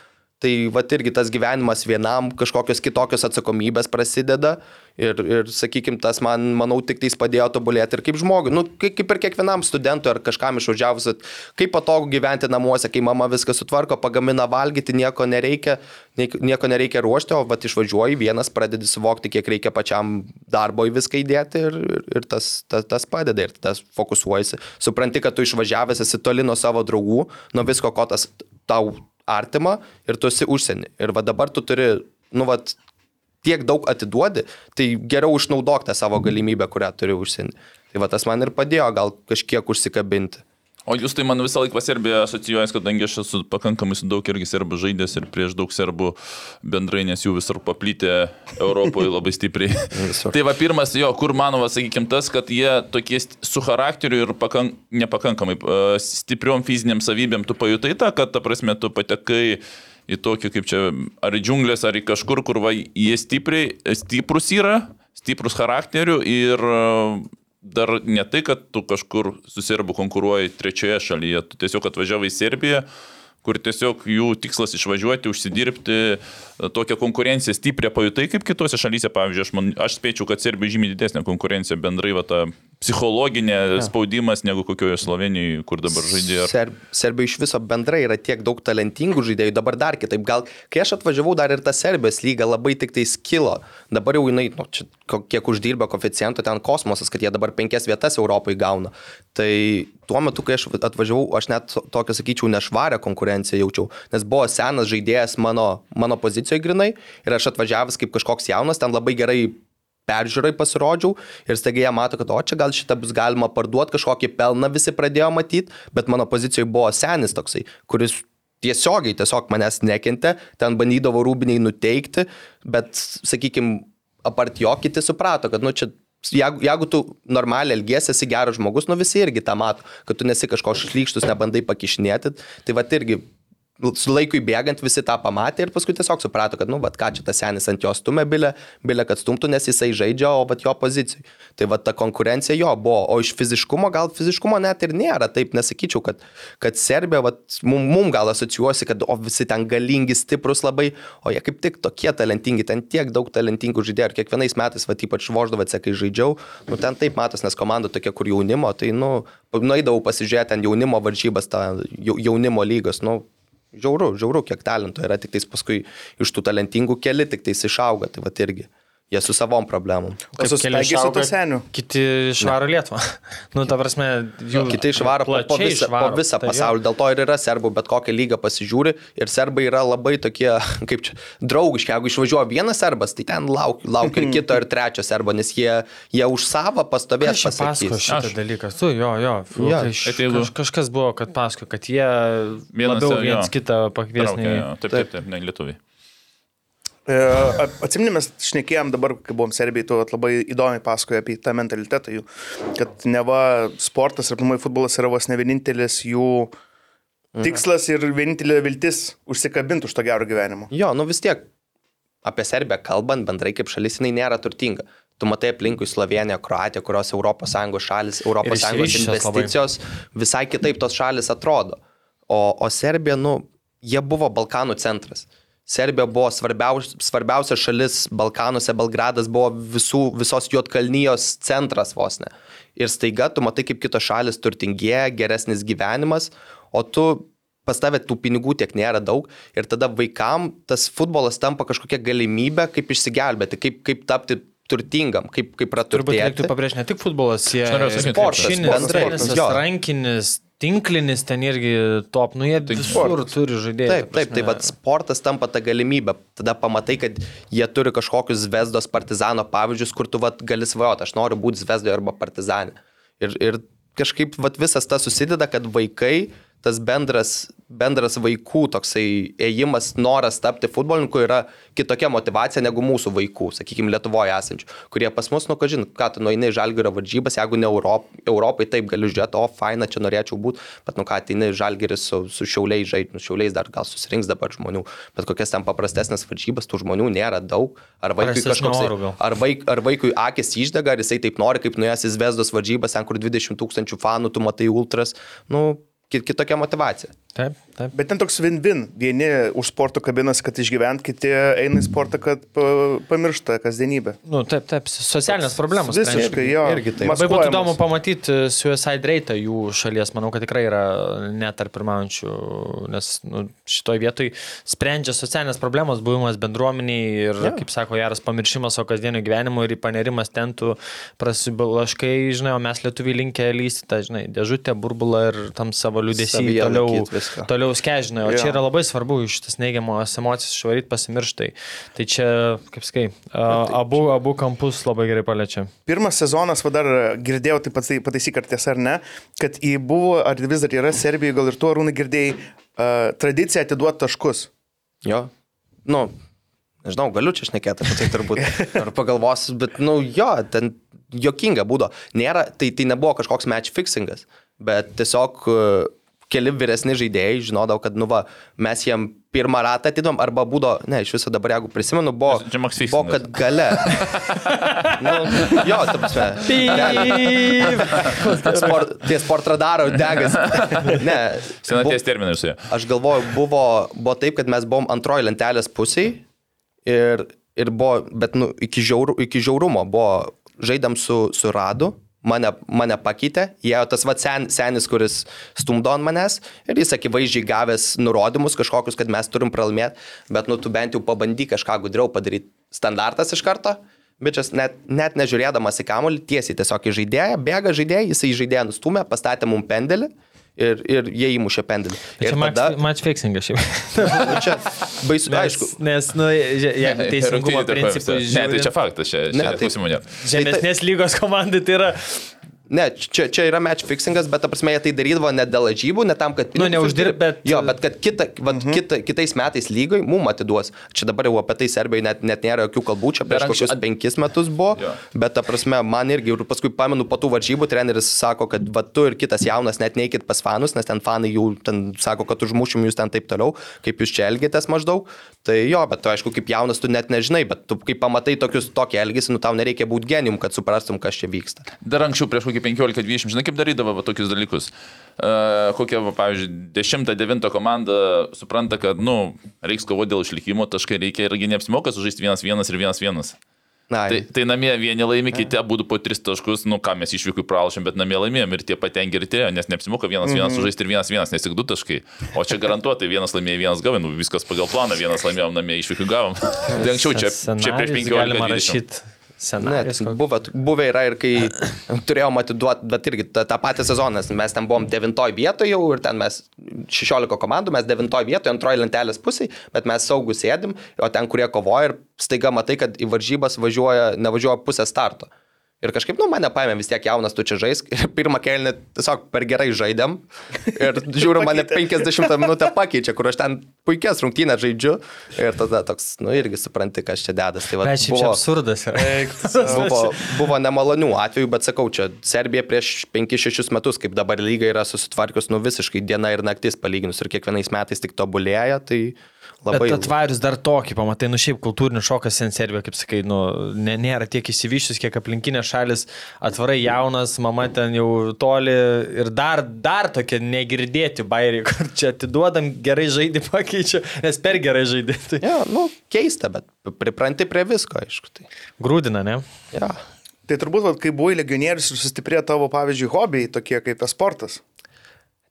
Speaker 2: Tai va irgi tas gyvenimas vienam, kažkokios kitokios atsakomybės prasideda ir, ir sakykime, tas man, manau, tik tais padėjo tobulėti ir kaip žmogui, nu, kaip, kaip ir kiekvienam studentui ar kažkam išvažiavus, kaip patogu gyventi namuose, kai mama viską sutvarko, pagamina valgyti, nieko nereikia, nieko nereikia ruošti, o va išvažiuoji vienas, pradedi suvokti, kiek reikia pačiam darbo į viską įdėti ir, ir, ir tas, tas, tas padeda ir tas fokusuojasi. Supranti, kad tu išvažiavęs esi toli nuo savo draugų, nuo visko, ko tas tau artima ir tu esi užsienį. Ir va dabar tu turi, nu, va, tiek daug atiduodi, tai geriau išnaudok tą savo galimybę, kurią turi užsienį. Tai va tas man ir padėjo gal kažkiek užsikabinti.
Speaker 4: O jūs tai man visą laiką Serbija asocijuojas, kadangi aš esu pakankamai su daug irgi serbų žaidęs ir prieš daug serbų bendrai, nes jų visur paplytė Europoje *laughs* labai stipriai. tai va pirmas jo, kur mano, va, sakykime, tas, kad jie tokie su charakteriu ir pakank, nepakankamai uh, stipriom fiziniam savybėm tu pajutai tą, kad ta prasme tu patekai į tokį kaip čia, ar į džiunglės, ar į kažkur, kur va, jie stipriai, stiprus yra, stiprus charakteriu ir uh, dar ne tai, kad tu kažkur su serbu konkuruoji trečioje šalyje, tu tiesiog atvažiavai į Serbiją, kur tiesiog jų tikslas išvažiuoti, užsidirbti, tokią konkurenciją stiprią pajutai kaip kitose šalyse, pavyzdžiui, aš, man, aš spėčiau, kad Serbija žymiai didesnė konkurencija bendrai, va, ta psichologinė ja. spaudimas negu kokioje Slovenijoje, kur dabar žaidėjai.
Speaker 2: Ser, Serbija iš viso bendrai yra tiek daug talentingų žaidėjų, dabar dar kitaip, gal kai aš atvažiavau, dar ir ta Serbijos lyga labai tik tai skilo, dabar jau jinai, nu, čia kiek uždirba koficijantų, ten kosmosas, kad jie dabar penkias vietas Europai gauna. Tai tuo metu, kai aš atvažiavau, aš net tokią, sakyčiau, nešvarę konkurenciją jaučiau, nes buvo senas žaidėjas mano, mano pozicijoje grinai ir aš atvažiavęs kaip kažkoks jaunas, ten labai gerai peržiūrai pasirodžiau ir staiga jie mato, kad o čia gal šitą bus galima parduoti, kažkokį pelną visi pradėjo matyti, bet mano pozicijoje buvo senis toksai, kuris tiesiogiai tiesiog manęs nekentė, ten bandydavo rūbiniai nuteikti, bet, sakykime, apart jo kiti suprato, kad, nu, čia, jeigu, jeigu tu normaliai elgiesi, esi geras žmogus, nu visi irgi tą mato, kad tu nesi kažkoks šlykštus, nebandai pakišinėti, tai va irgi su laikui bėgant visi tą pamatė ir paskui tiesiog suprato, kad, nu, bet ką čia tas senis ant jo stumia bilę, bilę, kad stumtų, nes jisai žaidžia, o bet jo pozicijai. Tai va ta konkurencija jo buvo, o iš fiziškumo gal fiziškumo net ir nėra, taip nesakyčiau, kad, kad Serbija, va, mum, mum gal asocijuosi, kad o visi ten galingi, stiprus labai, o jie kaip tik tokie talentingi, ten tiek daug talentingų žaidėjų ir kiekvienais metais, va, ypač Voždovėse, kai žaidžiau, nu, ten taip matos, nes komanda tokia, kur jaunimo, tai, nu, nueidavau pasižiūrėti ten jaunimo varžybas, tą jaunimo lygos, nu, Žiauru, žiauru, kiek talento yra, tik tais paskui iš tų talentingų keli tik tais išauga, tai va irgi. Jie su savom problemom.
Speaker 1: O susitaikė su to seniu.
Speaker 3: Kiti išvaro Lietuvą. *laughs* nu, ta prasme, jų.
Speaker 2: Kiti išvaro po, po visą, išvaro, po visą tai pasaulį. Jo. Dėl to ir yra serbų, bet kokią lygą pasižiūri. Ir serbai yra labai tokie, *laughs* kaip čia, draugiški. Jeigu išvažiuoja vienas serbas, tai ten laukia lauk ir kito ir trečio serbo, nes jie, jie už savo pastovės.
Speaker 3: Aš pasakoju šitą Aš. dalyką. Tu, jo, jo. Ja. Kaž, kaž, kažkas buvo, kad pasakoju, kad jie vienas, labiau viens kitą pakviesnė.
Speaker 4: Taip, taip, taip, taip, ne lietuviai.
Speaker 1: E, Atsimni, mes šnekėjom dabar, kai buvom Serbijai, tu labai įdomiai pasakoji apie tą mentalitetą jų, kad neva sportas ir aplamai futbolas yra vos ne vienintelis jų mhm. tikslas ir vienintelė viltis užsikabinti už to gero gyvenimo.
Speaker 2: Jo, nu vis tiek apie Serbiją kalbant, bendrai kaip šalis jinai nėra turtinga. Tu matai aplinkui Sloveniją, Kroatiją, kurios ES šalis, ES investicijos, labai. visai kitaip tos šalis atrodo. O, o Serbija, nu, jie buvo Balkanų centras. Serbija buvo svarbiausia, svarbiausia šalis Balkanuose, Belgradas buvo visų, visos Juotkalnyjos centras vos ne. Ir staiga tu matai, kaip kitos šalis turtingėja, geresnis gyvenimas, o tu pas tavę tų pinigų tiek nėra daug ir tada vaikam tas futbolas tampa kažkokia galimybė, kaip išsigelbėti, kaip, kaip tapti turtingam, kaip, kaip praturtėti.
Speaker 3: Turbūt reiktų pabrėžti ne tik futbolas, jie
Speaker 2: sportas, bendrai,
Speaker 3: rankinis, tinklinis ten irgi top, nu jie tai visur sportas. turi žaidėjų.
Speaker 2: Taip, taip, tai vad sportas tampa ta galimybė, tada pamatai, kad jie turi kažkokius Vesdos partizano pavyzdžius, kur tu vat, gali svajoti, aš noriu būti Vesdoje arba partizane. Ir, ir kažkaip vat, visas tas susideda, kad vaikai tas bendras, bendras vaikų toksai ėjimas, noras tapti futbolininku yra kitokia motivacija negu mūsų vaikų, sakykime, Lietuvoje esančių, kurie pas mus, nu, kažin, ką tu nueini į žalgerio varžybas, jeigu ne Europ, Europai, taip gali žiūrėti, o faina, čia norėčiau būti, bet, nu, ką, ateini žalgeris su, su šiauliais žaidžiu, nu, šiauliais dar gal susirinks dabar žmonių, bet kokias ten paprastesnės varžybas, tų žmonių nėra daug, ar vaikui kažkoks, ar, vaik, ar vaikui akis išdega, ar jisai taip nori, kaip nuėjęs į Vesdos varžybas, ten kur 20 tūkstančių fanų, tu matai ultras, nu, kitokia motivacija.
Speaker 3: Taip, taip.
Speaker 1: Bet ten toks win-win. Vieni už sporto kabinas, kad išgyvent, kiti eina į sportą, kad pa- pamiršta kasdienybę.
Speaker 3: Nu, taip, taip, socialinės problemos.
Speaker 1: Visiškai, jo.
Speaker 2: irgi taip.
Speaker 3: Labai būtų įdomu pamatyti Suicide Rate jų šalies, manau, kad tikrai yra net tarp pirmaujančių, nes nu, šitoje vietoje sprendžia socialinės problemos, buvimas bendruomeniai ir, ja. kaip sako Jaras, pamiršimas savo kasdienio gyvenimo ir panerimas ten tu prasibalaškai, žinai, o mes lietuviai linkę lysti tą, žinai, dėžutę, burbulą ir tam savo liūdėsį
Speaker 2: Savyje
Speaker 3: toliau,
Speaker 2: laikyt viską.
Speaker 3: toliau skežinai. O
Speaker 1: Jo.
Speaker 3: čia yra labai svarbu iš tas neigiamos emocijos išvaryti, pasimirštai. Tai čia, kaip sakai, a- abu, abu kampus labai gerai paliečia.
Speaker 1: Pirmas sezonas, va dar girdėjau, tai pataisyk ar tiesa ar ne, kad į buvo, ar vis dar yra Serbijoje, gal ir tu, Arūnai, girdėjai, uh, tradicija atiduoti taškus.
Speaker 2: Jo. Nu, nežinau, galiu čia šnekėti apie tai turbūt. *laughs* Ar pagalvosiu, bet, nu, jo, ten jokinga būdo. Nėra, tai, tai nebuvo kažkoks match fixingas, bet tiesiog e, keli vyresni žaidėjai žinodavo, kad, nu, va, mes jiem pirmą ratą atidom, arba būdo, ne, iš viso dabar, jeigu prisimenu, buvo, buvo kad gale. *laughs* nu, jo, ta prasme. Sport, tie sport radaro degas. *laughs* Ne.
Speaker 4: Senaties terminai su jie.
Speaker 2: Aš galvoju, buvo, buvo taip, kad mes buvom antroji lentelės pusėje ir, ir buvo, bet nu, iki, žiauru, iki žiaurumo buvo, žaidėm su, su Radu, mane, mane pakeitė, jie tas va sen, senis, kuris stumdo ant manęs ir jis akivaizdžiai gavęs nurodymus kažkokius, kad mes turim pralaimėti, bet nu tu bent jau pabandyk kažką gudriau padaryti. Standartas iš karto. Bičias net, net nežiūrėdamas į kamuolį, tiesiai tiesiog į žaidėją, bėga žaidėją, jisai žaidėją nustumė, pastatė mum pendelį ir, ir jie įmušė pendelį.
Speaker 3: Tai
Speaker 2: Ir
Speaker 3: čia match,
Speaker 2: tada,
Speaker 3: match fixingas šiaip.
Speaker 2: nu, čia baisu,
Speaker 3: Nes,
Speaker 2: aišku,
Speaker 3: nes nu, je- jeigu teisingumo
Speaker 4: tarp
Speaker 3: principų
Speaker 4: Ne, tai čia
Speaker 3: žiūrint,
Speaker 4: faktas, čia,
Speaker 2: Ne,
Speaker 4: čia
Speaker 2: tai-
Speaker 4: klausimų nėra.
Speaker 3: žemesnės lygos komandai tai yra,
Speaker 2: Ne, čia, čia yra match fixingas, bet ta prasme jie tai darydavo ne dėl lažybų, ne tam, kad...
Speaker 3: Nu,
Speaker 2: pinigus
Speaker 3: neuždirb,
Speaker 2: uždirbt,
Speaker 3: bet-
Speaker 2: Jo, bet kad kita, va, mhm. kita, kitais metais lygoj mum atiduos. Čia dabar jau apie tai Serbijoje net, net nėra jokių kalbų, čia prieš
Speaker 4: anksčiau-
Speaker 2: kokius penkis metus buvo,
Speaker 4: Jo.
Speaker 2: bet ta prasme man irgi ir paskui pamenu po tų varžybų treneris sako, kad va tu ir kitas jaunas net neikit pas fanus, nes ten fanai jų ten sako, kad užmušim jūs ten taip toliau, kaip jūs čia elgitės maždaug. Tai jo, bet tu aišku, kaip jaunas tu net nežinai, bet tu kai pamatai tokius tokį elgesį, nu tau nereikia būti genijum, kad suprastum, kas čia vyksta.
Speaker 4: Dar anksčiau, prieš kokį 15-20, žinai, kaip darydavo va, tokius dalykus. Uh, kokia, va, pavyzdžiui, 10-9 komanda supranta, kad, nu, reiks kovoti dėl išlikimo, taškai reikia irgi neapsimoka sužaisti 1-1 ir 1-1.
Speaker 2: Na,
Speaker 4: Tai, tai namie vieni laimi, kiti būtų po 3 taškus, nu ką mes išvykui pralašėm, bet namie laimėjom ir tie patengi ir tie, nes neapsimoka 1-1 mm -hmm. sužaisti ir 1-1, nes tik 2 taškai. O čia garantuotai vienas laimėjo, vienas gavė, nu viskas pagal planą, vienas laimėjom namie, išvykui gavom. *laughs* tai anksčiau čia, čia prieš 15
Speaker 3: galima
Speaker 4: metų.
Speaker 3: Rašyti
Speaker 2: Ne,
Speaker 3: scenarijus. kokį.
Speaker 2: buvę, yra ir kai *clears throat* turėjom atiduoti, bet irgi tą, tą patį sezoną, mes ten buvom 9 vietoje jau ir ten mes 16 komandų, mes 9 vietoje, antroji lentelės pusėje, bet mes saugus sėdim, o ten, kurie kovoja ir staiga matai, kad į varžybas važiuoja, nevažiuoja pusę starto. Ir kažkaip, nu, mane paėmė vis tiek jaunas, tu čia žaisk. Ir pirmą kelnį tiesiog per gerai žaidėm. Ir *laughs* žiūriu, mane 50 minutę *laughs* pakeičia, kur aš ten puikias rungtynės žaidžiu. Ir tada toks, nu, irgi supranti, kas čia dedas. Tai va,
Speaker 3: Bet čia absurdas yra.
Speaker 2: buvo, buvo nemalonių atvejų, bet sakau, čia Serbija prieš 5-6 metus, kaip dabar lyga yra susitvarkius, nu visiškai diena ir naktis palyginus ir kiekvienais metais tik tobulėja, tai labai...
Speaker 3: Bet atvarius dar tokį, pamatai, nu šiaip kultūrinis šokas sen Serbija, kaip sakai, nu, ne, nėra tiek įsivyščius, kiek aplinkinės šalis, atvarai jaunas, mama ten jau toli ir dar, dar tokie negirdėti bairiai, *laughs* kur čia atiduodam gerai žaidį pakeičia, nes per gerai žaidį. *laughs* Tai
Speaker 2: Ja, nu, keista, bet pripranti prie visko, aišku. Tai,
Speaker 3: grūdina, ne?
Speaker 2: ja.
Speaker 1: Tai turbūt, vat, kai buvai legionierius ir sustiprėjo tavo, pavyzdžiui, hobiai, tokie kaip tas sportas.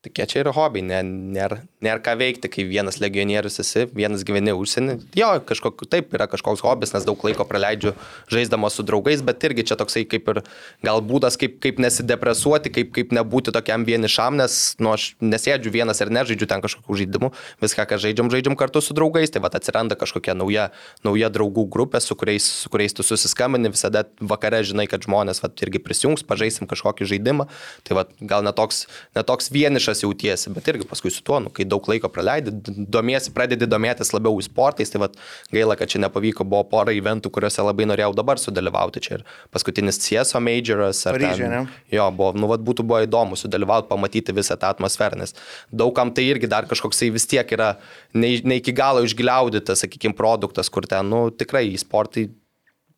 Speaker 2: Tokie čia yra hobiai, nėra, nėra ką veikti, kai vienas legionierius esi, vienas gyveni užsienį. Jo, kažkok, taip yra kažkoks hobis, nes daug laiko praleidžiu žaisdamas su draugais, bet irgi čia toksai kaip ir gal būdas, kaip, kaip nesidepresuoti, kaip, kaip nebūti tokiam vienišam, nes nu, aš nesėdžiu vienas ir nežaidžiu ten kažkokių žaidimų, viską, ką žaidžiam, žaidžiam kartu su draugais, tai va atsiranda kažkokia nauja, nauja draugų grupė, su kuriais, su kuriais tu susiskambini, visada vakare žinai, kad žmonės va, irgi prisijungs, pažaisim kažkokį žaidimą, tai va, gal netoks, netoks vienišas jautiesi, bet irgi paskui su tuo, nu, kai daug laiko praleidi, domiesi, pradedi domėtis labiau sportais, tai va, gaila, kad čia nepavyko, buvo pora eventų, kuriuose labai norėjau dabar sudalyvauti, čia ir paskutinis CSO majoras. ar
Speaker 1: Paryžiuje, ne?
Speaker 2: Jo, buvo, nu, vat, būtų buvo įdomu sudalyvauti, pamatyti visą tą atmosferą, nes daugam tai irgi dar kažkoksai vis tiek yra ne, ne iki galo išgliaudytas, sakykime, produktas, kur ten, nu, tikrai į sportai,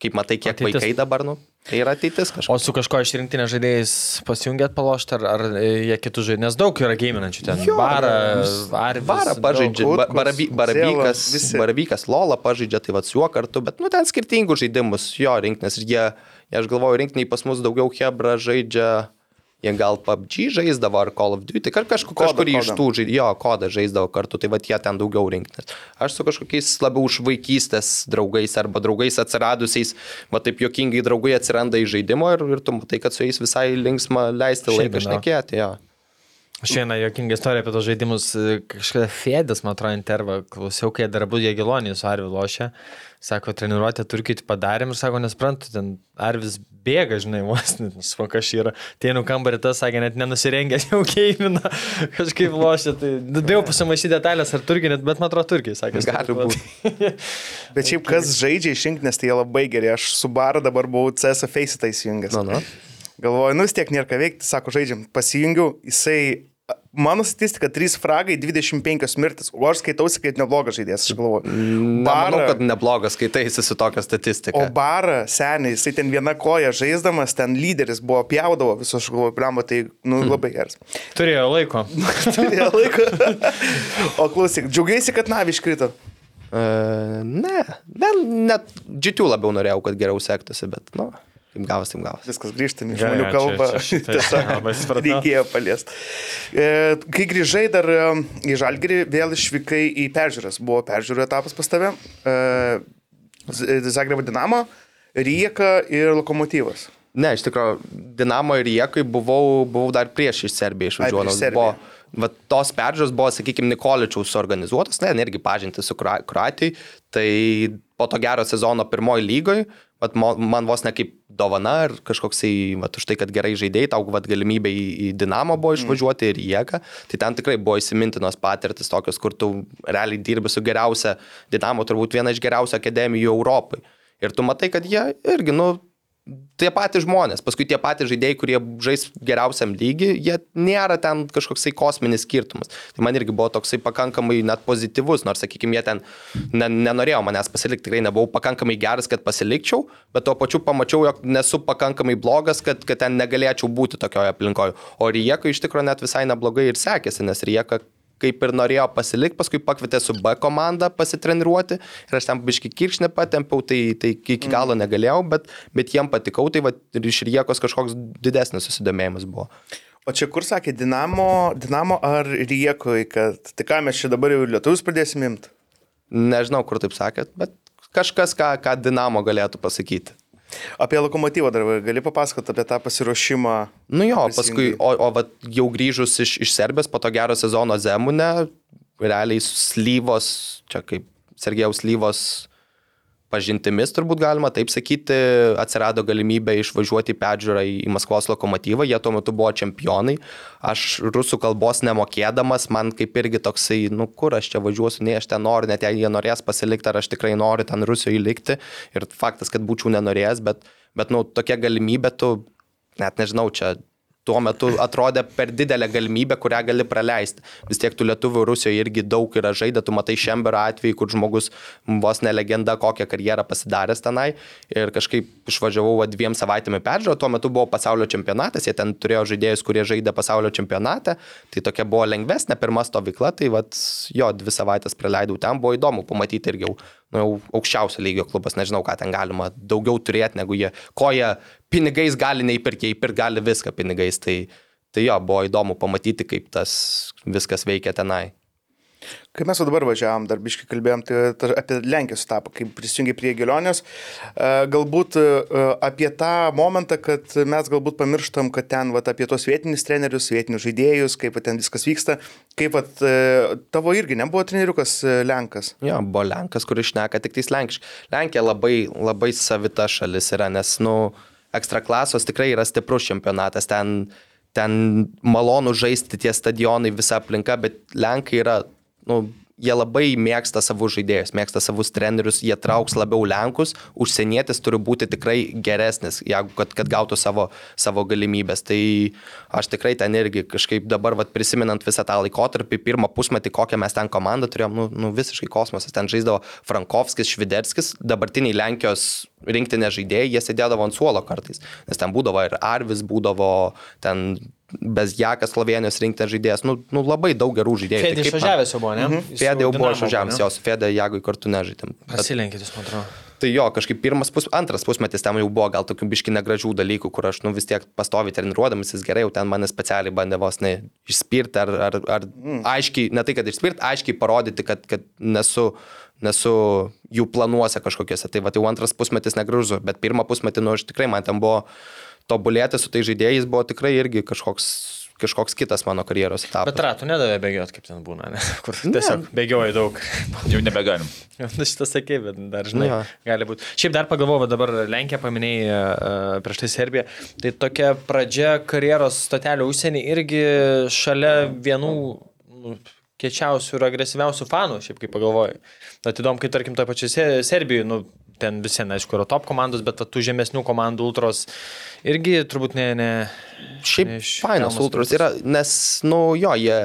Speaker 2: kaip matai, kiek
Speaker 3: Ateitis.
Speaker 2: vaikai dabar, nu, Tai yra ateitis kažkokia.
Speaker 3: O su kažko išrinktinė žaidėjais pasijungėt palošti, ar, ar jie kitų žaidėjų, nes daug yra gėminančių ten.
Speaker 2: Jo,
Speaker 3: Barą, ar
Speaker 2: Barą pažaidžia, ba, baraby,
Speaker 1: visi.
Speaker 2: baravykas Lola pažaidžia, tai vad su juo kartu, bet nu ten skirtingus žaidimus jo rinktinės ir jie, jie, aš galvoju, rinktiniai pas mus daugiau Hebra žaidžia, jie gal PUBG žaisdavo ar Call of Duty, ar kažkur,
Speaker 1: Kodą,
Speaker 2: kažkurį iš
Speaker 1: kodą.
Speaker 2: tų žaidėjų, jo, kodą žaisdavo kartu, tai vad jie ten daugiau rinktinės. Aš su kažkokiais labiau už vaikystės draugais arba draugais atsiradusiais, va taip jokingai draugai atsiranda į žaidimo ir, ir tu matai, kad su jais visai linksma leisti laiką
Speaker 3: Šiandien,
Speaker 2: šnekėti. Jo.
Speaker 3: Vieną jokinga istoriją apie tos žaidimus, e, kažkada Fėdis, man atrodo, intervą klausiau, kai dar buvo Jėgilonį su Arviu lošia. Sako, treniruotę turkit padarėm ir sako, nesprantu, ten Arvis bėga, žinai, vos, *laughs* nesvarbu, kas čia yra. Tėnų kambarį tas, sakė, net nenusirengęs *laughs* jau keimina, kažkaip lošia. Tai bijau pasimaišyti detalės, ar turkiai, net, bet man atrodo, turkiai, sakė.
Speaker 2: Gali būti. *laughs*
Speaker 1: Bet šiaip kas žaidžia išrinktinės, tai jie labai geri. Aš su baru dabar buvau CS Face tai įsijungęs.
Speaker 2: Nu, nu.
Speaker 1: Galvoju, nu vis tiek nėra ką veikti, sako, žaidžiam. Pasijungiau, jisai, mano statistika 3 fragai, 25 mirtis, o aš skaitausi kaip neblogas žaidėjas, aš galvoju.
Speaker 2: Nemanau, kad neblogas skaitaisi su tokia statistika.
Speaker 1: O barą, seniai, jisai ten viena koja žaisdamas, ten lyderis buvo, pjaudavo visus, aš galvoju, blemba, tai, nu, labai geras. *laughs*
Speaker 3: Turėjo laiko. *laughs*
Speaker 1: Turėjo laiko. o klausyk, džiaugiaisi, kad navi iškrito.
Speaker 2: Uh, ne, ne, net džitų labiau norėjau, kad geriau sektųsi, bet, nu, kaip gavas, taip gavas.
Speaker 1: Viskas
Speaker 3: Gerai,
Speaker 1: žmonių kalbą.
Speaker 3: čia šitai *laughs*
Speaker 1: Tiesiog reikėjo paliesti. E, kai grįžai dar e, į Žalgirį, vėl išvykai į peržiūras. Buvo peržiūrų etapas pas tave. E, Z- Zagrebo Dinamo, Rieka ir Lokomotyvas.
Speaker 2: Ne, iš tikrųjų, Dinamo ir Jėkai buvau, buvau dar prieš iš Serbijos. Buvo- Va, tos peržiūros buvo, sakykime, Nikoličiaus suorganizuotos, ne, irgi pažinti su Kro- Kroatijai, tai po to gero sezono pirmoji lygoje, man vos ne kaip dovana ir kažkoksai, vat, už tai, kad gerai žaidėjai, tau vat, galimybė į, į Dinamo buvo išvažiuoti ir į Jėką, tai ten tikrai buvo įsimintinos patirtis tokios, kur tu realiai dirbi su geriausia, Dinamo turbūt viena iš geriausių akademijų Europai. Ir tu matai, kad jie irgi, nu, tie patys žmonės, paskui tie patys žaidėjai, kurie žais geriausiam lygiui, jie nėra ten kažkoksai kosminis skirtumas. Tai man irgi buvo toksai pakankamai net pozityvus, nors, sakykime, jie ten ne, nenorėjo manęs pasilikti, tikrai nebuvau pakankamai geras, kad pasilikčiau, bet tuo pačiu pamačiau, jog nesu pakankamai blogas, kad, kad ten negalėčiau būti tokioje aplinkoje. O Rieka iš tikrųjų net visai neblogai ir sekėsi, nes Rieka kaip ir norėjo pasilikti, paskui pakvietė su B komanda pasitreniruoti ir aš ten biški kiršnį patempiau, tai, tai iki galo negalėjau, bet, bet jiem patikau, tai va, ir iš Riekos kažkoks didesnis susidomėjimas buvo.
Speaker 1: O čia kur sakė, Dinamo, Dinamo ar Riekoj, kad tai ką mes čia dabar jau lietuvius pradėsim imti?
Speaker 2: Nežinau, kur taip sakėt, bet kažkas, ką, ką Dinamo galėtų pasakyti.
Speaker 1: Apie lokomotyvą dar gali papasakoti apie tą pasiruošimą.
Speaker 2: Nu jo, paskui, o, o vat, jau grįžus iš, iš Serbijos po to gero sezono Zemune, realiai slyvos, čia kaip Sergejaus slyvos pažintimis, turbūt galima taip sakyti, atsirado galimybė išvažiuoti peržiūrą į Maskvos lokomotyvą, jie tuo metu buvo čempionai, aš rusų kalbos nemokėdamas, man kaip irgi toksai, nu kur aš čia važiuosiu, nei aš ten noriu, net jei jie norės pasilikti, ar aš tikrai noriu ten Rusijoje likti. Ir faktas, kad būčiau nenorėjęs, bet, bet nu, tokia galimybė, tu net nežinau, čia tuo metu atrodė per didelę galimybę, kurią gali praleisti. Vis tiek tų lietuvių Rusijoje irgi daug yra žaidę, tu matai Šemberio atvejį, kur žmogus vos ne legenda, kokią karjerą pasidaręs tenai. Ir kažkaip išvažiavau va, dviem savaitėmi peržiūrą, tuo metu buvo pasaulio čempionatas, jie ten turėjo žaidėjus, kurie žaidė pasaulio čempionate, tai tokia buvo lengvesnė pirma stovykla, tai va, jo, dvi savaitės praleidau ten, buvo įdomu pamatyti irgi jau nu, jau aukščiausio lygio klubas, nežinau, ką ten galima daugiau turėti, negu jie, ko jie pinigais gali neįpirkti, įpirkti gali viską pinigais. Tai, tai jo, buvo įdomu pamatyti, kaip tas viskas veikia tenai.
Speaker 1: Kai mes dabar važiavam, dar biškai kalbėjom tai, apie Lenkijos etapą, kaip prisijungi prie Gelionės, e, galbūt e, apie tą momentą, kad mes galbūt pamirštam, kad ten vat, apie tos vietinius trenerius, vietinius žaidėjus, kaip ten viskas vyksta, kaip vat, e, tavo irgi nebuvo treneriukas Lenkas.
Speaker 2: Jo, buvo Lenkas, kuris šneka tik tais lenkiškai. Lenkija labai, labai savita šalis yra, nes, nu, ekstra klasos tikrai yra stiprus čempionatas, ten, ten malonu žaisti tie stadionai, visa aplinka, bet Lenkai yra, nu, jie labai mėgsta savus žaidėjus, mėgsta savus trenerius, jie trauks labiau Lenkus, užsienietis turi būti tikrai geresnis, jeigu kad, kad gautų savo, savo galimybės. Tai aš tikrai ten irgi kažkaip dabar, vat, prisimenant visą tą laikotarpį, pirmą pusmetį, kokią mes ten komandą turėjom, nu, nu visiškai kosmosas, ten žaisdavo Frankovskis, Šviderskis, dabartiniai Lenkijos rinktinė žaidėjai, jie sėdėdavo ant suolo kartais, nes ten būdavo ir Arvis, būdavo ten Bezjakas Slovenijos rinktinės žaidėjas, nu, nu labai daug gerų žaidėjų.
Speaker 3: Fedė
Speaker 2: Tai
Speaker 3: išvažiavęs jau buvo, ne?
Speaker 2: Mhm. Fedė jau buvo išvažiavęs, jos Fedė Jagui kartu nežaidėm. Bet,
Speaker 3: Pasilenkit, jūs man atrodo.
Speaker 2: Tai jo, kažkaip pirmas pus, antras pusmetis ten jau buvo gal tokių biški negražių dalykų, kur aš nu vis tiek pastovi treniruodamas, jis gerai jau ten mane specialiai bandė vos ne išspirti ar, ar, ar mm. aiškiai, ne tai kad išspirti, aiškiai parodyti, kad, kad nesu, nesu jų planuose kažkokiuose. Tai va, jau antras pusmetis negražu, bet pirmą pusmetį, nu, aš tikrai man ten buvo tobulėti su tai žaidėjais, buvo tikrai irgi kažkoks kažkoks kitas mano karjeros etapas.
Speaker 3: Bet ratų nedavė bėgioti, kaip ten būna, ne? *laughs* kur tiesiog bėgioja daug. *laughs*
Speaker 4: Jau nebegalim.
Speaker 3: Na šitą sakė, bet dar žinai,
Speaker 2: Jo.
Speaker 3: gali būti. Šiaip dar pagalvojau, dabar Lenkija paminėjai uh, prieš tai Serbiją. Tai tokia pradžia karjeros stotelio užsienį irgi šalia vienų nu, kečiausių ir agresyviausių fanų, šiaip kaip pagalvojai. Atidom, kai tarkim toje pačioje Serbijoje, nu, ten visi, na, aišku, yra top komandos, bet tų žemesnių komandų ultros irgi turbūt ne... ne
Speaker 2: Šiaip fainos ultros yra, nes, nu jo, jie,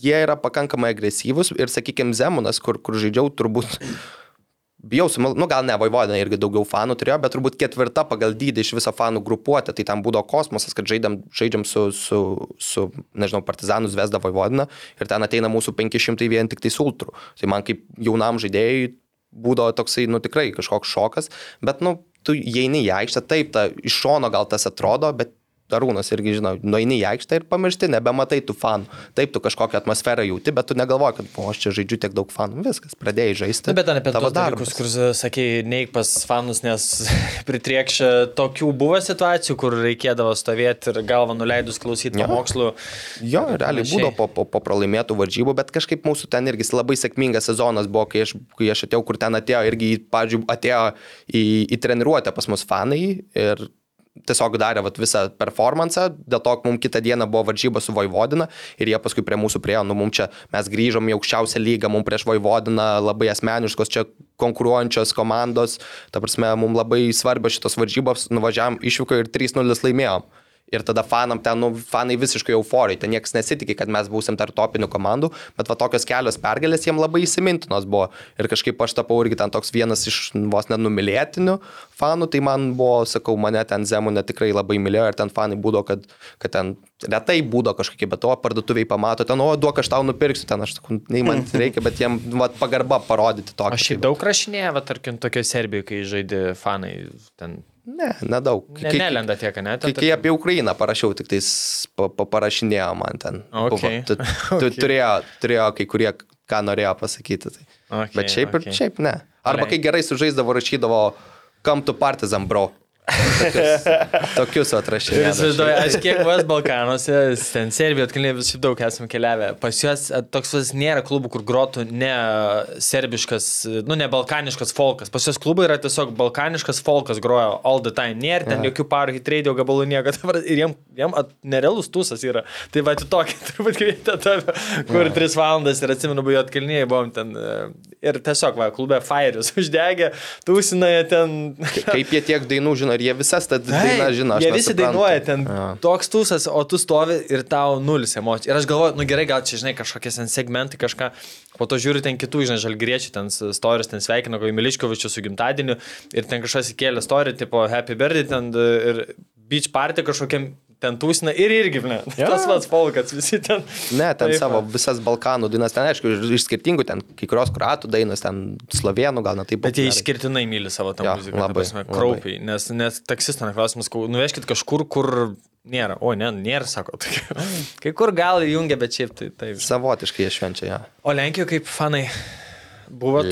Speaker 2: jie yra pakankamai agresyvūs ir, sakykime, Zemunas, kur, kur žaidžiau, turbūt, bijau, nu gal ne, Vaivodina irgi daugiau fanų turėjo, bet turbūt ketvirta pagal dydį iš viso fanų grupuotė, tai ten būdavo kosmosas, kad žaidėm, žaidžiam su, su, su, nežinau, partizanus Vesda Vaivodina ir ten ateina mūsų 500 vien tik tai ultrų. Tai man kaip jaunam žaidėjui būdavo toksai, nu tikrai kažkoks šokas, bet, nu, tu įeini į aikštę, taip, ta, iš šono gal tas atrodo, bet Arūnas irgi žino, nueini į aikštę ir pamiršti, nebematai tų fanų. Taip, tu kažkokią atmosferą jauti, bet tu negalvoji, kad, o, aš čia žaidžiu tiek daug fanų, viskas, pradėjai žaisti.
Speaker 3: Na, bet ten apie
Speaker 2: tavo
Speaker 3: dalykus, kur sakė, neik pas fanus, nes *laughs* pritriekšia tokių buvo situacijų, kur reikėdavo stovėti ir galvą nuleidus klausyti
Speaker 2: Jo.
Speaker 3: pamokslų.
Speaker 2: Jo, realiai būdavo po, po, po pralaimėtų varžybų, bet kažkaip mūsų ten irgi labai sėkmingas sezonas buvo, kai aš, kai aš atėjau, kur ten atėjo, irgi, pavyzdžiui, atėjo į, į treniruotę pas mus fanai ir tiesiog darė vat, visą performansą, dėl to, mums kitą dieną buvo varžyba su Vojvodina ir jie paskui prie mūsų priejo, nu mums čia mes grįžom į aukščiausią lygą, mums prieš Vojvodiną labai asmeniškos čia konkuruojančios komandos, ta prasme, mums labai svarbios šitos varžybos, nuvažiavam išvyko ir 3-0 laimėjom. Ir tada fanam ten, nu, fanai visiškai euforijai, ten niekas nesitikė, kad mes būsim tarp topinių komandų, bet va tokios kelios pergalės jiem labai įsimintinos buvo. Ir kažkaip aš tapau irgi ten toks vienas iš vos nenumylėtinių fanų, tai man buvo, sakau, mane ten Zemunė tikrai labai mylėjo ir ten fanai būdo, kad, kad ten retai būdo kažkokie, bet to parduotuviai pamato, ten, o duok aš tau nupirksiu, ten aš sakau, nei man *laughs* reikia, bet jiem va, pagarba parodyti tokią.
Speaker 3: Aš šiaip
Speaker 2: Tai
Speaker 3: daug rašinėjau, tarkim, tokio Serbijoje, kai žaidė fanai, ten
Speaker 2: Ne, nedaug.
Speaker 3: ne, nelenda tiek, ne?
Speaker 2: Kai,
Speaker 3: Ten,
Speaker 2: kai apie Ukrainą parašiau, tik tais pa, pa, parašinėjo man ten.
Speaker 3: Okay.
Speaker 2: Tu, tu, *laughs*
Speaker 3: Okay.
Speaker 2: turėjo, turėjo kai kurie, ką norėjo pasakyti. Tai.
Speaker 3: Okay,
Speaker 2: Bet šiaip,
Speaker 3: okay.
Speaker 2: okay. šiaip ne. Arba kai gerai sužaisdavo, rašydavo, kam tu partizan, bro. Tokius, *laughs* tokius atrašinėjau.
Speaker 3: įsivaizduoju, aš kiek vas Balkanuose, ten Serbijoje atkeliai vis šiaip daug esame keliavę. Pas juos toks vas nėra klubų, kur grotų ne serbiškas, nu ne balkaniškas folkas. Pas juos klubai yra tiesiog balkaniškas folkas groja all the time. Nėra ten
Speaker 2: Ja.
Speaker 3: jokių parų hit radio gabalų nieko. *laughs* Ir jiem, jiem at, nerealus tūsas yra. Tai va, tu tokį *laughs* turbūt kvietė tave, kur tris valandas ir atsimenu, buvo atkelniai, buvom ten. Ir tiesiog, va, klube Fairis uždegė, tūsinoje ten.
Speaker 2: Kaip jie tiek dainų žino, ir jie visas tas dainas žino.
Speaker 3: Jie visi
Speaker 2: nesuprantu.
Speaker 3: dainuoja ten
Speaker 2: Jo.
Speaker 3: toks tūsas, o tu stovi ir tau nulis emocijų. Ir aš galvoju, nu gerai, gal čia, žinai, kažkokie ten segmentai, kažką. Po to žiūri ten kitų, žinai, žalgriečių, ten storius, ten sveikino, kai Miliškovičius su gimtadieniu ir ten kažkas įkėlė story, tipo Happy Birthday, ten ir Beach Party kažkokiam ten tūsina ir irgi, ne.
Speaker 2: Jo.
Speaker 3: Tas pats folkas, visi ten.
Speaker 2: Ne, ten
Speaker 3: Taip,
Speaker 2: savo visas Balkanų dainas, ten aišku, iš- skirtingų, ten kai kurios kuratų dainos, ten slovėnų gal net taip
Speaker 3: Bet jie išskirtinai myli savo tą
Speaker 2: Jo,
Speaker 3: muziką,
Speaker 2: labai,
Speaker 3: prasme,
Speaker 2: labai.
Speaker 3: kraupiai, nes net taksistą klausimas, sakau, nuvežkit kažkur, kur nėra. O, ne, nėra, sako. *laughs* tokia. Kai kur gal įjungia, bet šiaip tai taip.
Speaker 2: Savotiškai jie švenčia ją.
Speaker 3: O Lenkijoje kaip fanai? Buvo?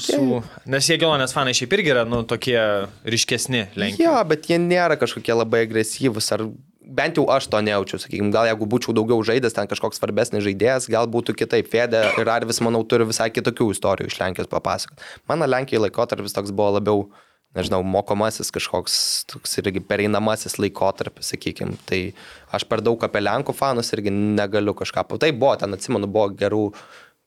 Speaker 3: Su... Nes jie gelonės fanai šiaip irgi yra, nu, tokie ryškesni Lenkijoje.
Speaker 2: Jo, bet jie nėra kažkokie labai agresyvūs, ar bent jau aš to nejaučiu, sakykime, gal jeigu būčiau daugiau žaidęs, ten kažkoks svarbesnis žaidėjas, gal būtų kitaip. Fedė ir Arvis, manau, turi visai kitokių istorijų iš Lenkijos papasakot. Mano Lenkijoje laikotarpis toks buvo labiau, nežinau, mokomasis kažkoks, toks irgi pereinamasis laikotarpis, sakykime. Tai aš per daug apie Lenkų fanus irgi negaliu kažką. Tai buvo, ten atsimenu, buvo gerų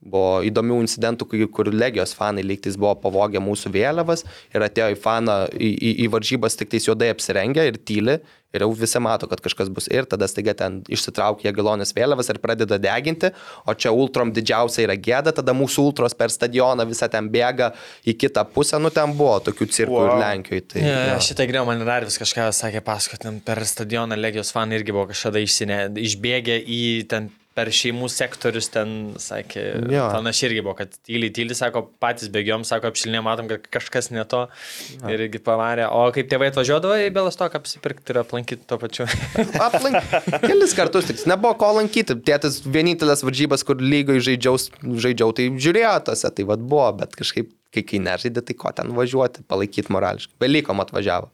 Speaker 2: Buvo įdomių incidentų, kur legijos fanai lygtais buvo pavogę mūsų vėliavas ir atėjo į faną į, į, į varžybas tik tais juodai apsirengę ir tyli. Ir jau visi mato, kad kažkas bus. Ir tada staiga ten išsitraukia gelonės vėliavas ir pradeda deginti. O čia ultrom didžiausia yra gėda. Tada mūsų ultros per stadioną visą ten bėga į kitą pusę. Nu ten buvo tokių cirkų wow. Ir Lenkijoje. Tai,
Speaker 3: Ja,
Speaker 2: jo.
Speaker 3: šitą grėjau, man dar vis kažką sakė pasakotin, per stadioną Legijos fanai irgi buvo kažkada išsinė, išbėgę į ten per šeimų sektorius ten, sakė,
Speaker 2: Jo.
Speaker 3: panašiai irgi buvo, kad tyliai, tyliai, sako, patys bėgiom, sako, apšilinė, matom, kad kažkas ne to ir irgi pavarė. O kaip tėvai atvažiuodavo į Belastoką apsipirkti ir aplankyti tuo pačiu. *laughs*
Speaker 2: Aplink kelis kartus, tik nebuvo ko lankyti. Tėtis vienintelės varžybas, kur lygai žaidžiau, žaidžiau tai žiūrėjo tose, tai vad buvo, bet kažkaip, kai, kai nežaidė, tai ko ten važiuoti, palaikyti morališkai. Belykom atvažiavo.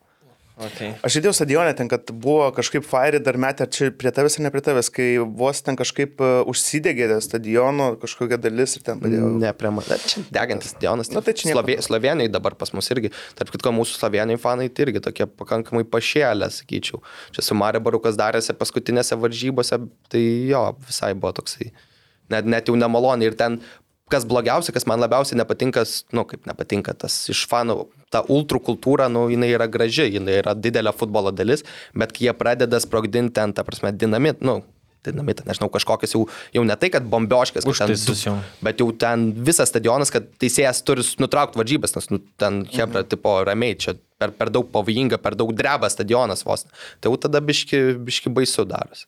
Speaker 3: Okay.
Speaker 1: Aš įdėjau stadionę ten, kad buvo kažkaip fairi dar metę, ar čia prie tavęs ar ne prie tavęs, kai vos ten kažkaip e, užsidegė stadiono kažkokia dalis ir ten padėjo.
Speaker 2: Ne, prie manęs. Čia degantis Dionas.
Speaker 1: Nu, tai čia nieko
Speaker 2: Slovė, Slovenijai dabar pas mus irgi. Tarp kitko, mūsų Slovenijai fanai tai irgi tokie pakankamai pašėlę, sakyčiau. Čia su Maribaru, kas darėsi paskutinėse varžybose, tai jo, visai buvo toksai. Net, net jau nemaloniai. Ir ten, kas blogiausia, kas man labiausiai nepatinka, nu kaip nepatinka, tas iš fanų, ta ultrų kultūra, nu jinai yra graži, jinai yra didelė futbolo dalis, bet kai jie pradeda sprogdinti ten, ta prasme, dinamit, nu, dinamitą, nežinau, kažkokias jau, jau ne tai, kad bombioškas, kad ten
Speaker 3: Užtaisus jau.
Speaker 2: Bet jau ten visas stadionas, kad teisėjas turi nutraukti varžybas, nes nu, ten Hebra, mhm. tipo, ramiai, čia per, per daug pavojinga, per daug dreba stadionas vos. Tai jau tada biški, biški baisu darosi.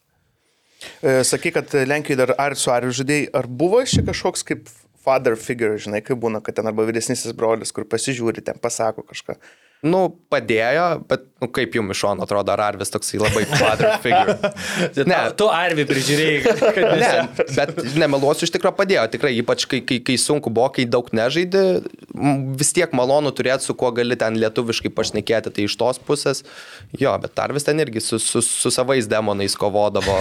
Speaker 1: E, Sakai, kad Lenkijoje dar ar su Ariu žudėjai, ar buvo iš čia kažkoks kaip father figure, žinai, kaip būna, kad ten arba vyresnysis brolis, kur pasižiūri, ten pasako kažką.
Speaker 2: Nu, padėjo, bet, nu, kaip jums iš šono atrodo, ar Arvis toksai labai father *laughs* figure.
Speaker 3: Ne, tu Arvi prižiūrėjai, kad
Speaker 2: Ne, bet nemeluosiu, iš tikrųjų padėjo, tikrai, ypač kai, kai, kai sunku buvo, kai daug nežaidė, vis tiek malonu turėti, su kuo gali ten lietuviškai pašnekėti, tai iš tos pusės, jo, bet Tarvis ten irgi su, su, su savais demonais kovodavo,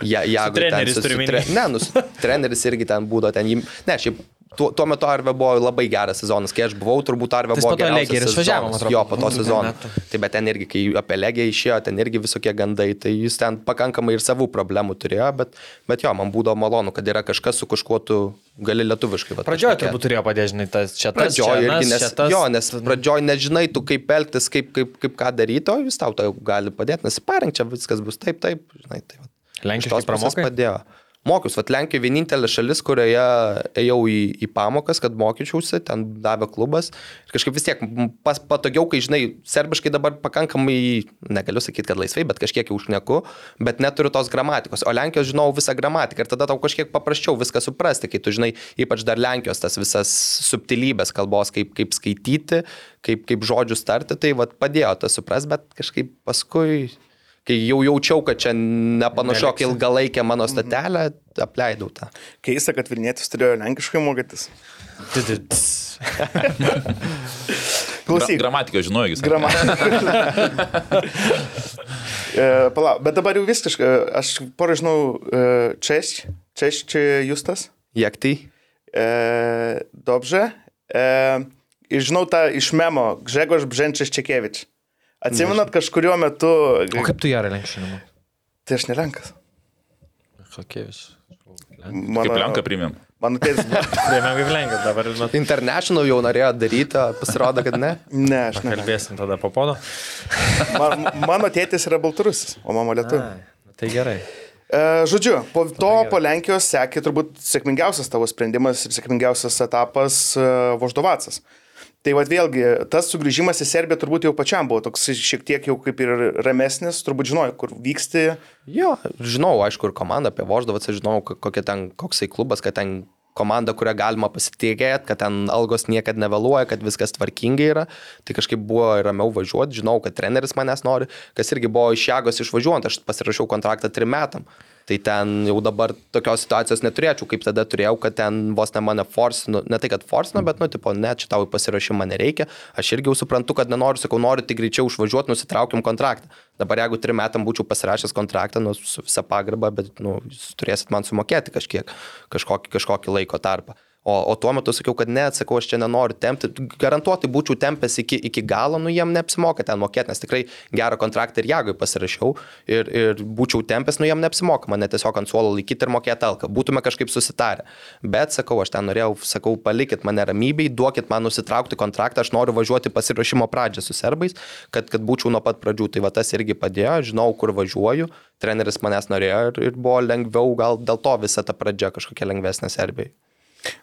Speaker 2: ja, *laughs* jeigu ten
Speaker 3: treneriais turi
Speaker 2: tre- Ne, nu, treneris irgi ten būdavo, ten, jį- ne, šiaip tuo, tuo metu Arve buvo labai geras sezonas, kai aš buvau, turbūt Arve
Speaker 3: Tai
Speaker 2: buvo
Speaker 3: man
Speaker 2: sezonas. Jo, po to sezono. Tai bet ten irgi, kai apie Legiją išėjo, ten irgi visokie gandai, tai jis ten pakankamai ir savų problemų turėjo, bet, bet jo, man būdavo malonu, kad yra kažkas, su kažkuo tu gali lietuviškai. vat
Speaker 3: Pradžioje turbūt turėjo padėžinai tas čia tas.
Speaker 2: Pradžioj
Speaker 3: čia
Speaker 2: irgi, nes,
Speaker 3: tas.
Speaker 2: jo, nes pradžioj nežinai, tu kaip elgtis, kaip, kaip, kaip ką daryti, o jis tau tai gali padėti, nes parink čia viskas bus taip, taip, žinai, tai.
Speaker 3: Lenkiškai pramokai?
Speaker 2: padėjo. Mokius, vat Lenkija vienintelė šalis, kurioje ėjau į, į pamokas, kad mokyčiausi, ten davė klubas. Ir kažkaip vis tiek pas, patogiau, kai žinai, serbiškai dabar pakankamai, negaliu sakyti, kad laisvai, bet kažkiek jau užneku, bet neturiu tos gramatikos. O Lenkijos žinau visą gramatiką ir tada tau kažkiek paprasčiau viską suprasti, kai tu žinai, ypač dar Lenkijos tas visas subtilybės kalbos, kaip, kaip skaityti, kaip, kaip žodžius tarti, tai vat padėjo tas supras, bet kažkaip paskui kai jau jaučiau, kad čia nepanašok
Speaker 3: Neliksi.
Speaker 2: ilgalaikę mano statelę, apleidau tą.
Speaker 1: Keista, kad Vilnietis turėjo lenkiškai mokytis. *laughs* Klausyk,
Speaker 4: Gramatika žinojo, jis.
Speaker 1: Gramatika. *laughs* Palauk, bet dabar jau viskas, aš porą žinau, e, Češ, Češ čia Justas,
Speaker 2: Jak tai?
Speaker 1: e, Dobrze. E, ir žinau tą iš memo, Gžegoš Bženčias Čekievič. Atsimenat kažkurio metu,
Speaker 3: O kaip tu ją lenkšinimo?
Speaker 1: tai aš nelenkas.
Speaker 3: Kokieš.
Speaker 1: Mano,
Speaker 4: Kaip Lenką primėm.
Speaker 1: Mano tėtis, *laughs*
Speaker 3: Priemėm kaip lenkas dabar nuo
Speaker 2: International jau norėjo daryti, pasirodo, kad ne.
Speaker 1: ne, aš ne.
Speaker 3: Kalbėsim tada po pono. *laughs*
Speaker 1: Man, mano tėtis yra baltarusis, o mama lietuvių.
Speaker 3: Tai gerai.
Speaker 1: E, Žodžiu, po to po Lenkijos sekė turbūt sėkmingiausias tavo sprendimas ir sėkmingiausias etapas e, Voždovacas. Tai vad vėlgi, tas sugrįžimas į Serbiją turbūt jau pačiam buvo toks šiek tiek jau kaip ir ramesnis, turbūt žinojai, kur vyksti.
Speaker 2: Jo, žinau, aišku, ir komanda apie Voždovacą, žinau, ko- kokia ten, koksai klubas, kad ten komanda, kurią galima pasitikėti, kad ten algos niekada nevėluoja, kad viskas tvarkingai yra. Tai kažkaip buvo ramiau važiuoti, žinau, kad treneris manęs nori, kas irgi buvo iš Jėgos išvažiuojant, aš pasirašiau kontraktą trim metam. Tai ten jau dabar tokios situacijos neturėčiau, kaip tada turėjau, kad ten vos ne mane forsino, ne tai, kad forsino, bet, nu, tipo, ne, čia tau į pasirašymą nereikia. Aš irgi jau suprantu, kad nenoriu, sakau, noriu tik greičiau išvažiuoti, nusitraukim kontraktą. Dabar jeigu trim metam būčiau pasirašęs kontraktą, nu, su visa pagarba, bet, nu, turėsit man sumokėti kažkiek, kažkokį, kažkokį laiko tarpą. O, o tuo metu sakiau, kad ne, atsakau, aš čia nenoriu tempti. Garantuotai būčiau tempęs iki, iki galo, nu jiem neapsimoka ten mokėti, nes tikrai gerą kontraktą ir jagui pasirašiau ir, ir būčiau tempęs, nu jiem neapsimoka mane tiesiog ant suolo laikyti ir mokėti alką. Būtume kažkaip susitarę. Bet sakau, aš ten norėjau, sakau, palikit mane ramybei, duokit man nusitraukti kontraktą, aš noriu važiuoti pasirašymo pradžią su serbais, kad, kad būčiau nuo pat pradžių. Tai va tas irgi padėjo, žinau, kur važiuoju, treneris manęs norėjo ir, ir buvo lengviau, gal dėl to visa ta pradžia kažkokia lengvesnė Serbijai.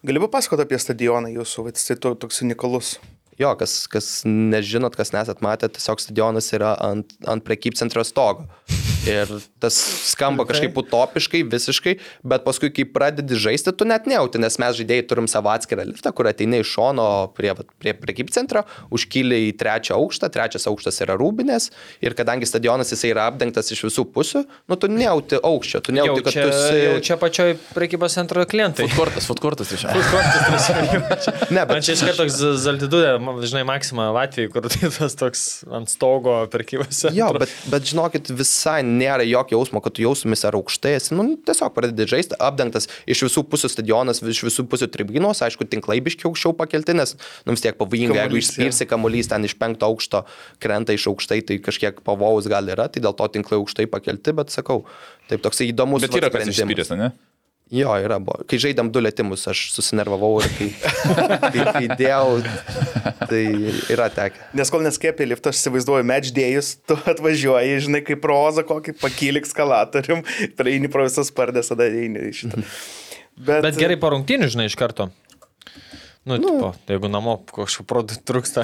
Speaker 1: Gali papasakoti apie stadioną jūsų, jisai to- toks unikalus.
Speaker 2: Jo, kas, kas nežinot, kas nesat matę, tiesiog stadionas yra ant, ant prekybcentrio stogo. Ir tas skamba kažkaip utopiškai, visiškai, bet paskui, kai pradedi žaisti, tu net nejauti, nes mes žaidėjai turim savo atskirą liftą, kur ateini iš šono prie, vat, prie prekybcentrio, užkyli į trečią aukštą, trečias aukštas yra rūbinės ir kadangi stadionas jisai yra apdengtas iš visų pusių, nu tu nejauti aukščio, tu
Speaker 3: Jau
Speaker 2: nejauti, kad
Speaker 3: čia,
Speaker 2: tu esi...
Speaker 3: jau čia pačioj prekybos centro klientai.
Speaker 4: Futkortas, futkortas iš čia. *laughs*
Speaker 2: Ne,
Speaker 3: Man
Speaker 2: bet
Speaker 3: čia iškart toks zaltidūdė, žinai, Maksima Latvijai, kur *laughs* tai tas toks ant stogo prekybos centro.
Speaker 2: Jo, bet, bet žinokit, visai nėra jokio jausmo, kad tu jaustumės ar aukštai esi. Nu, tiesiog pradedi žaisti, apdengtas iš visų pusių stadionas, iš visų pusių tribunos, aišku, tinklai biškiai aukščiau pakelti, nes nu, vis tiek pavojinga, jeigu išspirsi kamuolys ten iš penkto aukšto, krenta iš aukštai, tai kažkiek pavojus gal yra, tai dėl to tinklai aukštai pakelti, bet sakau, taip toksai įdomus.
Speaker 4: Bet yra kas išspyręs, ne?
Speaker 2: Jo, yra. Buvo. Kai žaidėm du lėtimus, aš susinervavau ir kai, *laughs* kai, kai dėjau, tai yra tekę.
Speaker 1: Nes kol neskėpė liftą, aš įsivaizduoju, medždėjus, tu atvažiuoji, žinai, kaip prozą, kokį pakylik skalatorium, praeini pro visas pardės, tada eini į šitą. Bet,
Speaker 3: Bet gerai po rungtynių, žinai, iš karto. Nu, nu. Tipo, jeigu namo kažkokių produktų trūksta.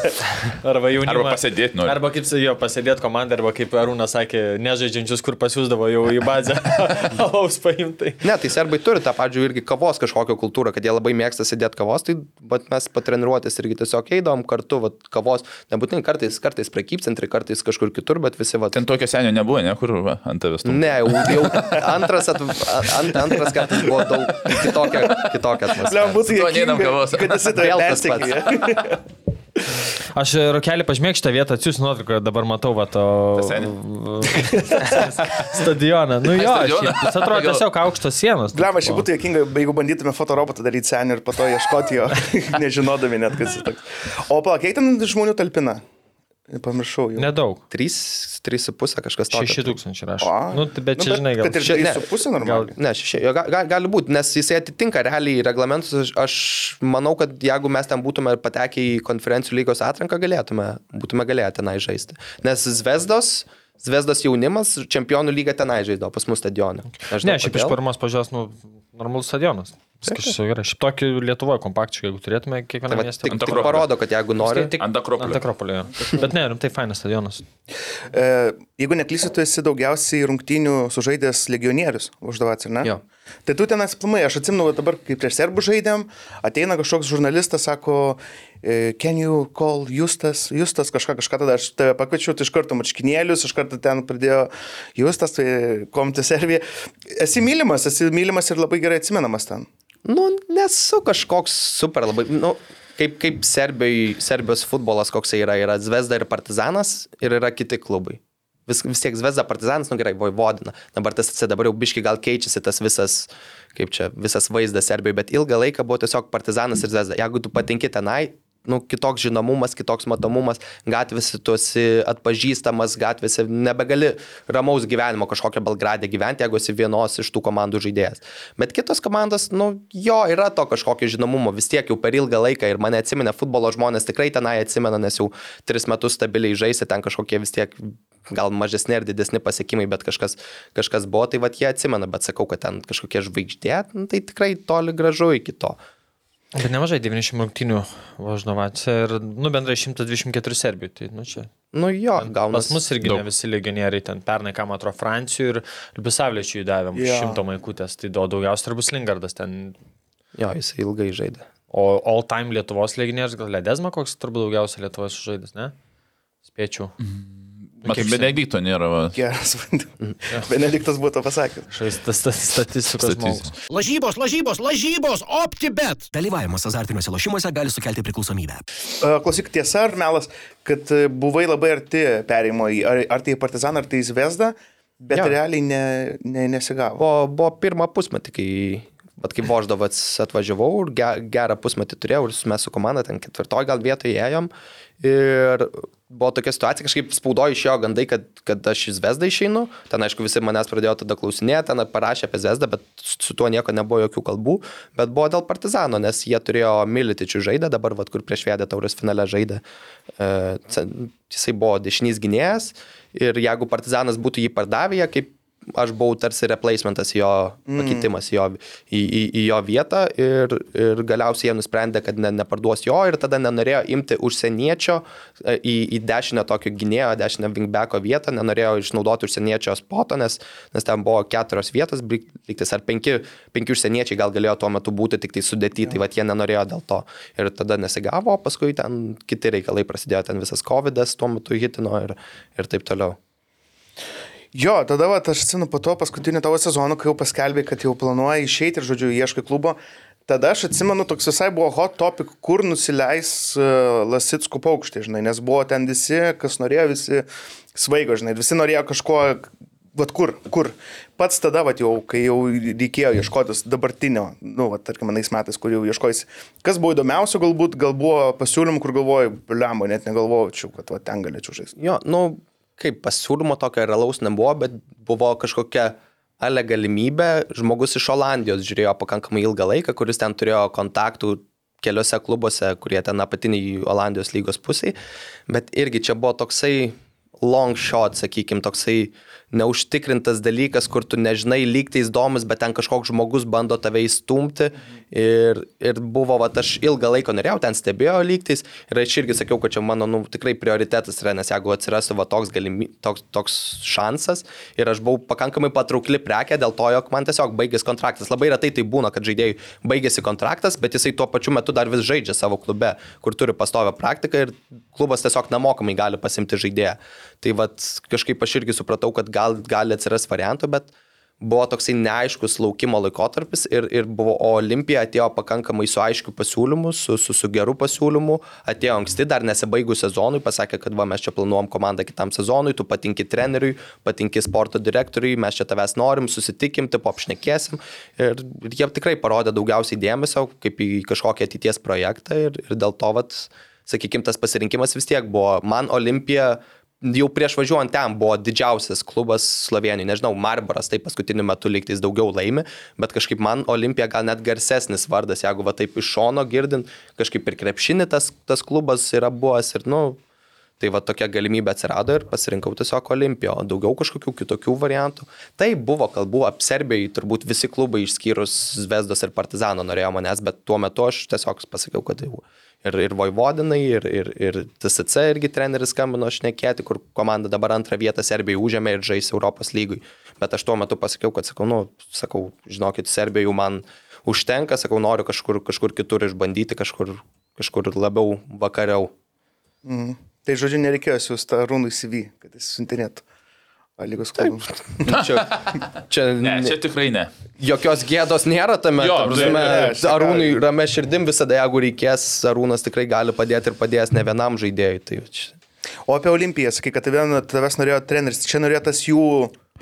Speaker 3: *laughs* arba jaunimas.
Speaker 4: Arba pasėdėti nori.
Speaker 3: Arba kaip jo pasėdėti komandai, arba kaip Arūnas sakė, nežaidžiančius, kur pasiūsdavo jau į bazę *laughs* *laughs* alaus paimtai.
Speaker 2: Ne, tai serbai turi tą pačią irgi kavos kažkokią kultūrą, kad jie labai mėgsta sėdėti kavos, tai bet mes patreniruotis irgi tiesiog eidom kartu, vat, kavos, nebūtinai kartais, kartais prekybcentrai, kartais kažkur kitur, bet visi va.
Speaker 4: Ten tokio senio nebuvo, ne, kur va, ant tavęs. tu-
Speaker 2: Ne, jau, jau antras, at, ant, antras kartas buvo daug kitokia, kitokia
Speaker 1: Lem
Speaker 2: atmosfera.
Speaker 1: būtų
Speaker 4: Kavos.
Speaker 1: kad esi
Speaker 2: pats.
Speaker 1: persekėję. *laughs*
Speaker 3: Aš e, rokelį pažymėk šitą vietą, atsiųsiu nuotrauką, dabar matau, va, to *laughs* stadioną. Nu jo, jis atrodo tiesiog aukštos sienos.
Speaker 1: Glem, aš būtų juokinga, jeigu bandytume fotorobotą daryti senį ir po to ieškoti jo, *laughs* nežinodami net, kas jis toks. O palauk, kiek ten žmonių talpina? Pamiršau jau.
Speaker 3: Nedaug.
Speaker 2: 3, 3,5 kažkas tokio.
Speaker 3: 6 tūkstančių rašo.
Speaker 1: O.
Speaker 3: Nu, tai- bet
Speaker 1: Nu,
Speaker 3: čia, žinai, gal.
Speaker 1: Kad ir
Speaker 2: Čia- ne,
Speaker 1: 3,5 normaliai.
Speaker 2: Ne, šeši, jo, ga, ga, gali būti, nes jisai atitinka realiai reglamentus. Aš, aš manau, kad jeigu mes ten būtume patekę į konferencijų lygos atranką, galėtume, būtume galėję tenai žaisti. Nes Zvezdos, Zvezdos jaunimas čempionų lygą tenai žaidė, pas mus stadionė.
Speaker 3: Ne, šiaip iš pirmos pažiūros, nu, normalus stadionas. Viskas čia gerai. Šiaip tokį Lietuvoje kompakčiai, jeigu turėtume
Speaker 2: Tai
Speaker 3: kiekvieną
Speaker 2: va,
Speaker 3: miestą.
Speaker 2: tik, tik parodo, kad jeigu nori.
Speaker 3: Tik
Speaker 4: Ant Akropolio.
Speaker 3: Ant Akropolio. Bet ne, rimtai fainas stadionas.
Speaker 1: E, jeigu neklysiu, tu esi daugiausiai rungtynių sužaidęs legionierius uždavats, ar ne?
Speaker 2: Jo.
Speaker 1: Tai tu ten atspamai, aš atsimenu dabar, kai prieš serbų žaidėm, ateina kažkoks žurnalistas, sako, e, can you call Justas, Justas kažką, kažką tada aš tave pakviečiau, tai iš karto mačkinėlius, iš karto ten pradėjo Justas, tai komite Serbija. Esi mylimas, esi mylimas ir labai gerai atsimenamas ten.
Speaker 2: Nu, nesu kažkoks super labai. Nu, kaip, kaip Serbijai, Serbijos futbolas koksai yra, yra Zvezda ir Partizanas ir yra kiti klubai. Vis, vis tiek Zvezda Partizanas, nu gerai, Vojvodina. Dabar tas atsė, dabar jau biški gal keičiasi tas visas, kaip čia, visas vaizdas Serbijoje, bet ilgą laiką buvo tiesiog Partizanas ir Zvezda. Jeigu tu patenki tenai, nu, kitoks žinomumas, kitoks matomumas, gatvėse tu esi atpažįstamas, gatvėse nebegali ramaus gyvenimo kažkokio Belgradė gyventi, jeigu esi vienos iš tų komandų žaidėjas. Bet kitos komandos, nu, jo, yra to kažkokio žinomumo, vis tiek jau per ilgą laiką ir mane atsiminė futbolo žmonės, tikrai tenai atsimena, nes jau tris metus stabiliai žaisi, ten kažkokie vis tiek gal mažesni ar didesni pasiekimai, bet kažkas, kažkas buvo, tai vad jie atsimena, bet sakau, kad ten kažkokie žvaigždė, nu, tai tikrai toli gražu iki to.
Speaker 3: Bet nemažai 90 rungtinių Važnovacija ir, nu, bendrai 124 Serbijų. Tai, nu, čia.
Speaker 2: Nu jo,
Speaker 3: Pas
Speaker 2: gaunas.
Speaker 3: mus irgi
Speaker 4: daug.
Speaker 3: ne visi legionieriai ten pernai, man atrodo, Francijų ir Bisavlėčių įdavėm yeah. šimto maikutės. Tai do- daugiausia turbūt Lingardas ten.
Speaker 2: Jo, jis ilgai žaidė.
Speaker 3: O all time Lietuvos legionierius, gal Ledesma koks turbūt daugiausia Lietuvos sužaidęs, ne? Spėčiau.
Speaker 4: Matai, Benedikto nėra. Va.
Speaker 1: Geras vanduo. Benediktas būtų pasakęs.
Speaker 3: Šaistas statistikos žmogus.
Speaker 4: Statistikos.
Speaker 5: Lažybos, lažybos, lažybos, OptiBet.
Speaker 6: Dalyvavimas azartiniuose lošimuose gali sukelti priklausomybę.
Speaker 1: E, Klausyk, tiesa ar melas, kad e, buvai labai arti perėjimo į ar, ar tai į Partizaną, ar tai į Zvezdą, bet
Speaker 2: Jo.
Speaker 1: realiai ne, ne, nesigavo.
Speaker 2: Buvo, buvo pirmą pusmetį, kai Bet kai Voždovas atvažiavau gerą pusmetį turėjau ir mes su komanda ten ketvirtoj gal vietoje ėjom. Ir buvo tokia situacija, kažkaip spaudoje išėjo gandai, kad, kad aš iš Vesdą išeinu. Ten, aišku, visi manęs pradėjo tada klausinėti, ten parašė apie Vesdą, bet su tuo nieko nebuvo jokių kalbų. Bet buvo dėl Partizano, nes jie turėjo Militičių žaidę, dabar, vat, kur prieš Vėdę taurės finale žaidė. E, jisai buvo dešinys gynėjas ir jeigu Partizanas būtų jį pardavę, kaip aš buvau tarsi replacementas jo, mm. pakeitimas jo, į, į, į jo vietą ir, ir galiausiai jie nusprendė, kad ne, neparduos jo ir tada nenorėjo imti užsieniečio e, į, į dešinę tokio gynėjo, dešinę wingbacko vietą, nenorėjo išnaudoti užsieniečio spoto, nes, nes ten buvo keturios vietos, lygtis ar penki, penki užsieniečiai gal galėjo tuo metu būti tik tai sudėti, tai va jie nenorėjo dėl to. Ir tada nesigavo, paskui ten kiti reikalai prasidėjo, ten visas COVID tuo metu hitino ir, ir taip toliau.
Speaker 1: Jo, tada va, aš atsimenu po to paskutinį tavo sezoną, kai jau paskelbė, kad jau planuoja išeiti ir, žodžiu, ieškai klubo. Tada aš atsimenu, toks visai buvo hot topic, kur nusileis uh, Lasitskų paukštė, žinai, nes buvo ten visi, kas norėjo, visi svaigo, žinai, visi norėjo kažko, vad kur, kur. Pats tada, vad jau, kai jau reikėjo ieškotis dabartinio, nu, vad, tarkim, manais metais, kur jau ieškojasi. Kas buvo įdomiausio, galbūt, gal buvo pasiūlymų, kur galvojau, lembo, net negalvojau, kad va, ten galėčiau žaisti.
Speaker 2: Jo, nu, kaip pasiūlymo tokio realaus nebuvo, bet buvo kažkokia ale galimybė. Žmogus iš Olandijos žiūrėjo pakankamai ilgą laiką, kuris ten turėjo kontaktų keliose klubuose, kurie ten apatiniai Olandijos lygos pusiai. Bet irgi čia buvo toksai long shot, sakykime, toksai neužtikrintas dalykas, kur tu nežinai, lygtais įdomus, bet ten kažkoks žmogus bando tave įstumti. Ir, ir buvo, va, aš ilgą laiką norėjau, ten stebėjau lygtais. Ir aš irgi sakiau, kad čia mano nu, tikrai prioritetas yra, nes jeigu atsirastų va, toks, galimy, toks, toks šansas ir aš buvau pakankamai patraukli prekė dėl to, jog man tiesiog baigėsi kontraktas. Labai retai tai būna, kad žaidėjai baigėsi kontraktas, bet jisai tuo pačiu metu dar vis žaidžia savo klube, kur turi pastovią praktiką ir klubas tiesiog nemokamai gali pasimti žaidėją. Tai va, kažkaip aš irgi supratau, kad gal, gali atsirasti variantų, bet buvo toksai neaiškus laukimo laikotarpis ir, ir buvo, o Olimpija atėjo pakankamai su aiškiu pasiūlymu, su, su, su geru pasiūlymu, atėjo anksti, dar nesibaigus sezonui, pasakė, kad va, mes čia planuojam komandą kitam sezonui, tu patinki treneriui, patinki sporto direktoriui, mes čia tavęs norim, susitikim, tipo apšnekėsim. Ir, ir jie tikrai parodė daugiausiai dėmesio kaip į kažkokį ateities projektą ir, ir dėl to, vat, sakykime, tas pasirinkimas vis tiek buvo. Man Olimpija jau prieš važiuojant ten buvo didžiausias klubas Slovenijoje. Nežinau, Marbaras tai paskutiniu metu lygtais daugiau laimi, bet kažkaip man Olimpija gal net garsesnis vardas, jeigu va taip iš šono girdint, kažkaip ir krepšinį tas, tas klubas yra buvęs ir, nu, Tai va tokia galimybė atsirado ir pasirinkau tiesiog Olimpiją, o daugiau kažkokių kitokių variantų. Tai buvo kalbų apserbėjai, turbūt visi klubai išskyrus Zvezdos ir Partizano norėjo manęs, bet tuo metu aš tiesiog pasakiau, kad jau ir, ir Vojvodinai, ir, ir, ir TSC irgi treneris skambino šnekėti, kur komanda dabar antrą vietą Serbijai užėmė ir žais Europos lygui. Bet aš tuo metu pasakiau, kad sakau, nu, sakau, žinokit, Serbijai man užtenka, sakau, noriu kažkur, kažkur kitur išbandyti, kažkur, kažkur labiau vakariau.
Speaker 1: Mm. Tai žodžiu, nereikėjo siūsti Arūnui CV, kad jis siuntinėtų. Lygos klubams.
Speaker 2: čia, čia,
Speaker 4: ne, čia tikrai ne.
Speaker 2: Jokios gėdos nėra tame.
Speaker 4: Jo,
Speaker 2: prasme, Arūnui ramė širdim visada, jeigu reikės, Arūnas tikrai gali padėti ir padės ne vienam žaidėjui. Tai čia.
Speaker 1: O apie Olimpiją, sakai, kad tavęs norėjo treneris, čia norėjo tas jų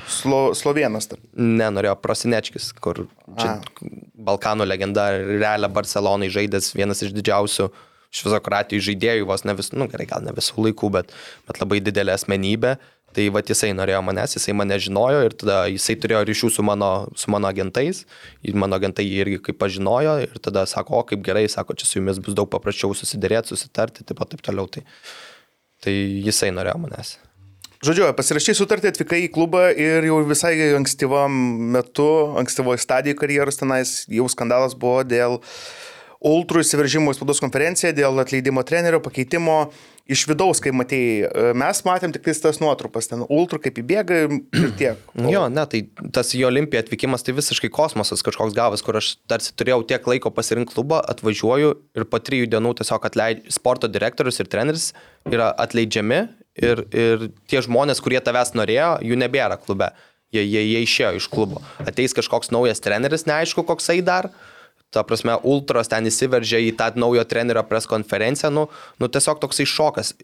Speaker 1: slo, slovėnas. Tar.
Speaker 2: Ne, norėjo Prosinečkis, kur čia A. Balkanų legenda, realią Barcelonai žaidęs, vienas iš didžiausių iš viso Kroatijos žaidėjų, vos ne visų, nu gerai, gal ne visų laikų, bet, bet labai didelė asmenybė. Tai va jisai norėjo manęs, jisai mane žinojo ir tada jisai turėjo ryšių su mano, su mano agentais, mano agentai jį irgi kaip pažinojo ir tada sako, o kaip gerai, sako, čia su jumis bus daug paprasčiau susidėrėti, susitarti, taip pat taip toliau. Tai, tai jisai norėjo manęs.
Speaker 1: Žodžiu, pasirašai sutartį, atvykai į klubą ir jau visai ankstyvam metu, ankstyvoje stadijoje karjeros tenais jau skandalas buvo dėl ultrų įsiveržimo į spaudos konferenciją, dėl atleidimo trenerio pakeitimo iš vidaus, kai matėjai, e, mes matėm tik tas nuotrupas, ten ultra kaip įbėga ir tiek.
Speaker 2: O... *clears throat* Jo, ne, tai tas į Olimpiją atvykimas tai visiškai kosmosas kažkoks gavas, kur aš tarsi turėjau tiek laiko pasirinkti klubą, atvažiuoju ir po trijų dienų tiesiog atleid... sporto direktorius ir treneris yra atleidžiami ir, ir tie žmonės, kurie tavęs norėjo, jų nebėra klube. Jie, jie, jie išėjo iš klubo. Ateis kažkoks naujas treneris, neaišku, koksai dar ta prasme, ultros ten įsiveržė į tą naujo trenerio pres konferenciją, nu, nu tiesiog toksai šokas.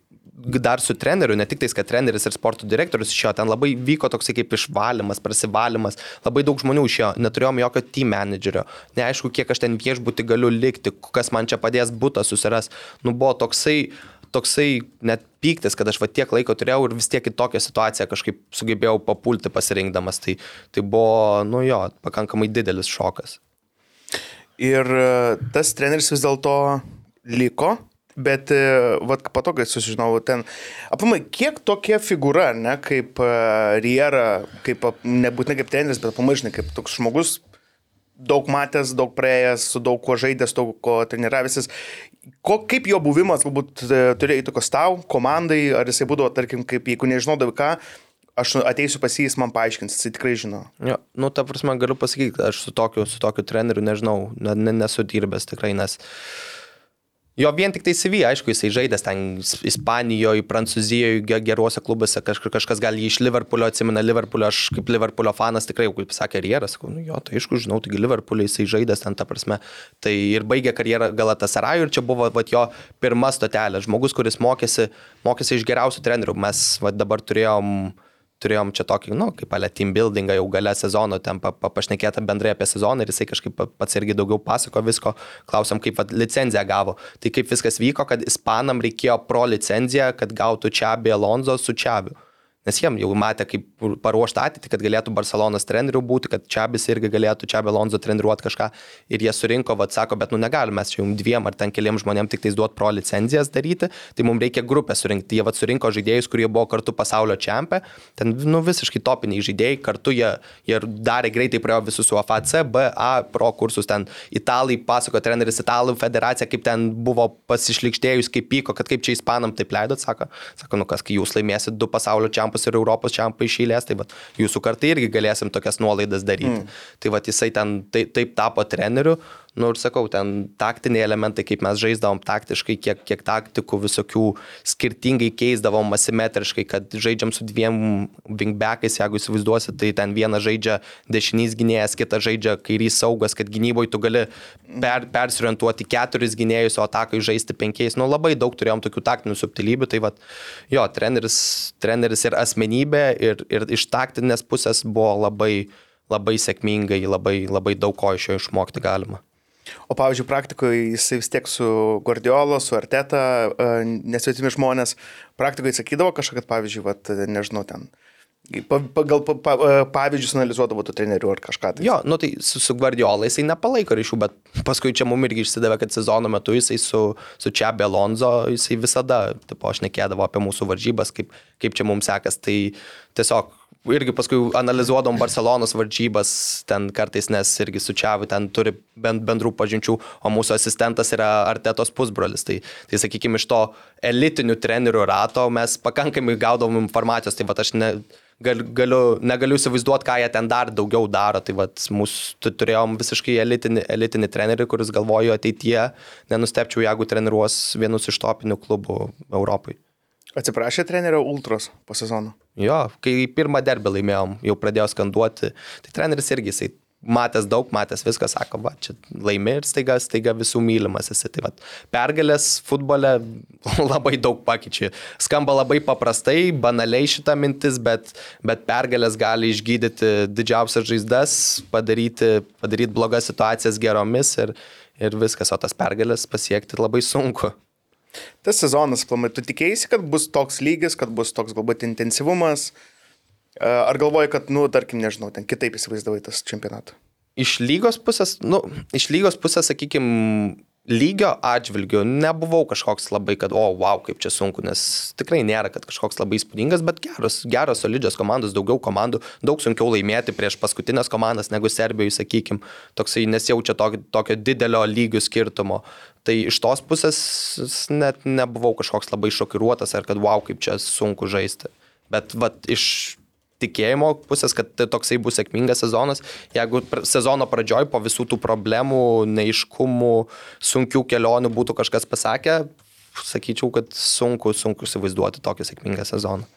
Speaker 2: dar su treneriu, ne tik tais, kad treneris ir sporto direktorius išėjo, ten labai vyko toksai kaip išvalymas, prasivalymas, labai daug žmonių išėjo, neturėjom jokio team managerio, neaišku, kiek aš ten viešbutį galiu likti, kas man čia padės būtą susiras. Nu, buvo toksai, toksai net pyktis, kad aš va tiek laiko turėjau ir vis tiek į tokią situaciją kažkaip sugebėjau papulti pasirinkdamas. Tai, tai buvo, nu jo, pakankamai didelis šokas.
Speaker 1: Ir e, tas treneris vis dėlto liko, bet e, vat, po to, kai sužinojau, ten, apamai, kiek tokia figūra, ne, kaip uh, Riera, kaip, nebūtinai kaip treneris, bet apamai, žinai, kaip toks žmogus, daug matęs, daug praėjęs, su daug ko žaidęs, daug ko treniravęsis. Ko, kaip jo buvimas galbūt turėjo įtakos tau, komandai, ar jisai būdavo, tarkim, kaip jeigu nežinodavai ką, aš ateisiu pas jį, jis man paaiškins, jis tikrai žino.
Speaker 2: Jo, nu, ta prasme, galiu pasakyti, aš su tokiu, su tokiu treneriu nežinau, ne, ne, nesu dirbęs tikrai, nes jo vien tik tai CV, aišku, jisai žaidęs ten Ispanijoje, Prancūzijoje, geruose klubuose, kaž, kažkas gal jį iš Liverpoolio atsimena, Liverpoolio, aš kaip Liverpoolio fanas tikrai, kaip sakė karjerą, sakau, nu jo, tai aišku, žinau, taigi Liverpoolio jisai žaidęs ten, ta prasme, tai ir baigė karjerą Galatasarajų ir čia buvo va, jo pirma stotelė, žmogus, kuris mokėsi, mokėsi iš geriausių trenerių, mes va, dabar turėjom turėjom čia tokį, nu, kaip ale team buildingą jau gale sezono, ten pa, pa, pašnekėta bendrai apie sezoną ir jisai kažkaip pats irgi daugiau pasako visko, klausom, kaip va, licenciją gavo. Tai kaip viskas vyko, kad ispanam reikėjo pro licenciją, kad gautų Čiabi Alonso su Čiabiu. Nes jiem jau matė, kaip paruoštą ateitį, kad galėtų Barcelonas treneriu būti, kad Čiabis irgi galėtų Čiabi Alonso treniruoti kažką. Ir jie surinko, vad sako, bet nu negalime, mes čia jums dviem ar ten keliam žmonėm tik tais duot pro licencijas daryti, tai mums reikia grupę surinkti. Jie vad surinko žaidėjus, kurie buvo kartu pasaulio čempė, ten nu visiškai topiniai žaidėjai, kartu jie, jie darė greitai prie visus su AFC, BA pro kursus, ten italai, pasako treneris italų federacija, kaip ten buvo pasišlikštėjus, kaip pyko, kad kaip čia ispanam taip leidot, sako, sako, nu kas, kai jūs laimėsit du pasaulio čempionus ir Europos čempą iš eilės, tai va, jūsų kartai irgi galėsim tokias nuolaidas daryti. Mm. Tai va, jisai ten taip, taip tapo treneriu, Nu ir sakau, ten taktiniai elementai, kaip mes žaisdavom taktiškai, kiek, kiek taktikų visokių skirtingai keisdavom asimetriškai, kad žaidžiam su dviem wingbackais, jeigu įsivaizduosi, tai ten vienas žaidžia dešinys gynėjas, kitas žaidžia kairys saugas, kad gynyboje tu gali per, persirientuoti keturis gynėjus, o atakai žaisti penkiais. Nu labai daug turėjom tokių taktinių subtilybių, tai vad, jo, treneris, treneris ir asmenybė, ir, ir iš taktinės pusės buvo labai labai sėkmingai, labai, labai daug ko iš jo išmokti galima.
Speaker 1: O pavyzdžiui, praktikoje jisai vis tiek su Guardiolo, su Arteta, e, nesvetimi žmonės, praktikoje sakydavo kažką, kad pavyzdžiui, vat, nežinau, ten Pagal pa, pa, e, pavyzdžius analizuodavo tų trenerių ar kažką. Tai.
Speaker 2: Jo, nu tai su, su Guardiola jisai nepalaiko ryšių, bet paskui čia mum irgi išsidavė, kad sezono metu jisai su, su Čiabe Alonso, jisai visada, tipo, aš nekėdavo apie mūsų varžybas, kaip, kaip čia mums sekas. Tai tiesiog irgi paskui analizuodom Barcelonos varžybas ten kartais, nes irgi su Čiavu ten turi bendrų pažinčių, o mūsų asistentas yra Artetos pusbrolis. Tai, tai sakykime, iš to elitinių trenerių rato mes pakankamai gaudom informacijos, tai va aš ne, gal, galiu, negaliu įsivaizduoti, ką jie ten dar daugiau daro. Tai va mūsų turėjom visiškai elitinį, elitinį trenerį, kuris galvojo ateityje, nenustepčiau, jeigu treniruos vienus iš topinių klubų Europai.
Speaker 1: Atsiprašė trenerio Ultros po sezono.
Speaker 2: Jo, kai pirmą derbį laimėjom, jau pradėjo skanduoti, tai treneris irgi jisai matęs daug, matęs viską, sako, va, čia laimė ir staiga, staiga visų mylimas esi. Tai va, pergalės futbole *laughs* labai daug pakeičia. Skamba labai paprastai, banaliai šita mintis, bet, bet pergalės gali išgydyti didžiausias žaizdas, padaryti, padaryti blogas situacijas geromis ir, ir viskas, o tas pergalės pasiekti labai sunku.
Speaker 1: Tas sezonas, plamai, tu tikėjai, kad bus toks lygis, kad bus toks galbūt intensyvumas, ar galvoji, kad, nu, tarkim, nežinau, ten kitaip įsivaizdavai tas čempionatą?
Speaker 2: Iš lygos pusės, nu, iš lygos pusės, sakykime, lygio atžvilgiu nebuvau kažkoks labai, kad, o, wow, kaip čia sunku, nes tikrai nėra, kad kažkoks labai įspūdingas, bet geros, geros, solidžios komandos, daugiau komandų, daug sunkiau laimėti prieš paskutinės komandas negu Serbijoje, sakykim, toksai nesijaučia tokio, tokio didelio lygių skirtumo. Tai iš tos pusės net nebuvau kažkoks labai šokiruotas ar kad, wow, kaip čia sunku žaisti. Bet vat, iš tikėjimo pusės, kad tai toksai bus sėkmingas sezonas. Jeigu sezono pradžioj po visų tų problemų, neiškumų, sunkių kelionių būtų kažkas pasakę, sakyčiau, kad sunku, sunku įsivaizduoti tokį sėkmingą sezoną.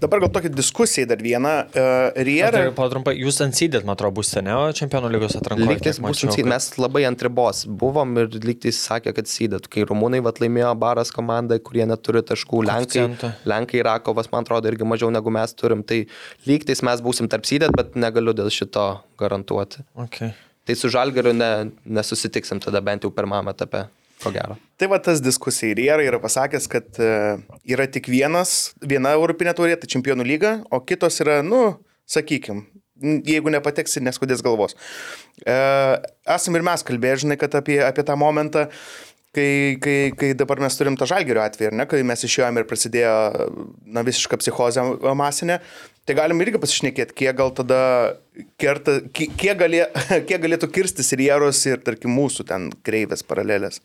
Speaker 1: Dabar gal tokia diskusija dar viena. Uh, Riera.
Speaker 3: Dar patrumpai, jūs ansydėt, man atrodo, būsite, ne, čempionų lygos atrankoje.
Speaker 2: Lygtais būsim sydėt, mes labai ant ribos buvom ir lygtais sakė, kad sydėt, kai rumūnai vat laimėjo baras komandai, kurie neturi taškų, Lenkai. Lenkai Rakovas, man atrodo, irgi mažiau negu mes turim, tai lygtais mes būsim tarp sydėt, bet negaliu dėl šito garantuoti.
Speaker 3: Okay.
Speaker 2: Tai su Žalgeriu ne, nesusitiksim tada bent jau pirmame etape, ko gero.
Speaker 1: Tai va tas diskusija. Riera yra pasakęs, kad e, yra tik vienas, viena Europinė taurė, tai čempionų lyga, o kitos yra, nu, sakykim, jeigu nepateksi, neskudės galvos. E, esam ir mes kalbėję, žinai, kad apie, apie tą momentą, kai, kai, kai dabar mes turim tą žalgerio atvejį, ne, kai mes išėjome ir prasidėjo na, visiška psichozė masinė, tai galim irgi pasišnekėti, kiek gal tada kerta, kiek, galė, *laughs* kiek galėtų kirstis rieros ir, tarkim, mūsų ten kreivės paralelės.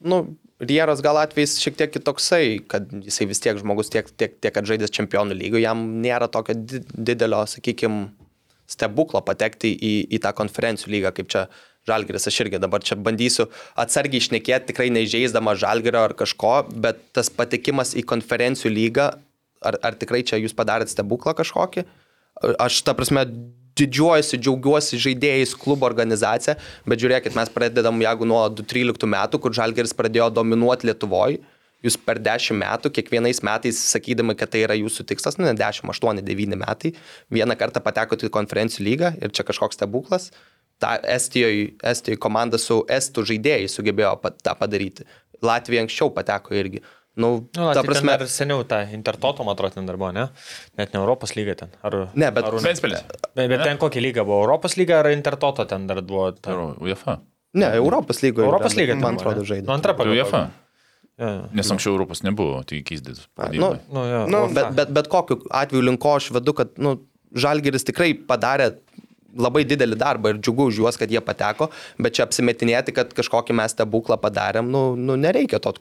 Speaker 2: Nu, Rieros gal atvejs šiek tiek kitoksai, kad jisai vis tiek žmogus tiek, tiek, tiek atžaidęs čempionų lygų, jam nėra tokio di- didelio, sakykime, stebuklo patekti į, į tą konferencijų lygą, kaip čia Žalgiris, aš irgi dabar čia bandysiu atsargiai išnekėti, tikrai neįžeisdama Žalgirio ar kažko, bet tas patekimas į konferencijų lygą, ar, ar tikrai čia jūs padarėt stebuklą kažkokį? Aš, ta prasme, didžiuojuosi, džiaugiuosi žaidėjais klubo organizacija, bet žiūrėkit, mes pradedam, jeigu nuo 2013 metų, kur Žalgeris pradėjo dominuoti Lietuvoje, jūs per 10 metų, kiekvienais metais sakydami, kad tai yra jūsų tikslas, nu ne 10, 8, 9 metai, vieną kartą patekote į konferencijų lygą ir čia kažkoks stebuklas. Ta Estijoje, Estijoje komanda su Estų žaidėjais sugebėjo tą padaryti. Latvija anksčiau pateko irgi. Nu,
Speaker 3: Nu,
Speaker 2: ta prasme,
Speaker 3: Dar seniau tą Intertoto, man atrodo, ten dar buvo, ne? Net ne Europos lyga ten. Ar,
Speaker 2: Ne, bet-
Speaker 3: ar,
Speaker 4: Ventspilis.
Speaker 3: bet, bet ten kokia lyga buvo? Europos lyga ar Intertoto ten dar buvo? Ta,
Speaker 4: Ar UEFA.
Speaker 2: ne, Europos lygoje.
Speaker 3: Europos lyga ten
Speaker 2: man atrodo,
Speaker 3: ne?
Speaker 2: žaidė.
Speaker 3: Nu, antra pagal.
Speaker 4: UEFA.
Speaker 3: Ja.
Speaker 4: Nes anksčiau Europos nebuvo, tai keisdės.
Speaker 2: Nu,
Speaker 3: Nu, jo,
Speaker 1: Nu.
Speaker 2: Bet, bet, bet kokiu atveju link ko aš vedu, kad nu, Žalgeris tikrai padarė labai didelį darbą ir džiugu už juos, kad jie pateko, bet čia apsimetinėti, kad kažkokį mes stebuklą padarėm, nu, nu nereikia to.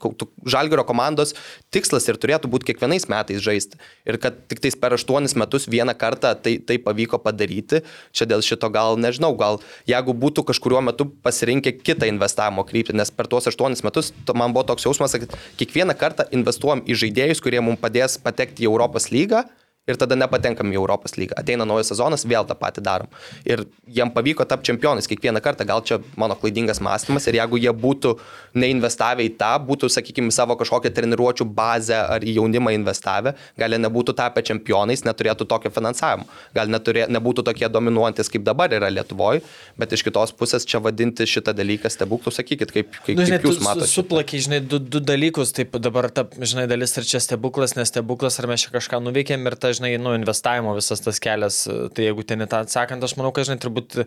Speaker 2: Žalgerio komandos tikslas ir turėtų būti kiekvienais metais žaisti. Ir kad tik tais per aštuonis metus vieną kartą tai, tai pavyko padaryti, čia dėl šito gal nežinau, gal jeigu būtų kažkuriuo metu pasirinkę kitą investavimo kryptį, nes per tuos aštuonis metus man buvo toks jausmas, kad kiekvieną kartą investuojam į žaidėjus, kurie mums padės patekti į Europos lygą ir tada nepatenkam į Europos lygą. Ateina naujas sezonas, vėl tą patį darom. Ir jiem pavyko tapti čempionais kiekvieną kartą, gal čia mano klaidingas mąstymas ir jeigu jie būtų neinvestavę į tą, būtų, sakykime, savo kažkokią treniruočio bazę ar į jaunimą investavę, gal jie nebūtų tapę čempionais, neturėtų tokio finansavimo, gal neturė, nebūtų tokie dominuojantis, kaip dabar yra Lietuvoje, bet iš kitos pusės čia vadinti šitą dalyką stebuklų, sakykit, kaip, kaip,
Speaker 3: Nu, žinai,
Speaker 2: kaip jūs matote.
Speaker 3: su- suplakiai, žinai, du, du dalykus, taip dabar, ta, žinai, dalis ar čia stebuklas, nes stebuklas, ar mes čia kažką nuveikėm ir ta, žinai, nu, investavimo visas tas kelias, tai jeigu ten atsakant, aš manau, kad, žinai, turbūt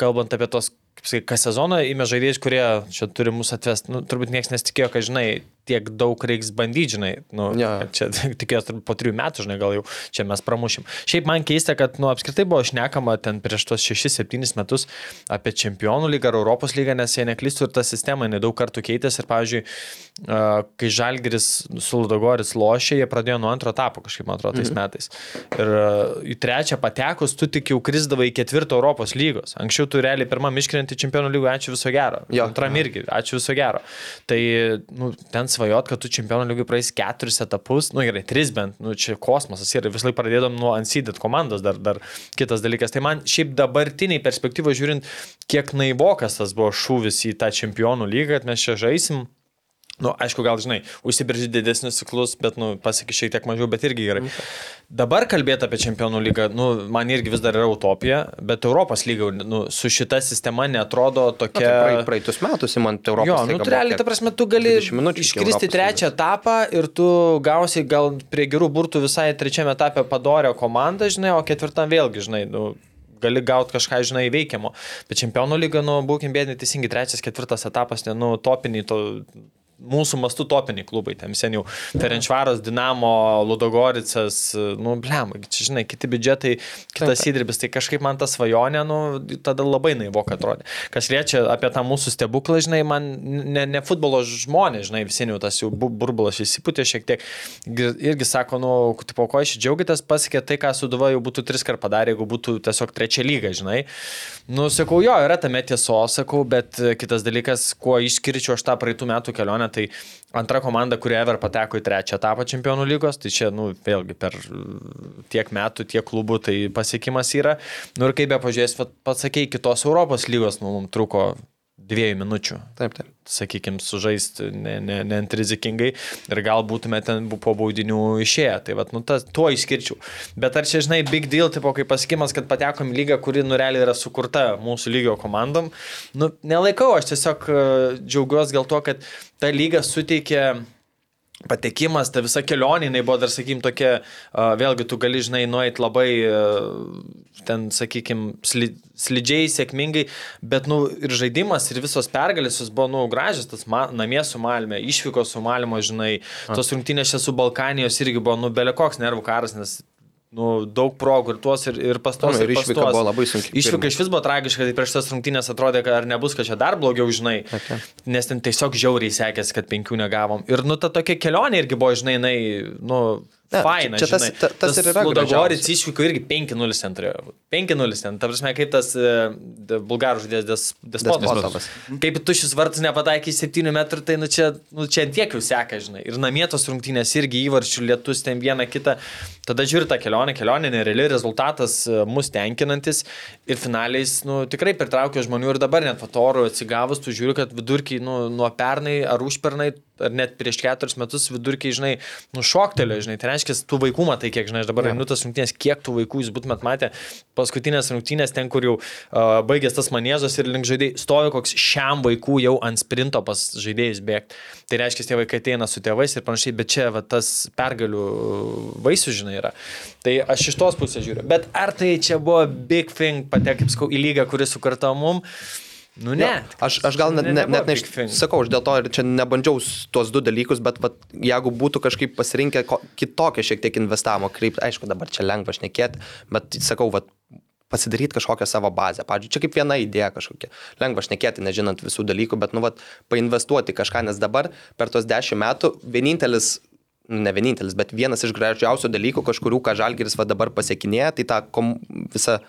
Speaker 3: kalbant apie tos, kaip sakai, kas sezoną, įmė žaidėjus, kurie čia turi mus atvesti, nu, turbūt niekas nesitikėjo, kad, žinai, tiek daug reiks bandyti, žinai, nu, kad čia *laughs* tikėjos po trijų metų, žinai, gal jau čia mes pramušim. Šiaip man keista, kad, nu, apskritai buvo šnekama ten prieš tos 6-7 metus apie čempionų lygą ar Europos lygą, nes jie neklystų ir ta sistema nedaug kartų keitėsi ir, pavyzdžiui, kai Žalgris su Ludogoris lošė, jie pradėjo nuo antro etapo kažkaip, man atrodo, tais
Speaker 2: Mhm.
Speaker 3: metais. Ir į trečią patekus, tu tik jau krisdavai į ketvirtą Europos lygos. Anksčiau tu realiai pirmam iškrenti čempionų lygų, ačiū viso gero.
Speaker 2: Jo.
Speaker 3: Antram irgi, ačiū viso gero. Tai, nu, ten svajot, kad tu čempionų lygiai praeis keturis etapus, nu gerai, tris bent, nu čia kosmosas ir vis laik pradėdam nuo unseeded komandos, dar, dar kitas dalykas. Tai man šiaip dabartiniai perspektyvos žiūrint, kiek naivokas tas buvo šūvis į tą čempionų lygą, kad mes čia žaisim. Nu, aišku, gal žinai, užsibrėži didesnius ciklus, bet, nu, pasiekė šiek tiek mažiau, bet irgi gerai. Dabar kalbėti apie čempionų lygą, nu, man irgi vis dar yra utopija, bet Europos lyga, nu, su šita sistema netrodo
Speaker 2: Na,
Speaker 3: tokia...
Speaker 2: tai praei- praeitus metus įmant Europos
Speaker 3: Jo,
Speaker 2: lygą
Speaker 3: nu,
Speaker 2: buvo
Speaker 3: tu realiai, ta prasme, tu gali
Speaker 2: 20 minučių iki
Speaker 3: iškristi trečią etapą ir tu gausi gal prie gerų burtų visai trečiame etape padorę komandą, žinai, o ketvirtam vėlgi, žinai, nu, gali gauti kažką, žinai, veikiamo. Bet čempionų lyga, nu, būkim bėdini teisingai, trečias, ketvirtas etapas, ne, nu, topiniai to. Mūsų mastų topiniai klubai, ten seniau. Ferenčvaras, Dinamo, Ludogoricas, nu, blem, čia, žinai, kiti biudžetai, kitas įdirbis, tai kažkaip man ta svajonė, nu, tada labai naivoka atrodė. Kas liečia apie tą mūsų stebuklą, žinai, man ne, ne futbolo žmonės, žinai, jau tas jau bu- burbulas įsipūtė šiek tiek. Ir- Irgi sako, nu, tipo, ko iš džiaugiatės, pasiekė tai, ką Suduva jau būtų tris kart padarę, jeigu būtų tiesiog trečia lyga, žinai. Nu, sakau, jo, yra tame tiesos, sakau, bet e, kitas dalykas, kuo išskirčiau aš tą praeitų metų kelionę, tai antra komanda, kuri ever pateko į trečią etapą čempionų lygos, tai čia, nu, vėlgi per tiek metų, tiek klubų tai pasiekimas yra. Nu ir kaip be pažiūrės, pasakė, kitos Europos lygos, nu, mums truko dviejų minučių.
Speaker 2: Taip, taip.
Speaker 3: Sakykime, sužaisti ne, ne, ne ant rizikingai ir gal būtume ten po baudinių išėję. Tai vat, nu, tas, tuo išskirčiau. Bet ar čia, žinai, big deal, tipo, kaip pasakymas, kad patekom į lygą, kuri nureliai yra sukurta mūsų lygio komandom, nu, nelaikau, aš tiesiog uh, džiaugiuosi dėl to, kad ta lyga suteikia patekimas, ta visa kelionė, jinai buvo dar, sakykim, tokia, vėlgi tu gali, žinai, nueit labai, ten, sakykim, sli, slidžiai, sėkmingai, bet, nu, ir žaidimas, ir visos pergalės, jos buvo, nu, gražios, tas ma, namie su Malme, išvykos su Malmo, žinai, tos rungtynės čia su Balkanijos irgi buvo, nu, belekoks nervų karas, nes nu, daug progų ir tuos, ir, ir pastos.
Speaker 2: Nu, ir
Speaker 3: ir
Speaker 2: išvyka
Speaker 3: pastos.
Speaker 2: buvo labai sunki.
Speaker 3: Išvyka iš vis buvo tragiška, tai prieš tas rungtynės atrodė, kad ar nebus, kad čia dar blogiau, žinai.
Speaker 2: Okay.
Speaker 3: Nes ten tiesiog žiauriai sekėsi, kad penkių negavom. Ir, nu, ta tokia kelionė irgi buvo, žinai, jinai, nu,
Speaker 2: Ne,
Speaker 3: faina.
Speaker 2: čia tas-
Speaker 3: žinai.
Speaker 2: ta- tas ir yra gražiausia.
Speaker 3: išvyko irgi 5-0 ten turėjo. būt. 5-0 ten. Ta prasme, kaip tas uh, bulgarų žaidėjas des, despotas.
Speaker 2: Despotovas.
Speaker 3: Kaip tušis vartas nepataikė į 7 metrų, tai nu čia, nu, čia ant tiek jau seka, žinai. Ir namie tos rungtynės irgi įvarčių lietus ten vieną kitą. Tada žiūri tą kelionę, kelionė nereali, rezultatas e, mus tenkinantis ir finaliais, nu, tikrai pritraukia žmonių ir dabar net fotorų atsigavus, tu žiūri, kad vidurkiai, nu, nuo pernai ar užpernai, ar net prieš keturis metus vidurkiai, žinai, nu, šoktelio, žinai, tai reiškia, tų vaikų matai, kiek, žinai, aš dabar einu tas rungtynės, kiek tų vaikų jūs būtumėt matę, paskutinės rungtynės ten, kur jau uh, baigęs tas manėzas ir link žaidėjai, stovi koks šiam vaikų jau ant sprinto pas žaidėjus bėgti. Tai reiškia, tie vaikai ateina su tėvais ir panašiai, bet čia va, tas pergalių vaisių, žinai, yra. Tai aš iš tos pusės žiūriu. Bet ar tai čia buvo big thing patekti, kaip sakau, į lygą, kuris sukurta mum? Nu ne.
Speaker 2: Aš, aš gal net,
Speaker 3: Ne-
Speaker 2: net, net
Speaker 3: thing.
Speaker 2: sakau, aš dėl to ir čia nebandžiau tuos du dalykus, bet vat, jeigu būtų kažkaip pasirinkę kitokią šiek tiek investavimo kryptį, aišku, dabar čia lengva šnekėti, bet sakau, vat, pasidaryti kažkokią savo bazę. Pavyzdžiui, čia kaip viena idėja kažkokia. Lengva šnekėti, nežinant visų dalykų, bet, nu, vat, painvestuoti kažką, nes dabar per tos dešimt metų vienintelis nu, ne vienintelis, bet vienas iš gražiausių dalykų, kažkurių, ką Žalgiris va dabar pasiekinėja, tai tą kom, visą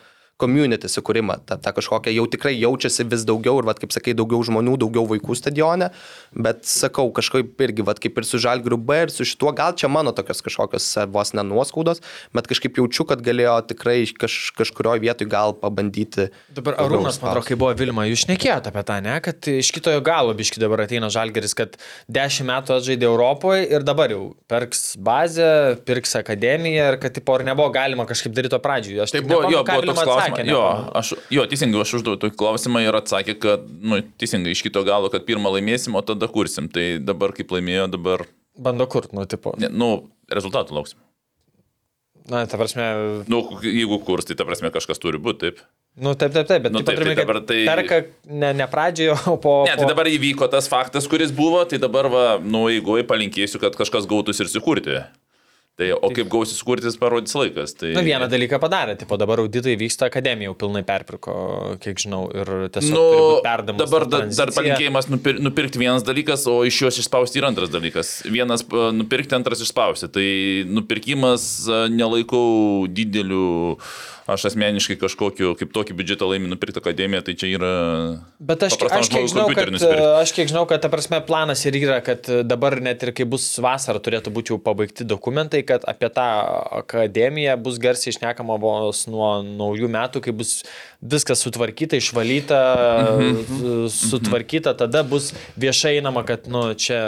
Speaker 2: community sukūrimą, tą, tą kažkokią jau tikrai jaučiasi vis daugiau ir, vat, kaip sakai, daugiau žmonių, daugiau vaikų stadione, bet sakau, kažkaip irgi, vat, kaip ir su Žalgiriu B ir su šituo, gal čia mano tokios kažkokios vos nenuoskaudos, bet kažkaip jaučiu, kad galėjo tikrai kaž, kažkurioje vietoje gal pabandyti.
Speaker 3: Dabar Arūnas, man atrodo, kai buvo Vilma, jūs šnekėjote apie tą, ne, kad iš kitojo galo biški dabar ateina Žalgeris, kad 10 metų atžaidė Europoje ir dabar jau pirks bazę, pirks akademiją ir kad tipo ar nebuvo galima kažkaip daryti to pradžioje. Aš
Speaker 4: Tai buvo, jo, buvo toks klausimas.
Speaker 3: Atsakė,
Speaker 4: Jo, aš, jo, teisingai, aš uždaviau tokį klausimą ir atsakė, kad, nu, teisingai, iš kito galo, kad pirmą laimėsim, o tada kursim. Tai dabar, kaip laimėjo, dabar,
Speaker 3: Bando kurt, nu, tipo.
Speaker 4: ne, nu, rezultatų lauksim.
Speaker 3: Na, ta prasme,
Speaker 4: Nu, jeigu kurs, tai ta prasme kažkas turi būti, taip.
Speaker 3: nu, taip, taip, taip, bet
Speaker 4: Nu,
Speaker 3: taip,
Speaker 4: taip,
Speaker 3: turime,
Speaker 4: tai dabar tai-
Speaker 3: perka ne, ne pradžioje, o po...
Speaker 4: Ne, tai dabar įvyko tas faktas, kuris buvo, tai dabar, va, nu, jeigu palinkėsiu, kad kažkas gautųsi ir sukurti. Tai, o kaip gausis sukurti, parodys laikas. Tai...
Speaker 3: Na, vieną dalyką padarė, tipo dabar auditai vyksta, akademija jau pilnai perpirko, kiek žinau, ir tiesiog
Speaker 4: Nu,
Speaker 3: perdamas
Speaker 4: dabar da, dar palinkėjimas nupir, nupirkti vienas dalykas, o iš jos išspausti yra antras dalykas. Vienas nupirkti, antras išspausti. Tai nupirkimas a, nelaikau dideliu, aš asmeniškai kažkokiu, kaip tokį biudžetą laimį nupirkti akademiją, tai čia yra...
Speaker 3: Bet aš, aš, kiek žinau, kad,
Speaker 4: nusipirkti.
Speaker 3: aš kiek žinau, kad ta prasme planas ir yra, kad dabar net ir kai bus vasara turėtų būti jau pabaigti dokumentai, kad apie tą akademiją bus garsiai išnekama vos nuo naujų metų, kai bus viskas sutvarkyta, išvalyta,
Speaker 4: Mhm.
Speaker 3: sutvarkyta, tada bus viešai einama, kad nu, čia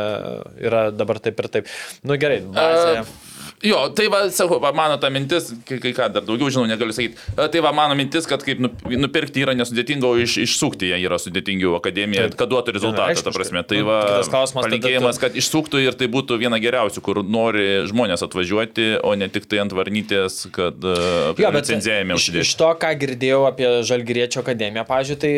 Speaker 3: yra dabar taip ir taip. Nu gerai, bazė.
Speaker 4: A, Jo, tai va, sakau, va, mano ta mintis, kai, kai ką dar daugiau žinau, negaliu sakyti. A, Tai va, mano mintis, kad kaip nup- nupirkti yra nesudėtinga, o iš, išsukti ją yra sudėtingiau akademija, kad duotų rezultatą, ta prasme. Tai
Speaker 3: Nu,
Speaker 4: va,
Speaker 3: klausimas
Speaker 4: palinkėjimas,
Speaker 3: tu-
Speaker 4: kad išsuktų ir tai būtų viena geriausių, kur nori žmonės atvažiuoti, o ne tik tai ant varnytės, kad
Speaker 3: bet
Speaker 4: licenzijame
Speaker 3: iš,
Speaker 4: uždėti.
Speaker 3: to, ką girdėjau apie Žalgiriečio akademiją, pažiūrėjau, tai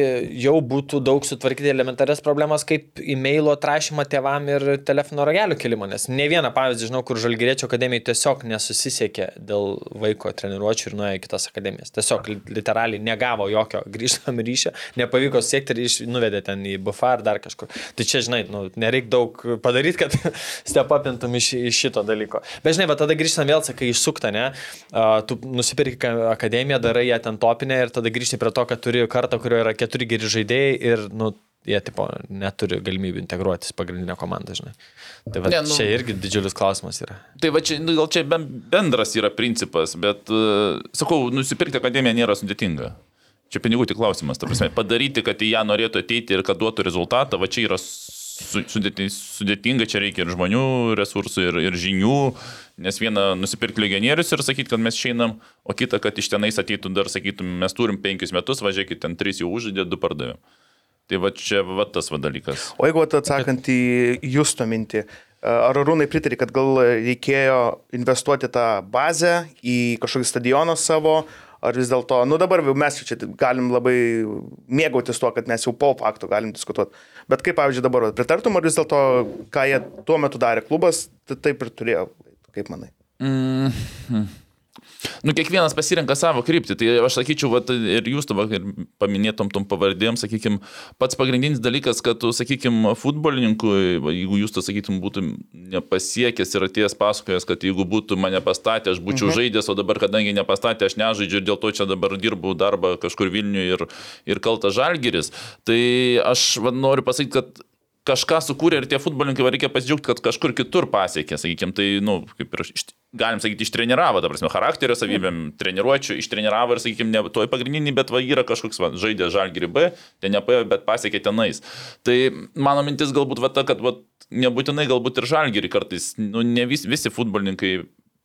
Speaker 3: jau būtų daug sutvarkyti elementarias problemas, kaip e-mailo atrašymą tėvam ir telefono ragelio kelimą, nes ne vieną pavyzdį žinau, kur Žalgiriečio akademija tiesiog nesusisiekė dėl vaiko treniruočio ir nuėjo į kitas akademijas. Tiesiog li- literaliai negavo jokio *laughs* grįžtam ryšio, nepavyko siekti ir iš, nuvedė ten į BFA ar dar kažkur. Tai čia, žinai, nu, nereik daug padaryti, kad *laughs* stepapintum iš, iš šito dalyko. Bet žinai, va tada grįžtam vėl, sakai, išsukta, ne? Uh, tu nusipirki ka- akademiją, darai ją ten topinę ir tada grįžti prie to, kad turi kartą, kurioje yra keturi geri žaidėjai ir, nu, jie tipo, neturi galimybių integruotis pagrindinę komandą, žinai. Tai va,
Speaker 4: Ne, nu-
Speaker 3: čia irgi didžiulis klausimas yra.
Speaker 4: Tai va čia, nu, gal čia ben- bendras yra principas, bet, uh, sakau, nusipirkti akademiją nėra sudėtinga. Čia pinigų tik klausimas, ta prasme, padaryti, kad į ją norėtų ateiti ir kad duotų rezultatą, va čia yra su- sudėti- sudėtinga, čia reikia ir žmonių resursų, ir, ir žinių, nes vieną nusipirkti legionierius ir sakyti, kad mes išeinam, o kitą, kad iš tenais ateitų dar sakytum, mes turim penkis metus, važiuokit, ten trys jau užžaidė, du pardavėm. Tai va čia va tas va dalykas.
Speaker 1: O jeigu atsakant į jūsų mintį, ar Rūnai pritarė, kad gal reikėjo investuoti tą bazę į kažkokį stadioną savo, ar vis dėlto, nu dabar jau mes čia galim labai mėgautis tuo, kad mes jau po fakto galim diskutuoti. Bet kaip, pavyzdžiui, dabar pritartum, ar vis dėlto, ką jie tuo metu darė klubas, tai taip ir turėjo, kaip manai?
Speaker 4: Nu, kiekvienas pasirenka savo kryptį. Tai aš sakyčiau, vat, ir jūs tavo paminėtom tom pavardėm, sakykime, pats pagrindinis dalykas, kad, sakykime, futbolininkui, jeigu jūs to, sakytum, būtum nepasiekęs ir atėjęs pasakojas, kad jeigu būtų mane pastatę, aš būčiau mhm. žaidęs, o dabar, kadangi nepastatė, aš nežaidžiu ir dėl to čia dabar dirbu darbą kažkur Vilniuje ir, ir kaltas žalgeris, tai aš va, noriu pasakyti, kad kažką sukūrė ir tie futbolininkai reikia pasidžiaugti, kad kažkur kitur pasiekė, sakykime, tai, na, nu, kaip ir, iš- galim sakyti, ištreniravo, ta prasme, charakterio savybėm, treniruočių, ištreniravo ir, sakykime, ne toj pagrindinį, bet va yra kažkoks, va, žaidė žalgirį B, ten nepaėjo, bet pasiekė tenais. Tai mano mintis galbūt va ta, kad va, nebūtinai galbūt ir žalgirį kartais, nu, ne vis, visi futbolininkai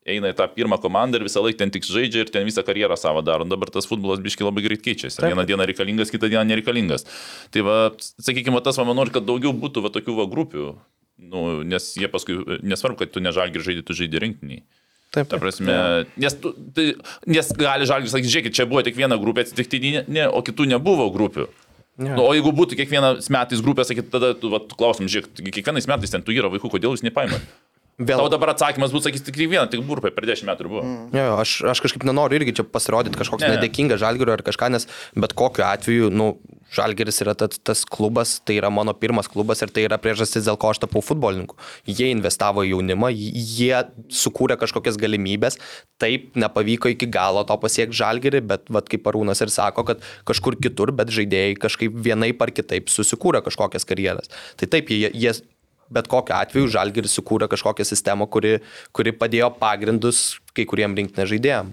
Speaker 4: eina į tą pirmą komandą ir visą laiką ten tik žaidžia ir ten visą karjerą savo daro. Dabar tas futbolas biški labai greit keičiasi.
Speaker 1: Taip.
Speaker 4: Vieną dieną reikalingas, kitą dieną nereikalingas. Tai va, sakykime, tas man nori, kad daugiau būtų va tokių va grupių. Nu, nes jie paskui, nesvarbu, kad tu nežalgi žaidži, tu žaidži rinktiniai.
Speaker 2: Taip,
Speaker 4: Ta prasme, nes, tu, tai, nes gali žalgi sakyti, žiūrėkit, čia buvo tik viena grupė atsitiktinė, ne, o kitų nebuvo grupių.
Speaker 2: Ne.
Speaker 4: Nu, o jeigu būtų kiekvienas metais grupė, sakyt, tada tu, va, klausim, žiūrėk, kiekvienais metais ten tu yra vaikų, kodėl jūs nepaimat?
Speaker 2: Vėl,
Speaker 4: Tau dabar atsakymas būtų, sakys, tik vieną, tik grupė per dešimt metų buvo. Mm.
Speaker 2: Jo, jo, aš, aš kažkaip nenoriu irgi čia pasirodyti kažkoks
Speaker 4: Ne.
Speaker 2: ne. nedėkingas žalgiriui ar kažką, nes bet kokiu atveju, nu, žalgiris yra tas, tas klubas, tai yra mano pirmas klubas ir tai yra priežastis, dėl ko aš tapau futbolininku. Jie investavo į jaunimą, jie sukūrė kažkokias galimybės, taip nepavyko iki galo to pasiekti žalgirį, bet, vad kaip Arūnas ir sako, kad kažkur kitur, bet žaidėjai kažkaip vienaip ar kitaip susikūrė kažkokias karjeras. Tai taip, jie, jie bet kokiu atveju žalgiris sukūrė kažkokią sistemą, kuri, kuri padėjo pagrindus kai kuriem rinktinė žaidėjim.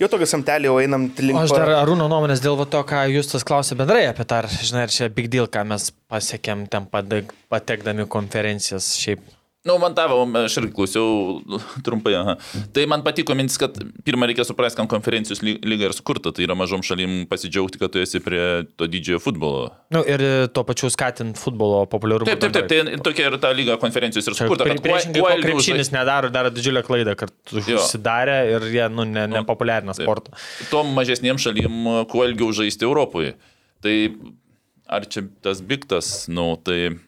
Speaker 1: Jau tokį samtelį jau einam link.
Speaker 3: Aš dar Arūno nuomonės dėl va to, ką jūs tas klausė bendrai apie tą, žinai, ar čia big deal, ką mes pasiekėm ten patekdami konferencijas šiaip.
Speaker 4: Nu, man tavo, aš irgi klausiau trumpai. Aha. Tai man patiko mintis, kad pirmą reikia suprasti, kam konferencijos ly- lyga ir skurta. Tai yra mažom šalim pasidžiaugti, kad tu esi prie to didžiojo futbolo.
Speaker 3: Na nu, ir tuo pačiu skatint futbolo populiarumą.
Speaker 4: Taip, taip, taip. Tai tokia ir ta lyga konferencijos ir skurta.
Speaker 3: pri- Priešingai,
Speaker 4: kuo
Speaker 3: krepšinis nedaro, daro didžiulę klaidą, kad užsidarė ir jie, nu, ne,
Speaker 4: Nu,
Speaker 3: nepopuliarina sportą.
Speaker 4: Tom mažesniem šalim, kuo ilgiau žaisti Europoje. Tai ar čia tas biktas, nu, tai...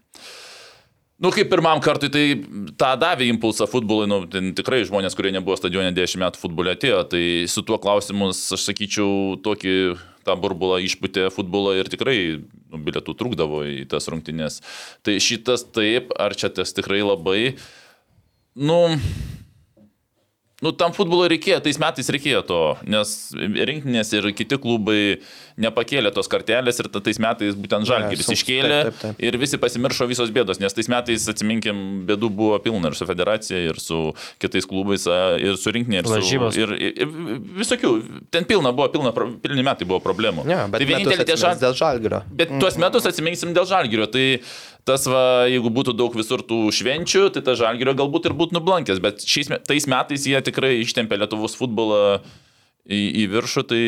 Speaker 4: Nu, kaip pirmam kartui, tai tą davė impulsą futbolui, nu, tikrai žmonės, kurie nebuvo stadione 10 metų futbole atėjo, tai su tuo klausimus, aš sakyčiau, tokį tą burbulą išputė futbolą ir tikrai nu, bilietų trukdavo į tas rungtynės. Tai šitas taip, ar čia tas tikrai labai, nu, Nu, tam futbolo reikėjo, tais metais reikėjo to, nes rinktinės ir kiti klubai nepakėlė tos kartelės ir ta- tais metais būtent žalgeris
Speaker 2: su-
Speaker 4: iškėlė
Speaker 2: taip, taip, taip.
Speaker 4: ir visi pasimiršo visos bėdos, nes tais metais, atsiminkim, bėdų buvo pilna ir su federacija, ir su kitais klubais, ir su rinktinė, ir, su,
Speaker 3: Lažybos.
Speaker 4: ir, ir, ir visokių, ten pilna buvo, pilna, pilni metai buvo problemų.
Speaker 2: Ne, bet
Speaker 4: tai vienintelė tie
Speaker 2: žalgirio.
Speaker 4: Bet tuos metus atsiminsim dėl žalgerio. Tai tas, va, jeigu būtų daug visur tų švenčių, tai tas žalgerio galbūt ir būtų nublankęs. Bet šiais tais metais jie tikrai ištempė Lietuvos futbolą į, į viršų. Tai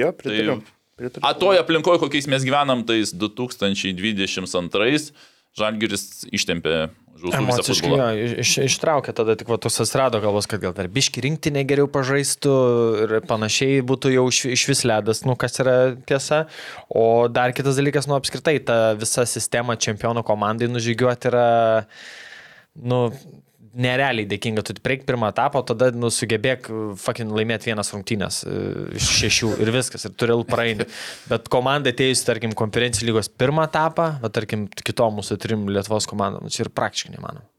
Speaker 1: Jo, pritariu.
Speaker 4: Tai-
Speaker 1: pritariu.
Speaker 4: a toj aplinkoje, kokiais mes gyvenam, tais 2022 žalgeris ištempė žūsų
Speaker 3: Emociškai jo, iš, ištraukė tada tik tos atsirado galvos, kad gal dar biški rinktinė geriau pažaistų ir panašiai būtų jau iš, iš vis ledas, nu kas yra tiesa. O dar kitas dalykas, nu apskritai, ta visa sistema čempionų komandai nužygiuoti yra, nu, nerealiai dėkinga, tu prieik pirmą etapą, tada nu, sugebėk fucking laimėti vienas rungtynės e, iš šešių ir viskas, ir turi praeini. Bet komanda atėjusi, tarkim, konferencijų lygos pirmą etapą, bet tarkim, kitom mūsų trim Lietuvos komandom, čia ir praktiškai nemanoma.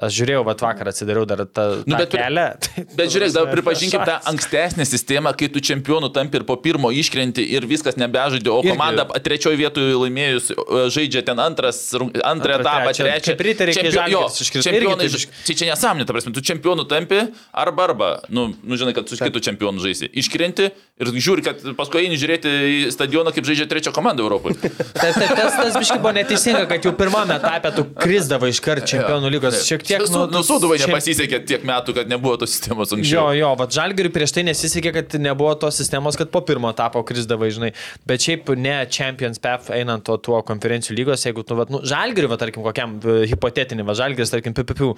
Speaker 3: Aš žiūrėjau, va vakar atsidariau dar tą,
Speaker 4: Nu,
Speaker 3: tą
Speaker 4: bet
Speaker 3: kelią. *laughs*
Speaker 4: Bet žiūrėk, dabar pripažinkim tą ankstesnę sistemą, kai tu čempionų tampi ir po pirmo iškrenti ir viskas nebežaidė, o
Speaker 3: Irgi.
Speaker 4: komanda trečioje vietoje laimėjus žaidžia ten antras, antrą
Speaker 3: Antrą,
Speaker 4: etapą,
Speaker 3: trečią. Riteriai, kai
Speaker 4: Čempio- čempionai,
Speaker 3: irgi taip
Speaker 4: ž- čia nesąmonė, ta prasme, tu čempionų tampi arba arba, nu, nu žinai, kad su kitu čempionu žaisi. Iškrenti ir žiūri, kad paskui eini žiūrėti į stadioną, kaip žaidžia trečia komanda Europoje. *laughs*
Speaker 3: Taip, taip, tas, tas biškai buvo neteisinga, kad jau pirmame etape tu krizdavai iš karto čempionų lygos. Šiek tiek,
Speaker 4: nu, nu, Sūduvai
Speaker 3: čem-
Speaker 4: nepasisekė tiek metų, kad nebuvo tos sistemos
Speaker 3: Jo,
Speaker 4: anksčiau.
Speaker 3: jo, bet žalgiriui prieš tai nesisekė, kad nebuvo tos sistemos, kad po pirmo etapo krizdavai, žinai. Bet šiaip ne Champions PF einant to tuo konferencijų lygos, jeigu tu, vat, nu, žalgiriui, va, tarkim, kokiam e, hipotetinį, va, žalgiris, tarkim, PPP,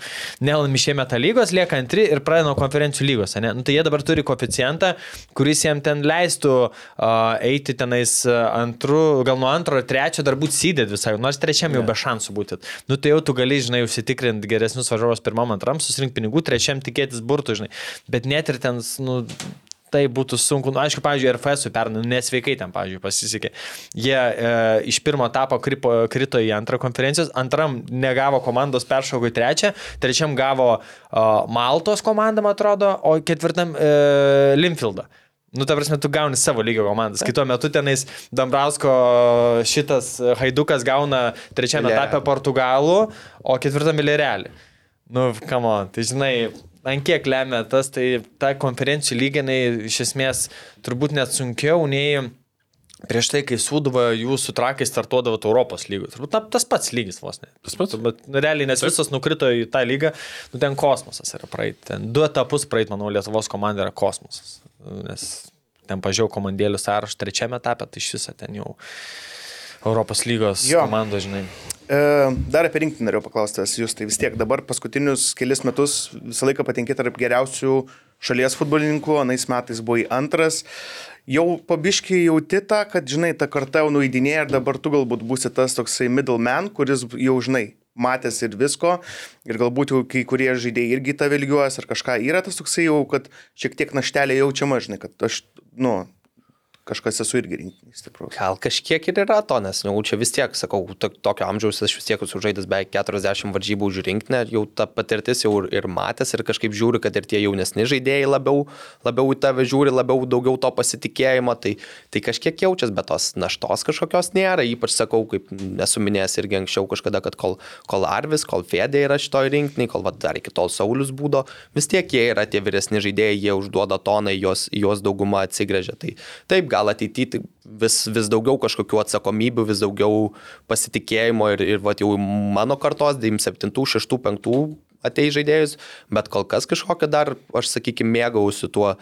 Speaker 3: nelaimi šiemet tą lygos, lieka antri ir pradeda nuo konferencijų lygos, ne? Nu, tai jie dabar turi koeficientą, kuris jiem ten leistų uh, eiti tenais uh, antru, gal nuo antro ar trečio dar būti sydėt visai, nors trečiam jau be šansų būti. Nu, tai jau tu gali, žinai, užsitikrinti geresnius varžovus pirmam, antram, susirinkti pinigų, trečiam tikėtis burtų, žinai. Bet net ir ten, nu, tai būtų sunku. Nu, aišku, pavyzdžiui, RFS pernai nu, nesveikai ten, pavyzdžiui, pasisekė. Jie e, iš pirmo etapo kripo, krito į antrą konferencijos, antram negavo komandos peršauko į trečią, trečiam gavo e, Maltos komandą, man atrodo, o ketvirtam e, Limfieldą. Nu, ta prasme, tu gauni savo lygio komandas. Kitu metu tenais Dambrausko šitas Haidukas gauna trečiame etape Portugalų, o ketvirtam Vilirelį. Nu, kamo, tai žinai, ant kiek lemia tas, tai ta konferencijų lyginai iš esmės turbūt net sunkiau nei prieš tai, kai Sūduva jūsų trakai startuodavo Europos lygos. Turbūt na, tas pats lygis vos ne.
Speaker 4: Tas pats?
Speaker 3: Bet nu, realiai, nes visos nukrito į tą lygą, nu ten kosmosas yra praeit. Ten du etapus praeit, manau, Lietuvos komanda yra kosmosas. Nes ten pažiūrėjau komandėlių sąrašą trečiame etape, tai iš viso ten jau Europos lygos
Speaker 1: Jo.
Speaker 3: komandos, žinai.
Speaker 1: E, Dar apie rinktinį norėjau paklausti, jūs tai vis tiek dabar paskutinius kelius metus visą laiką patinkė tarp geriausių šalies futbolininkų, anais metais buvai antras. Jau pabiškiai jauti tą, kad, žinai, ta karta jau nuidinėja ir dabar tu galbūt būsi tas toksai middleman, kuris jau, žinai, matęs ir visko, ir galbūt jau kai kurie žaidėjai irgi tave lygiuojas ar kažką yra tas toksai jau, kad šiek tiek naštelė jaučiama, žinai, kad aš, nu, kažkas esu irgi rinkinys stiprus.
Speaker 2: Gal kažkiek ir yra to, nes jau čia vis tiek, sakau, to, tokio amžiaus aš vis tiek esu žaidęs beveik 40 varžybų už rinktinę, jau ta patirtis jau ir- ir matęs ir kažkaip žiūri, kad ir tie jaunesni žaidėjai labiau, labiau į tave žiūri, labiau daugiau to pasitikėjimo, tai, tai kažkiek jaučias, bet tos naštos kažkokios nėra, ypač sakau, kaip nesu minėjęs irgi anksčiau kažkada, kad kol, kol Arvis, kol Fedė yra šitoj rinktiniai, kol va, dar iki tol Saulis būdo, vis tiek jie yra tie vyresni žaidėjai, jie užduoda toną, į juos dauguma atsigrėžia. Tai taip, gal ateityje vis, vis daugiau kažkokių atsakomybių, vis daugiau pasitikėjimo ir, ir va, jau mano kartos, 97, 6, 5 atei žaidėjus, bet kol kas kažkokią dar, aš sakykime, mėgausiu tuo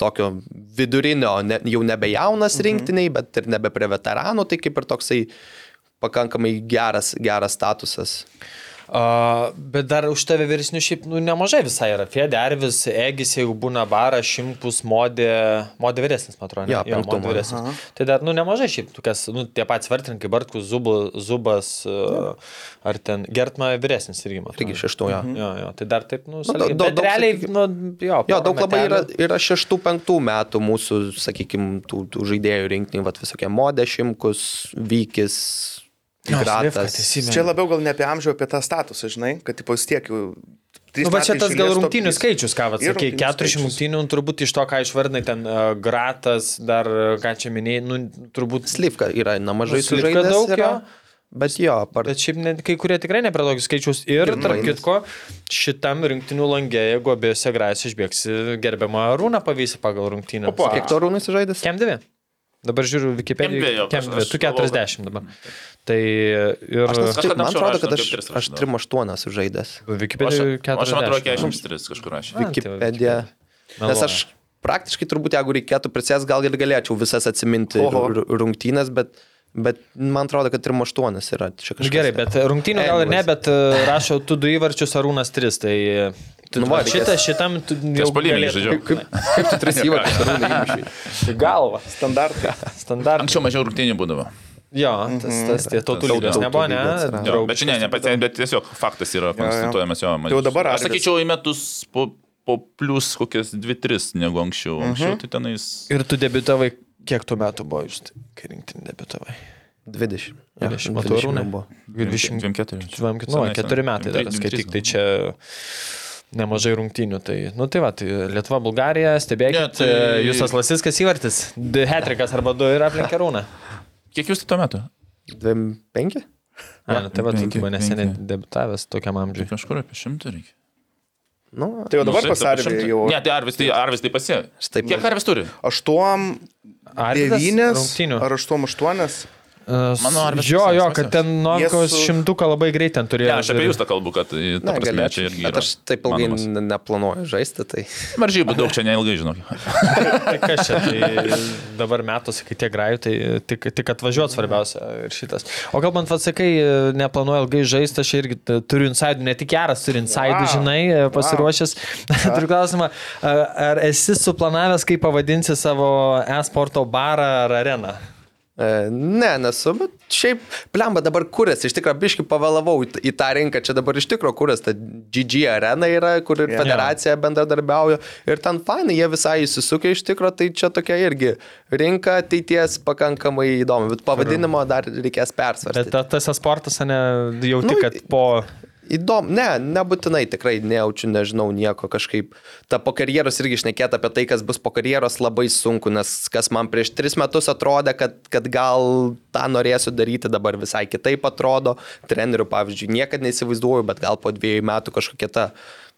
Speaker 2: tokio vidurinio, ne, jau nebe jaunas rinktiniai, bet ir nebe prie veteranų, tai kaip ir toksai pakankamai geras, geras statusas.
Speaker 3: Uh, bet dar už tave vyresnių šiaip nu, nemažai visai yra. Fede, Arvis, Egis, jeigu būna Baras, Šimkus, Modė, Modė vyresnis, man atrodo. ne?
Speaker 2: Jo, penktumo.
Speaker 3: Modė vyresnis. Tai dar, nu, nemažai šiaip, tokias, nu, tie patys vartininkai, Bartkus, Zubas, uh, ar ten Gertma vyresnis irgi, man atrodo.
Speaker 2: Irgi šeštojo.
Speaker 3: Jo, jo, tai dar taip, nu, sąlyginai.
Speaker 2: daug-
Speaker 3: bet realiai, nu, jo,
Speaker 2: Jo, daug labai yra,
Speaker 3: metelių.
Speaker 2: yra šeštų, penktų metų mūsų, sakykime, tų, tų žaidėjų rinktiniai, va visokie modešimkus, vykis,
Speaker 3: Jo, Slivka,
Speaker 2: gratas.
Speaker 3: teisybė.
Speaker 1: Čia labiau gal ne apie amžių, apie tą statusą, žinai, kad tipo vis tiek jau... trys
Speaker 3: Nu, va čia tas gal
Speaker 1: trys.
Speaker 3: skaičius, ką
Speaker 1: rungtynių
Speaker 3: 400
Speaker 1: skaičius.
Speaker 3: rungtynių, nu, turbūt iš to, ką išvardinai, ten uh, Gratas, dar, uh, ką čia minėjai, nu, turbūt
Speaker 2: Slivka yra nemažai
Speaker 3: Nu, Slivka
Speaker 2: sužaidęs.
Speaker 3: daug,
Speaker 2: yra,
Speaker 3: jo.
Speaker 2: Bet jo, par...
Speaker 3: Bet šiaip net, kai kurie tikrai ne prie tokių skaičius. Ir,
Speaker 2: Ir
Speaker 3: tarp kitko, šitam rinktinių langė, jeigu abiejose grajose išbėgsi gerbiamą Rūną pavysi pagal rungtynę.
Speaker 1: Opa.
Speaker 2: kiek to rūnai sužaidęs?
Speaker 3: Kem dvi. Dabar žiūriu Wikipedia.
Speaker 4: Kem dvi, jo,
Speaker 3: Kem
Speaker 4: aš-
Speaker 3: dvi.
Speaker 4: aš
Speaker 3: Tu
Speaker 4: galvoju,
Speaker 3: 40 dabar. Tai ir...
Speaker 4: Aš
Speaker 2: Aš,
Speaker 4: Kažkada
Speaker 2: man atrodo, kad aš, aš
Speaker 4: rašydavau.
Speaker 2: 3-8 sužaidęs.
Speaker 4: Aš,
Speaker 3: Wikipedia
Speaker 4: aš man atrodo
Speaker 3: 40.
Speaker 4: 43 kažkur rašė.
Speaker 3: A, va,
Speaker 2: Wikipedia.
Speaker 3: Meluoja.
Speaker 2: Nes aš praktiškai turbūt, jeigu reikėtų prisės, gal ir galėčiau visas atsiminti rungtynės, bet, bet man atrodo, kad 3-8 yra. Čia
Speaker 3: Nu,
Speaker 2: kažkas.
Speaker 3: gerai, bet rungtynių gal ir ne, bet uh, rašau, tu du įvarčius Arūnas 3. Tai tu,
Speaker 2: Nu, va,
Speaker 3: šitą, šitam tu jau
Speaker 4: Aš palyginti
Speaker 3: galėtum-
Speaker 4: žaidžiau.
Speaker 2: Kaip, kaip tu tris įvarčius rūnai įmušiai?
Speaker 3: Į galvą.
Speaker 1: Standartai.
Speaker 3: Standartas.
Speaker 4: Anksčiau mažiau rungtynių būdavo.
Speaker 3: Jo, tas, tas tie tautų lygos nebuvo, ne?
Speaker 4: Jo, bet čia ne, ne pats, bet tiesiog faktas yra konstatuojamas jo.
Speaker 1: Tai jau dabar
Speaker 4: Aš
Speaker 1: Arvis-
Speaker 4: sakyčiau, į metus po, po plus kokias 2-3 negu anksčiau. Anksčiau tai tenais...
Speaker 3: Ir tu debitavai, kiek tų metų buvo jūs, kai rinktinį debitavai?
Speaker 2: 20.
Speaker 3: 20 metų Arūnė.
Speaker 2: buvo.
Speaker 3: 20.
Speaker 4: 24.
Speaker 3: Žinom, nu,
Speaker 4: Senai,
Speaker 3: keturi
Speaker 4: senai.
Speaker 3: metai dar
Speaker 4: Dvi-
Speaker 3: skaityk, tai čia nemažai rungtynių. Tai, nu tai va, tai Lietuva, Bulgarija, stebėkit,
Speaker 4: ja, tai...
Speaker 3: E, Jūsas Lasiskas įvartis, Hetrikas arba du yra aplink Karūną.
Speaker 4: Kiek jūs tai tuo metu?
Speaker 2: 25.
Speaker 3: A, nu, tai va, tu buvai neseniai debitavęs tokiam amžiui.
Speaker 4: Tai kažkur apie šimtą reikia.
Speaker 2: Nu,
Speaker 1: tai jau dabar
Speaker 4: nu, pasarvė
Speaker 1: jau.
Speaker 4: Ne, tai Arvis tai, Arvis tai pasie.
Speaker 2: Taip,
Speaker 4: Kiek Arvis turi?
Speaker 1: 8,
Speaker 3: 9
Speaker 1: ar 8,
Speaker 3: 8.
Speaker 4: Mano
Speaker 3: Jo, jo, kad ten Novikos
Speaker 1: su-
Speaker 3: šimtuką labai greit ten turėjo.
Speaker 4: Ne, aš apie jūs tą kalbu, kad tai, ta
Speaker 2: Na,
Speaker 4: prasme,
Speaker 2: galėčiau.
Speaker 4: čia irgi
Speaker 2: Bet aš taip ilgai
Speaker 4: manomas.
Speaker 2: neplanuoju žaisti, tai
Speaker 4: Varžybų daug čia neilgai, žinok. *laughs*
Speaker 3: Tai kas čia, tai dabar metuose, kai tiek grajų, tai tik, tik atvažiuot svarbiausia ir šitas. O kalbant, atsakai, neplanuoju ilgai žaisti, aš irgi turiu insidų, ne tik geras, turiu insidų,
Speaker 1: Wow.
Speaker 3: žinai, pasiruošęs. *laughs* turiu klausimą, ar esi suplanavęs, kaip pavadinsi savo e-sporto barą ar areną?
Speaker 2: E, Ne, nesu, bet šiaip, plemba dabar kuras, iš tikrųjų, biški pavėlavau į, į tą rinką, čia dabar iš tikrųjų kuras, ta GG arena yra, kur ir
Speaker 1: Jo.
Speaker 2: federacija bendradarbiauja. Ir ten fainai, jie visai įsisukia iš tikrųjų, tai čia tokia irgi rinka ateities pakankamai įdomi, bet pavadinimo dar reikės
Speaker 3: Bet
Speaker 2: persvarstyti.
Speaker 3: ta- tas e-sportas, ne, jauti,
Speaker 2: Nu,
Speaker 3: kad po...
Speaker 2: Įdomu, ne, nebūtinai tikrai nejaučiu, nežinau nieko kažkaip. Ta po karjeros irgi išnekėta apie tai, kas bus po karjeros labai sunku, nes kas man prieš tris metus atrodė, kad, kad gal tą norėsiu daryti, dabar visai kitaip atrodo. Trenerių, pavyzdžiui, niekada neįsivaizduoju, bet gal po dviejų metų kažkokia ta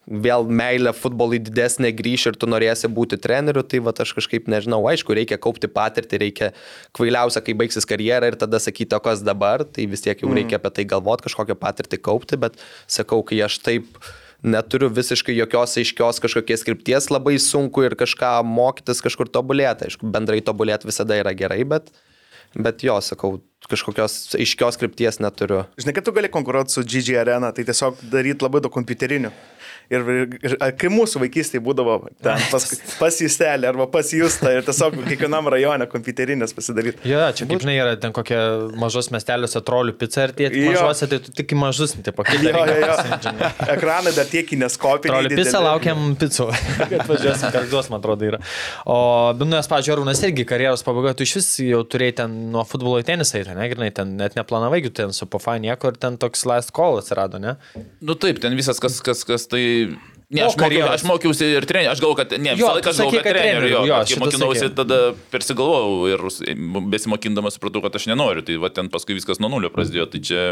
Speaker 2: vėl meilė futbolui didesnė grįš ir tu norėsi būti treneriu, tai va aš kažkaip nežinau, aišku, reikia kaupti patirtį, reikia kvailiausia, kai baigsis karjera ir tada sakyti, o kas dabar, tai vis tiek jau reikia apie tai galvoti, kažkokią patirtį kaupti, bet sakau, kai aš taip neturiu visiškai jokios aiškios kažkokies skripties, labai sunku ir kažką mokytis, kažkur tobulėti. Aišku, bendrai tobulėti visada yra gerai, bet, bet jo, sakau, kažkokios aiškios skripties neturiu.
Speaker 1: Žinai, kad tu gali konkuruoti su GG arena, tai tiesiog daryti labai daug kompiuterinių. Ir, ir kai mūsų vaikystėje būdavo ten pas, *laughs* pas jūstelį arba pas jūstą ir tiesiog kiekvienam rajone kompiuterinės pasidaryti.
Speaker 3: Jo, čia kaip žinai, yra ten kokie mažos miesteliuose trolių pica ir tie
Speaker 1: Jo.
Speaker 3: mažuose, tai tu tik į mažus, tai po kitą
Speaker 1: Jo, jo, jo. Ekranai dar tiek neskopiniai.
Speaker 3: Trolių pica, laukiam picų. *laughs* Kad važiuosim karduos, man atrodo, yra. O, nu, nes, pažiūrėjau, Arūnas irgi karjeros pabaigoje, tu iš vis jau turėjai ten nuo futbolo į tenisą, ten, negrinai, ten net neplanavai, jų ten su Pofa nieko ir ten toks last call atsirado, ne?
Speaker 4: Nu taip, ten visas, kas, kas, kas tai... Ne, aš, mokiau, aš mokiausi ir treneriu, aš galvoju, kad ne, visą laiką aš galvoju, kad treneriu, jo,
Speaker 3: jo,
Speaker 4: kai mokinausi,
Speaker 3: sakei.
Speaker 4: tada persigalvojau ir besimokindamas supratau, kad aš nenoriu, tai va ten paskui viskas nuo nulio prasidėjo, tai čia...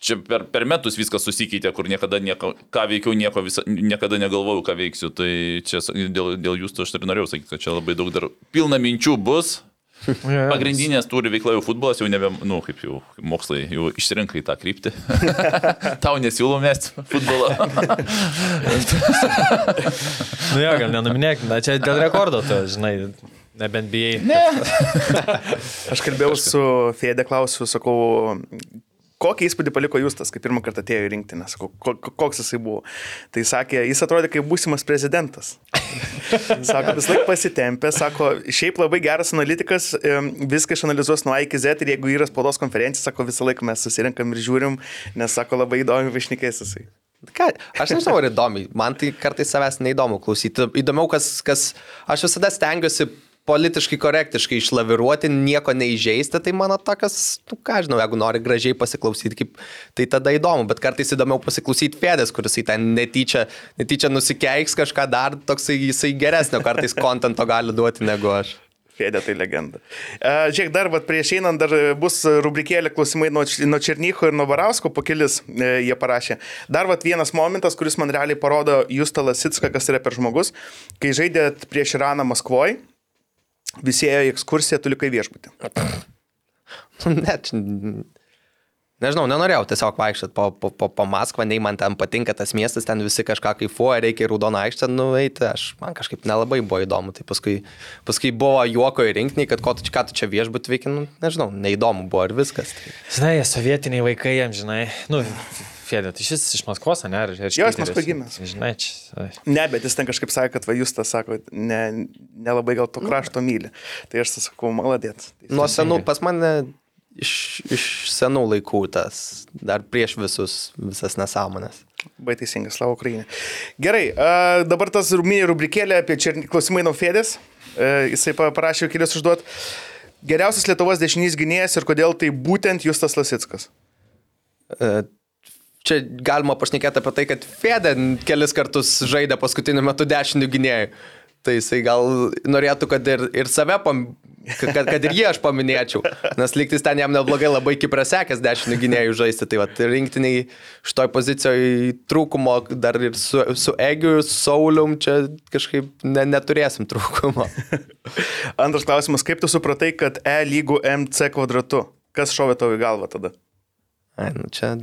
Speaker 4: Čia per, per metus viskas susikeitė, kur niekada nieko, ką veikiau, nieko visa, niekada negalvojau, ką veiksiu. Tai čia dėl, dėl jūsų aš ir norėjau sakyti, kad čia labai daug dar pilna minčių bus. Pagrindinės turi veikla jau futbolas, jau nebe, nu, kaip jau mokslai, jau išsirinkai tą kryptį. *laughs* Tau nesiūlau mesti futbolą.
Speaker 3: Nu jo, gal nenuminėk, na čia dėl rekordo, tu, žinai, nebent bijai. Ne. *laughs*
Speaker 1: Aš kalbėjau su Fėdė, klausiu, sakau, kokį įspūdį paliko Justas, kai pirmą kartą atėjo į rinktinę, sakau, ko- ko- koks jisai buvo. Tai sakė, jis atrodė kaip būsimas prezidentas. *laughs* Sako, vis laik pasitempė, sako, šiaip labai geras analitikas, viską išanalizuos nuo A iki Z ir jeigu yra spaudos konferencija, sako, visą laiką mes susirinkam ir žiūrim, nes, sako, labai įdomi višnikės jisai.
Speaker 2: Ką, aš nežinau, ar įdomi. Man tai kartais savęs neįdomu klausyti. Įdomiau, kas, kas aš visada stengiuosi politiškai korektiškai išlaviruoti, nieko neįžeisti, tai mano tokas, nu ką žinau, jeigu nori gražiai pasiklausyti, kaip, tai tada įdomu, bet kartais įdomiau pasiklausyti Fedės, kuris į ten netyčia, netyčia nusikeiks kažką dar, toksai jisai geresnio kartais kontento gali duoti negu aš.
Speaker 1: Fėdė tai legenda. E, Žiūrėk, dar vat, prieš einant dar bus rubrikėlė klausimai nuo, nuo Černycho ir nuo Varausko, po kelis e, jie parašė. Dar vat, vienas momentas, kuris man realiai parodo Justą Lasitską, kas yra per žmogus. Kai žaidėt prieš Iraną Maskvoje, visi ėjo į ekskursiją, tu likai viešbutį. *laughs*
Speaker 2: Net, nežinau, nenorėjau tiesiog vaikščioti po, po, po, po Maskvą, nei man ten patinka tas miestas, ten visi kažką kaifuoja, reikia į Raudoną aikštę nueiti, aš, man kažkaip nelabai buvo įdomu, tai paskui, paskui buvo juoko į rinkinį, kad ko tu, čia- ką tu čia viešbut veikia, nu, nežinau, neįdomu buvo ir viskas. Tai.
Speaker 3: Žinai, sovietiniai vaikai jam, žinai, nu, Fėdė, tai šis iš Maskvos, ne? Ar, ar
Speaker 1: Jo, iš
Speaker 3: esi?
Speaker 1: gimęs.
Speaker 3: Žinai, čia.
Speaker 1: Ne, bet jis ten kažkaip sakė, kad va Justas sako, ne, nelabai gal to krašto myli. Tai aš sakau, maladėt.
Speaker 2: Nuo senų pas mane iš, iš senų laikų tas, dar prieš visus, visas nesąmonės.
Speaker 1: Bai teisingas, Slavo Ukrainė. Gerai, a, dabar tas mini rubrikėlė apie černy... klausimai nuo Fėdės. E, Jisai pa- parašė kelis užduot. Geriausias Lietuvos dešinys gynėjas ir kodėl tai būtent Justas Lasitskas.
Speaker 2: E, Čia galima pašnekėti apie tai, kad Fede kelis kartus žaidė paskutiniu metu dešinių gynėjų. Tai jisai gal norėtų, kad ir, ir save, pam, kad, kad ir jį aš paminėčiau. Nes lygtis ten jam neblogai labai kiprasekęs dešinių gynėjų žaisti. Tai va, rinktiniai šitoj pozicijoje trūkumo dar ir su, su Egiu, su Saulium čia kažkaip ne, neturėsim trūkumo. *laughs*
Speaker 1: Antras klausimas, kaip tu supratai, kad E lygų MC kvadratu? Kas šovė tavo į galvą tada?
Speaker 2: Ai, nu čia,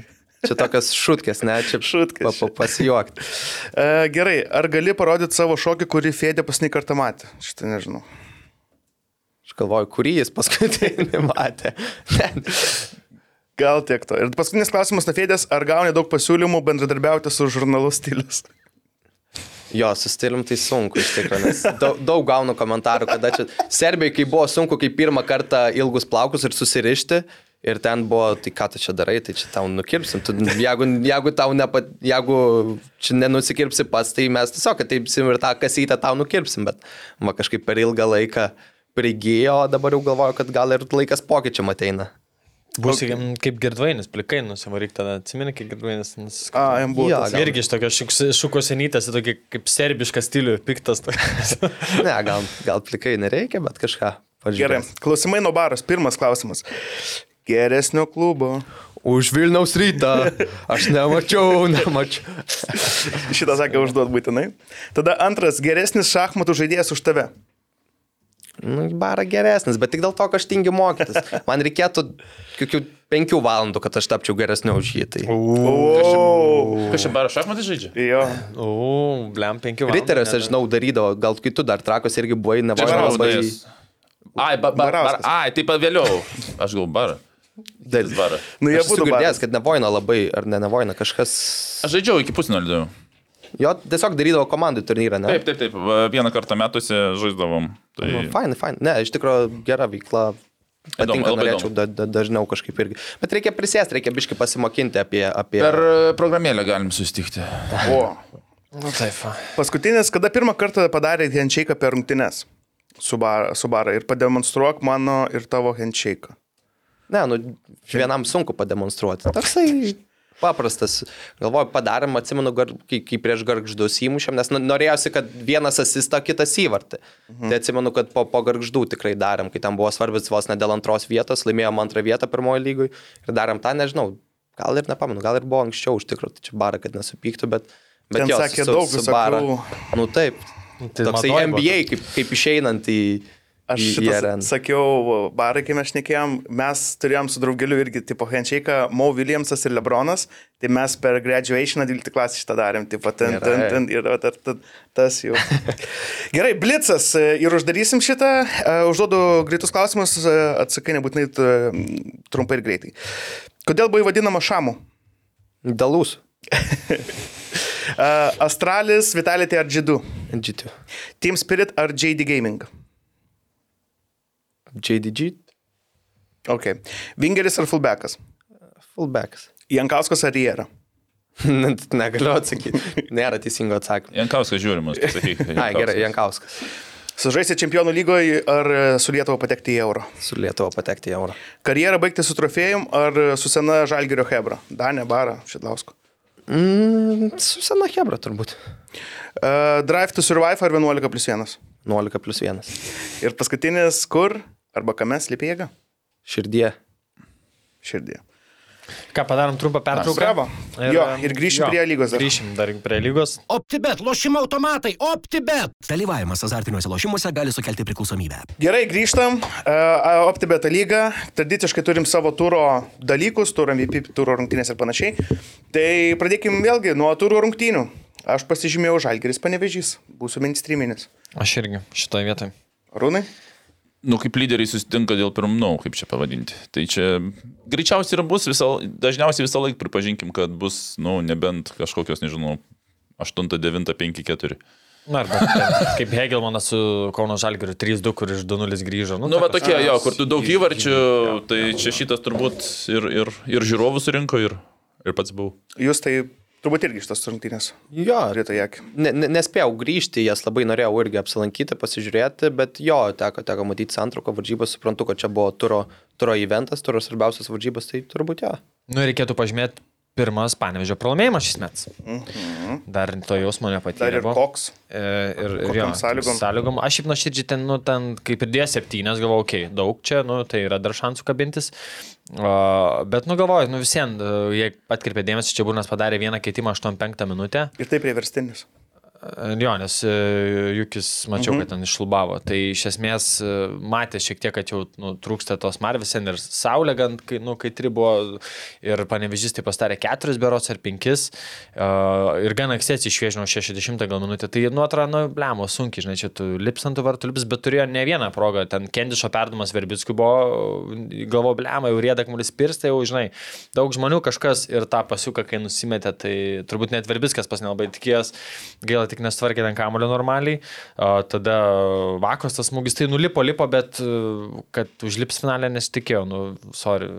Speaker 2: čia tokios šutkės, ne, čia
Speaker 1: Šutkės
Speaker 2: Pa, pa, pasijuokti.
Speaker 1: E, gerai, ar gali parodyti savo šokį, kurį Fėdė pasnį kartą matė? Šitą nežinau.
Speaker 2: Aš galvoju, kurį jis paskutinį matė.
Speaker 1: Gal tiek to. Ir paskutinis klausimas nuo Fėdės, ar gauni daug pasiūlymų bendradarbiauti su žurnalu stilius?
Speaker 2: Jo, su stilium tai sunku iš tikrųjų, nes daug, daug gaunu komentarų, kada čia Serbijai, kai buvo sunku, kai pirmą kartą ilgus plaukus ir susirišti, ir ten buvo, tai ką tu čia darai, tai čia tau nukirpsim. Tu, jeigu, jeigu tau nepa, jeigu čia nenusikirpsi pats, tai mes tiesiog ateipsim ir tą kasytę tau nukirpsim, bet man kažkaip per ilgą laiką prigijo, dabar jau galvoju, kad gal ir laikas pokyčiam ateina.
Speaker 3: Okay. kaip girdvainis, plikai nusivaryk tada. Atsimeni, kaip girdvainis.
Speaker 1: A, jam buvo. Tas.
Speaker 2: gal-
Speaker 3: Irgi iš tokio šukos senytės, tokį kaip serbišką stilių, piktas. *laughs*
Speaker 2: Ne, gal, gal plikai nereikia, bet kažką.
Speaker 1: Gerai,
Speaker 2: pažiūrėsim.
Speaker 1: klausimai nuo baros. Pirmas klausimas. Geresnio klubo.
Speaker 2: Už Vilniaus rytą. Aš nemačiau, nemačiau.
Speaker 1: Šitą sakė užduot būtinai. Tada antras, geresnis šachmatų žaidėjas už tave.
Speaker 2: Nu, bara geresnis, bet tik dėl to, kad aš tingiu mokytis. Man reikėtų kokių penkių valandų, kad aš tapčiau geresniu už jį. Tai.
Speaker 1: O,
Speaker 4: Kas čia bara šachmatai žaidžia?
Speaker 1: jo.
Speaker 3: O, blem, penki valandų.
Speaker 2: Riterius, aš žinau, darydavo, gal kai tu dar trakos irgi buvai, ne
Speaker 4: Čia
Speaker 2: važiavau
Speaker 4: labai...
Speaker 2: labai.
Speaker 4: Ai, ba, ba, bar, ai, taip pat vėliau. Aš gal barą. Dalis barą.
Speaker 1: Nu, jie būtų
Speaker 2: girdėjęs, kad nevoina labai, ar ne nevoina, kažkas...
Speaker 4: Aš žaidžiau iki pusnulio.
Speaker 2: Jo, tiesiog darydavo komandų turnyrą, ne?
Speaker 4: Taip, taip, taip. Vieną kartą metuose žaisdavom. Tai...
Speaker 2: Nu, Fain, fain. Ne, iš tikrųjų gera veikla. Patinka,
Speaker 4: labai
Speaker 2: norėčiau da, da, dažniau kažkaip irgi. Bet reikia prisėsti, reikia biškai pasimokinti apie... apie...
Speaker 4: Per e, programėlę galim susitikti. *laughs*
Speaker 1: O.
Speaker 3: Nu, taip.
Speaker 1: Paskutinis, kada pirmą kartą padarė handshake per rungtynes su bara, su bara ir pademonstruok mano ir tavo handshake.
Speaker 2: Ne, nu, vienam sunku pademonstruoti. Toksai paprastas. Galvoju, padarėm, atsimenu, gar, kai, kai prieš garždus įmušėm, nes norėjosi, kad vienas asistą, kitas įvartį. Mhm. Tai atsimenu, kad po, po garždų tikrai darėm, kai tam buvo svarbus vos ne dėl antros vietos, laimėjom antrą vietą pirmojo lygui ir darėm tą, nežinau, gal ir nepamenu, gal ir buvo anksčiau, iš tikrųjų, tai čia bara, kad nesupyktų, bet... bet
Speaker 1: Ten
Speaker 2: jo,
Speaker 1: sakė daug visokių-
Speaker 2: Nu taip.
Speaker 3: Tai
Speaker 2: Toksai
Speaker 3: buvo.
Speaker 2: NBA, kaip, kaip išeinant į...
Speaker 1: Aš
Speaker 2: areną.
Speaker 1: sakiau, barai, kai mes šnekėjom, mes turėjom su draugeliu irgi tipo handshake, Mo Williamsas ir Lebronas, tai mes per graduation 12 klasį šitą darėm, tipo ten, ten, ten ir ta- ta- tas jau. *laughs* Gerai, Blitzas e, ir uždarysim šitą, E, užduodu greitus klausimus, e, atsakai nebūtinai trumpai ir greitai. Kodėl buvai vadinama Šamu?
Speaker 2: Dalus. *laughs*
Speaker 1: Astralis, Vitality ar G2?
Speaker 2: GT.
Speaker 1: Team Spirit ar JD Gaming?
Speaker 2: JDG.
Speaker 1: Ok. Vingeris ar fullbackas?
Speaker 2: Fullbacks.
Speaker 1: Jankauskas ar Riera? *laughs*
Speaker 2: Negaliu atsakyti. Nėra teisingo atsakymo.
Speaker 4: Jankauskas žiūrimas, pasakyk. *laughs*
Speaker 2: Ai, gerai, Jankauskas.
Speaker 1: Sužaisti čempionų lygoje ar su Lietuva patekti į Euro?
Speaker 2: Su Lietuva patekti į Eurą.
Speaker 1: Karjerą baigti su trofėjum ar su sena Žalgirio Hebra? Danė, Bara, Šidlausko.
Speaker 2: Mm, su sena Hebra turbūt.
Speaker 1: Uh, drive to Survive ar 11 plus 1?
Speaker 2: 11 plus 1.
Speaker 1: Ir paskutinis, kur arba kame slypi jėga?
Speaker 2: Širdie.
Speaker 1: Širdį.
Speaker 3: Ką padarom trumpą pertrauką?
Speaker 1: Bravo. Jo, ir grįšim prie lygos dar.
Speaker 3: Grįšim dar prie lygos.
Speaker 5: OptiBet, lošimo automatai, OptiBet.
Speaker 6: Dalyvavimas azartiniuose lošimuose gali sukelti priklausomybę.
Speaker 1: Gerai, grįžtam. Uh, OptiBeta lyga. Tradiciškai turim savo turo dalykus, turo MVP, turo rungtynės ir panašiai. Tai pradėkim vėlgi nuo turo rungtynių. Aš pasižymėjau Žalgeris panevežys. Būsiu mainstreaminis.
Speaker 3: Aš irgi šitoje vietoje.
Speaker 1: Rūnai?
Speaker 4: Nu, kaip lyderiai susitinka dėl pirmų, kaip čia pavadinti. Tai čia greičiausiai ir bus, visą, dažniausiai visą laiką pripažinkim, kad bus, nu, nebent kažkokios, nežinau, 8, 9, 5, 4.
Speaker 3: Na, arba kaip Hegelmanas su Kauno Žalgiriu 3-2, kur iš 2-0 grįžo.
Speaker 4: Nu, va
Speaker 3: ta
Speaker 4: tokie, jo, kur tu daug įvarčių, tai čia šitas turbūt ir, ir, ir žiūrovų surinko, ir, ir pats buvau.
Speaker 1: Jūs tai Turbūt irgi šitas rungtynės.
Speaker 2: Jo,
Speaker 1: Rito Jekį.
Speaker 2: ne, ne, nespėjau grįžti, jas labai norėjau irgi apsilankyti, pasižiūrėti, bet jo, teko, teko matyti santrauką varžybas, suprantu, kad čia buvo turo, turo eventas, turo svarbiausias varžybas, tai turbūt jo.
Speaker 3: Nu, reikėtų pažymėti pirmas panevežio pralaimėjimas šis metas. Dar to jausmo
Speaker 1: Dar
Speaker 3: nepatyrė.
Speaker 1: ir koks.
Speaker 3: E, ir, ir jo,
Speaker 1: sąlygom?
Speaker 3: sąlygom. Aš šiaip nuoširdžiai ten, nu, ten kaip ir dėjo septynės, galvoju, okei, okay, daug čia, nu, tai yra dar šansų kabintis. O, bet, nu, galvoju, nu, visiems, jie atkreipė dėmesį, čia Burnas padarė vieną keitimą 8-5 minutę.
Speaker 1: Ir tai priverstinis.
Speaker 3: Jo, nes e, Jukis mačiau, mhm. kad ten išlubavo. Tai iš esmės e, matė šiek tiek, kad jau nu, trūksta tos marvis ten ir saulė, gan, kai, nu, kai tri buvo ir panevežys tai pastarė keturis berots ar penkis. Uh, ir gan anksti atsišviežino 60 gal minutę. Tai, nu, atrodo, nu, blemo, sunkiai, žinai, čia tu lips ant tų vartų lips, bet turėjo ne vieną progą. Ten Kendišo perdamas Verbickui buvo, galvo, blemo, jau rėda kamuolis pirštai, jau, žinai, daug žmonių kažkas ir tą pasiuką, kai nusimetė, tai turbūt net Verbickas pas nelabai tikėjęs. Gaila tik nestvarkė ten kamulio normaliai. Tada vakos tas smūgis, tai nulipo, lipo, bet e, kad užlips finalę nesitikėjau, nu, sorry.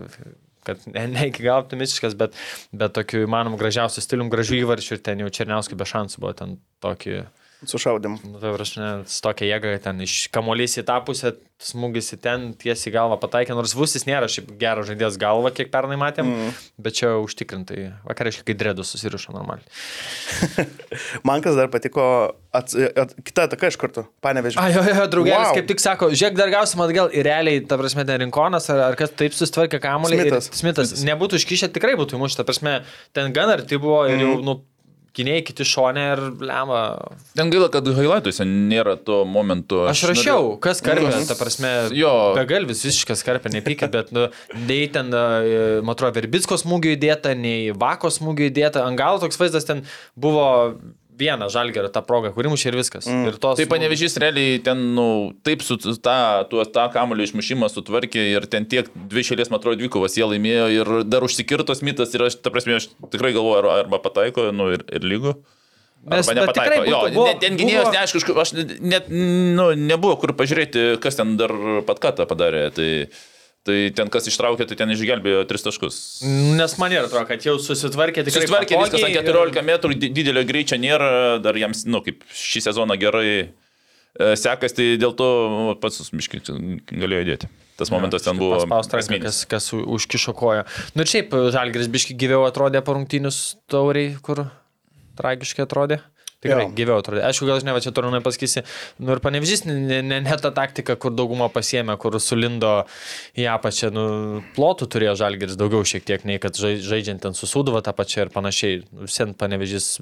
Speaker 3: Kad ne, ne iki galo optimistiškas, bet, bet tokiu įmanomu gražiausiu stilium, gražių įvarčių ir ten jau Černiauskai be šansų buvo ten tokį
Speaker 1: Sušaudim.
Speaker 3: Nu, tai prašau, su tokia jėga, ten iš kamuolys į tą pusę, smūgis į ten, tiesiai galvą pataikė, nors Vusis nėra šiaip geras žaidėjas galva, kiek pernai matėm, mm. bet čia užtikrintai, vakariškai, kai dredus susirišo normaliai. *laughs*
Speaker 1: Man kas dar patiko, ats, at, kita ataka iš karto, panevežė.
Speaker 3: Ai, jo, jo, draugelis
Speaker 1: Wow.
Speaker 3: kaip tik sako, žiūrėk, dar gausim atgal ir realiai, ta prasme, ten rinkonas ar, ar kas taip susitvarkė kamuolį. ir
Speaker 1: Smitas.
Speaker 3: Smitas. Nebūtų iškišę, tikrai būtų įmušta, ta prasme, ten gan arti buvo ir jau, nu, gynėjai kiti šonė ir lemą.
Speaker 4: Ten gaila, kad highlightuose nėra to momento.
Speaker 3: Aš rašiau, kas karpė, ta prasme,
Speaker 4: Jo.
Speaker 3: begalvis visiškas karpė, nepykit, bet, nu, nei ten, e, man atrodo, Verbicko smūgių įdėta, nei Vako smūgių įdėta, ant galo toks vaizdas ten buvo vieną žalgerą tą progą, kuri mušė ir viskas. Mm. Ir tos
Speaker 4: Tai panevežys realiai ten, nu, taip su tą, tuo, tą kamulio išmušimą sutvarkė ir ten tiek dvi šėlės, man atrodo, dvikovas jie laimėjo ir dar užsikirto Smithas ir aš, ta prasme, aš tikrai galvoju, ar- arba pataiko, nu, ir, ir lygu.
Speaker 3: Nes,
Speaker 4: Arba
Speaker 3: bet tikrai
Speaker 4: nepataiko. Jo,
Speaker 3: būtų- buvo-
Speaker 4: ne- ten gynėjos,
Speaker 3: buvo-
Speaker 4: neaišku, aš net, nu, nebuvo kur pažiūrėti, kas ten dar patkatą padarė. Tai, tai ten kas ištraukė, tai ten išgelbėjo tris taškus.
Speaker 3: Nes man ir atrodo, kad jau susitvarkė tikrai.
Speaker 4: Susitvarkė viskas, ant
Speaker 3: patogiai
Speaker 4: 14 metrų di- didelio greičio nėra, dar jiems, nu, kaip šį sezoną gerai e, sekas, tai dėl to nu, pats miškai galėjo dėti. Tas momentas ten buvo esminis.
Speaker 3: kas, kas užkišo koją. Nu ir šiaip Žalgris biški gyviau atrodė po rungtynius tauriai, kur tragiškai atrodė. Tikrai
Speaker 1: Jo.
Speaker 3: gyviau atrodė. Aišku, gal aš ne va čia turiu nepasakysi. Nu ir panevižys, ne, ne, ne, ta taktika, kur daugumą pasiemė, kur sulindo į apačią. Nu, plotų turėjo Žalgris daugiau šiek tiek, nei kad žai- žaidžiant ten susūdavo tą pačią ir panašiai. Visien panevižys.